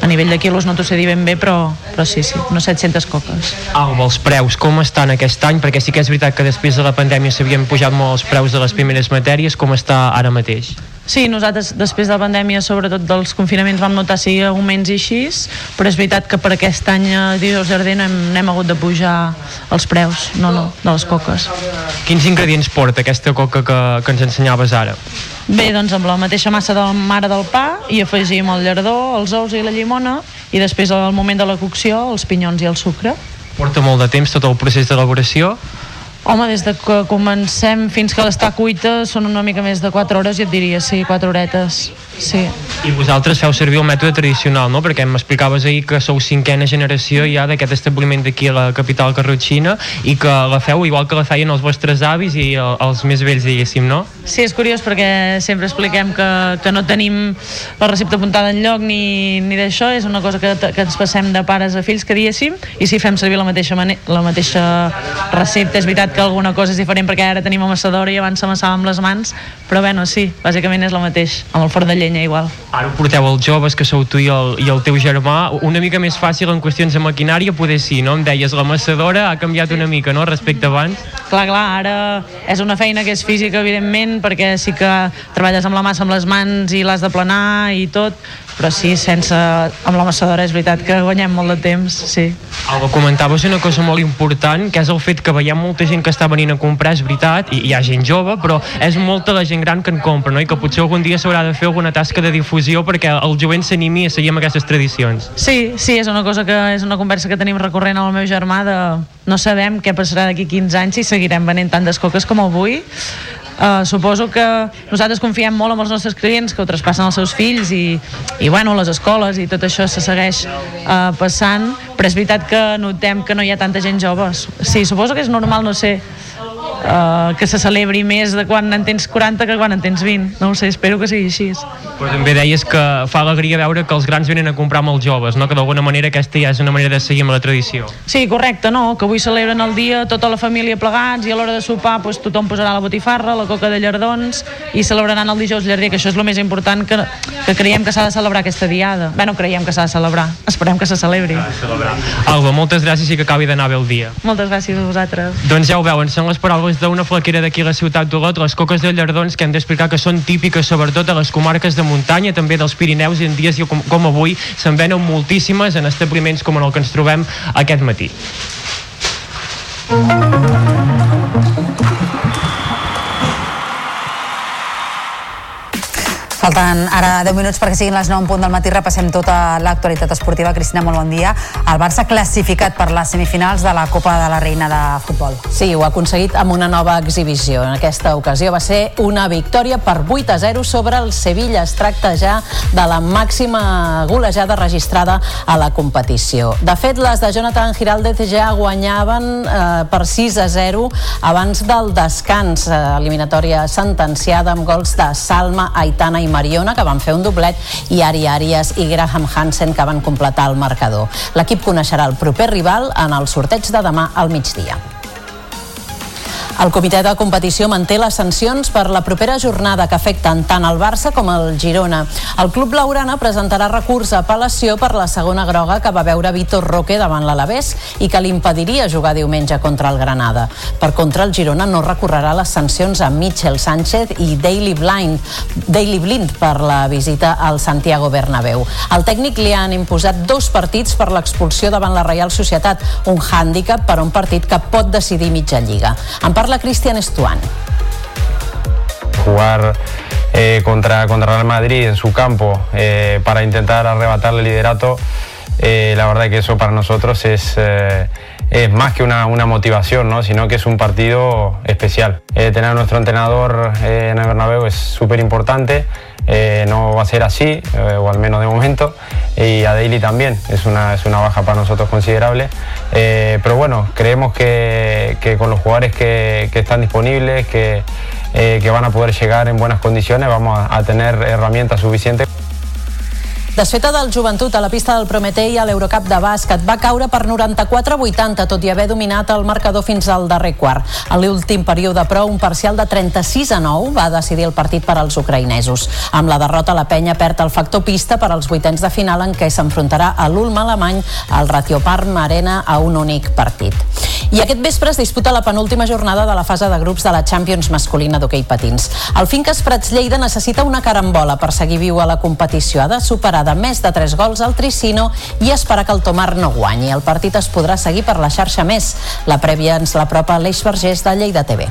A nivell de quilos no t'ho sé dir ben bé, però, però sí, sí, unes 700 coques.
Alba, els preus, com estan aquest any? Perquè sí que és veritat que després de la pandèmia s'havien pujat molt els preus de les primeres matèries, com està ara mateix?
Sí, nosaltres després de la pandèmia, sobretot dels confinaments, vam notar sí augments i així, però és veritat que per aquest any a Dijous Jardí no hem, no hem hagut de pujar els preus, no, no, de les coques.
Quins ingredients porta aquesta coca que, que ens ensenyaves ara?
Bé, doncs amb la mateixa massa de la mare del pa i afegim el llardó, els ous i la llimona i després al moment de la cocció els pinyons i el sucre.
Porta molt de temps tot el procés d'elaboració?
Home, des de que comencem fins que l'està cuita són una mica més de 4 hores, i et diria, sí, 4 horetes sí.
I vosaltres feu servir el mètode tradicional, no? Perquè m'explicaves ahir que sou cinquena generació ja d'aquest establiment d'aquí a la capital carrotxina i que la feu igual que la feien els vostres avis i els més vells, diguéssim, no?
Sí, és curiós perquè sempre expliquem que, que no tenim la recepta apuntada en lloc ni, ni d'això, és una cosa que, que ens passem de pares a fills, que diguéssim, i si fem servir la mateixa, la mateixa recepta, és veritat que alguna cosa és diferent perquè ara tenim amassadora i abans s'amassava amb les mans, però bueno, sí, bàsicament és la mateix, amb el forn de llenya igual.
Ara ho porteu els joves, que sou tu i el, i el teu germà, una mica més fàcil en qüestions de maquinària, poder sí, no? Em deies, la massadora ha canviat una mica, no?, respecte abans.
Clar, clar, ara és una feina que és física, evidentment, perquè sí que treballes amb la massa amb les mans i l'has de planar i tot, però sí, sense, amb la massadora és veritat que guanyem molt de temps, sí.
Alba, comentaves una cosa molt important, que és el fet que veiem molta gent que està venint a comprar, és veritat, i hi ha gent jove, però és molta la gent gran que en compra, no? i que potser algun dia s'haurà de fer alguna tasca de difusió perquè el jovent s'animi a seguir amb aquestes tradicions.
Sí, sí, és una cosa que és una conversa que tenim recorrent amb el meu germà de no sabem què passarà d'aquí 15 anys si seguirem venent tantes coques com avui Uh, suposo que nosaltres confiem molt en els nostres clients que ho traspassen als seus fills i, i bueno, les escoles i tot això se segueix uh, passant però és veritat que notem que no hi ha tanta gent jove. Sí, suposo que és normal, no sé uh, que se celebri més de quan en tens 40 que quan en tens 20 no ho sé, espero que sigui així.
Però també deies que fa alegria veure que els grans venen a comprar amb els joves no? que d'alguna manera aquesta ja és una manera de seguir amb la tradició.
Sí, correcte, no? que avui celebren el dia tota la família plegats i a l'hora de sopar pues, tothom posarà la botifarra, la coca de llardons i celebraran el dijous llarder, que això és el més important que, que creiem que s'ha de celebrar aquesta diada. Bé, no creiem que s'ha de celebrar, esperem que se celebri.
Alba, moltes gràcies i que acabi d'anar bé el dia.
Moltes gràcies a vosaltres.
Doncs ja ho veuen, són les paraules d'una flaquera d'aquí a la ciutat d'Olot, les coques de llardons que hem d'explicar que són típiques sobretot a les comarques de muntanya, també dels Pirineus i en dies com, com avui se'n venen moltíssimes en establiments com en el que ens trobem aquest matí.
Falten ara 10 minuts perquè siguin les 9 en punt del matí. Repassem tota l'actualitat esportiva. Cristina, molt bon dia. El Barça classificat per les semifinals de la Copa de la Reina de Futbol.
Sí, ho ha aconseguit amb una nova exhibició. En aquesta ocasió va ser una victòria per 8 a 0 sobre el Sevilla. Es tracta ja de la màxima golejada registrada a la competició. De fet, les de Jonathan Giraldez ja guanyaven eh, per 6 a 0 abans del descans. Eh, eliminatòria sentenciada amb gols de Salma, Aitana i Mariona, que van fer un doblet, i Ari Arias i Graham Hansen, que van completar el marcador. L'equip coneixerà el proper rival en el sorteig de demà al migdia. El comitè de competició manté les sancions per la propera jornada que afecten tant el Barça com el Girona. El club laurana presentarà recurs a apel·lació per la segona groga que va veure Vitor Roque davant l'Alavés i que li impediria jugar diumenge contra el Granada. Per contra, el Girona no recorrerà les sancions a Mitchell Sánchez i Daily Blind, Daily Blind per la visita al Santiago Bernabéu. Al tècnic li han imposat dos partits per l'expulsió davant la Reial Societat, un hàndicap per un partit que pot decidir mitja lliga. En parla Cristian Estuán.
Jugar eh, contra, contra Real Madrid en su campo eh, para intentar arrebatarle el liderato
eh, la verdad que eso para nosotros es, es más que una, una, motivación, ¿no? sino que es un partido especial. Eh, tener a nuestro entrenador en el Bernabéu es súper importante, no va a ser así, o al menos de momento, y a Daily también, es una, es una baja para nosotros considerable, pero bueno, creemos que, que con los jugadores que, que están disponibles, que, que van a poder llegar en buenas condiciones, vamos a tener herramientas suficientes.
Desfeta del joventut a la pista del Prometei a l'Eurocup de bàsquet va caure per 94-80, tot i haver dominat el marcador fins al darrer quart. A l'últim període, però, un parcial de 36 a 9 va decidir el partit per als ucraïnesos. Amb la derrota, la penya perd el factor pista per als vuitens de final en què s'enfrontarà a l'Ulm alemany al Ratioparm Arena a un únic partit. I aquest vespre es disputa la penúltima jornada de la fase de grups de la Champions masculina d'hoquei patins. El Finques Prats Lleida necessita una carambola per seguir viu a la competició. Ha de superar de més de 3 gols al Tricino i esperar que el Tomar no guanyi. El partit es podrà seguir per la xarxa més. La prèvia ens l'apropa l'Eix Vergés de Lleida TV.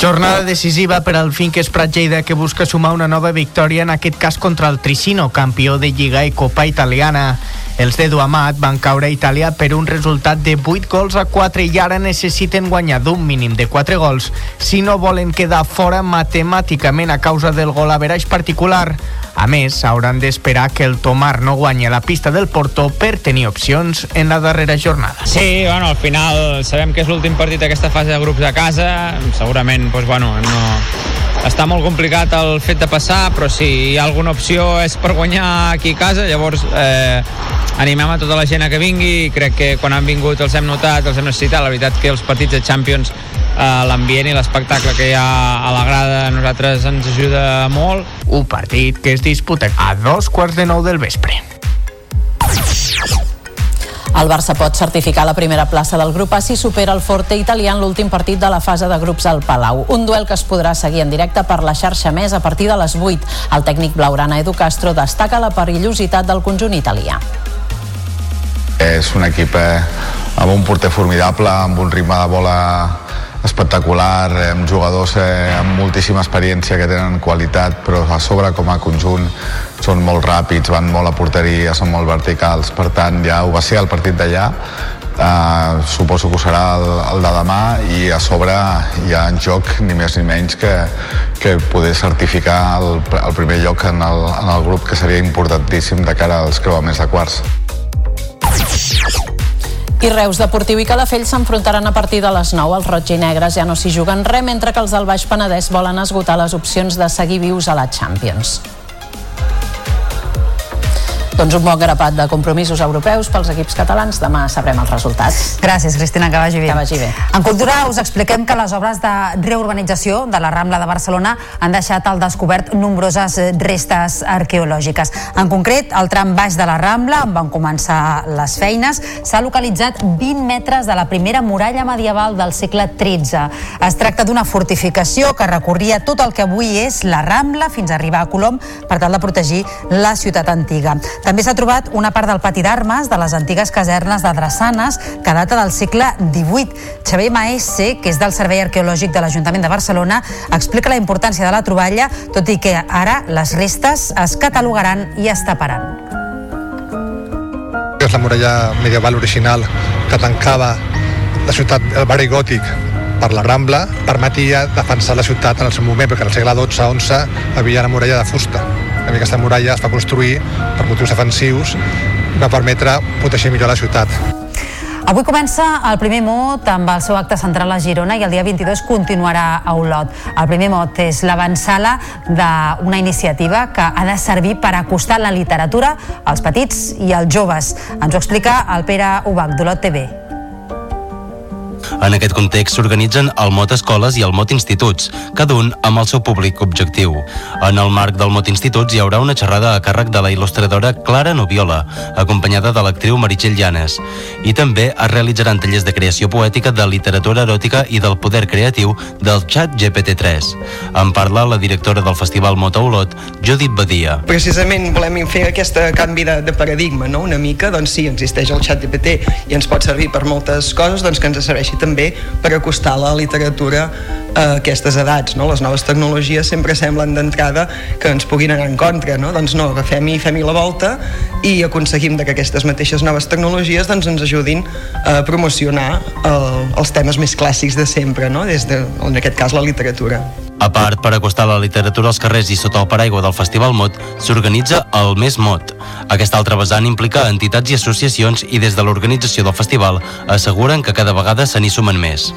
Jornada decisiva per al Finques Prat Lleida que busca sumar una nova victòria en aquest cas contra el Tricino, campió de Lliga i Copa Italiana. Els de Duamat van caure a Itàlia per un resultat de 8 gols a 4 i ara necessiten guanyar d'un mínim de 4 gols si no volen quedar fora matemàticament a causa del gol a veraix particular. A més, hauran d'esperar que el Tomar no guanyi la pista del Porto per tenir opcions en la darrera jornada.
Sí, bueno, al final sabem que és l'últim partit d'aquesta fase de grups a casa, segurament, doncs, bueno, no, està molt complicat el fet de passar, però si hi ha alguna opció és per guanyar aquí a casa, llavors eh, animem a tota la gent a que vingui crec que quan han vingut els hem notat, els hem necessitat. La veritat que els partits de Champions eh, l'ambient i l'espectacle que hi ha a la grada a nosaltres ens ajuda molt.
Un partit que es disputa a dos quarts de nou del vespre.
El Barça pot certificar la primera plaça del grup A si supera el Forte italià en l'últim partit de la fase de grups al Palau. Un duel que es podrà seguir en directe per la xarxa més a partir de les 8. El tècnic blaurana Edu Castro destaca la perillositat del conjunt italià.
És un equip eh, amb un porter formidable, amb un ritme de bola espectacular, amb jugadors eh, amb moltíssima experiència que tenen qualitat, però a sobre com a conjunt són molt ràpids, van molt a porteria, són molt verticals, per tant ja ho va ser el partit d'allà, eh, suposo que ho serà el, el de demà i a sobre hi ha en joc ni més ni menys que, que poder certificar el, el primer lloc en el, en el grup que seria importantíssim de cara als creuaments de quarts.
I Reus Deportiu i Calafell s'enfrontaran a partir de les 9. Els roig i negres ja no s'hi juguen res, mentre que els del Baix Penedès volen esgotar les opcions de seguir vius a la Champions. Doncs un bon grapat de compromisos europeus pels equips catalans. Demà sabrem els resultats.
Gràcies, Cristina, que vagi bé.
Que vagi bé.
En Cultura us expliquem que les obres de reurbanització de la Rambla de Barcelona han deixat al descobert nombroses restes arqueològiques. En concret, al tram baix de la Rambla, on van començar les feines, s'ha localitzat 20 metres de la primera muralla medieval del segle XIII. Es tracta d'una fortificació que recorria tot el que avui és la Rambla fins a arribar a Colom per tal de protegir la ciutat antiga. També s'ha trobat una part del pati d'armes de les antigues casernes de Drassanes que data del segle XVIII. Xavier Maese, que és del Servei Arqueològic de l'Ajuntament de Barcelona, explica la importància de la troballa, tot i que ara les restes es catalogaran i es taparan.
És la muralla medieval original que tancava la ciutat, el barri gòtic per la Rambla, permetia defensar la ciutat en el seu moment, perquè al segle XII-XI havia una muralla de fusta. A aquesta muralla es va construir per motius defensius i va permetre protegir millor la ciutat.
Avui comença el primer mot amb el seu acte central a Girona i el dia 22 continuarà a Olot. El primer mot és l'avançala d'una iniciativa que ha de servir per acostar la literatura als petits i als joves. Ens ho explica el Pere Ubach d'Olot TV.
En aquest context s'organitzen el Mot Escoles i el Mot Instituts, cada un amb el seu públic objectiu. En el marc del Mot Instituts hi haurà una xerrada a càrrec de la il·lustradora Clara Noviola, acompanyada de l'actriu Meritxell Llanes. I també es realitzaran tallers de creació poètica de literatura eròtica i del poder creatiu del xat GPT-3. En parla la directora del Festival Mot a Olot, Judit Badia.
Precisament volem fer aquest canvi de, de paradigma, no? una mica, doncs sí, existeix el xat GPT i ens pot servir per moltes coses, doncs que ens serveixi també per acostar la literatura a aquestes edats. No? Les noves tecnologies sempre semblen d'entrada que ens puguin anar en contra. No? Doncs no, agafem-hi fem-hi la volta i aconseguim que aquestes mateixes noves tecnologies doncs, ens ajudin a promocionar el, els temes més clàssics de sempre, no? des de, en aquest cas, la literatura.
A part, per acostar la literatura als carrers i sota el paraigua del Festival Mot, s'organitza el Més Mot. Aquesta altra vessant implica entitats i associacions i des de l'organització del festival asseguren que cada vegada se n'hi sumen més.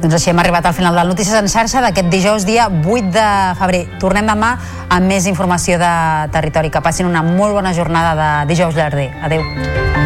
Doncs així hem arribat al final del Notícies en xarxa d'aquest dijous, dia 8 de febrer. Tornem demà amb més informació de territori. Que passin una molt bona jornada de dijous llarder. Adéu.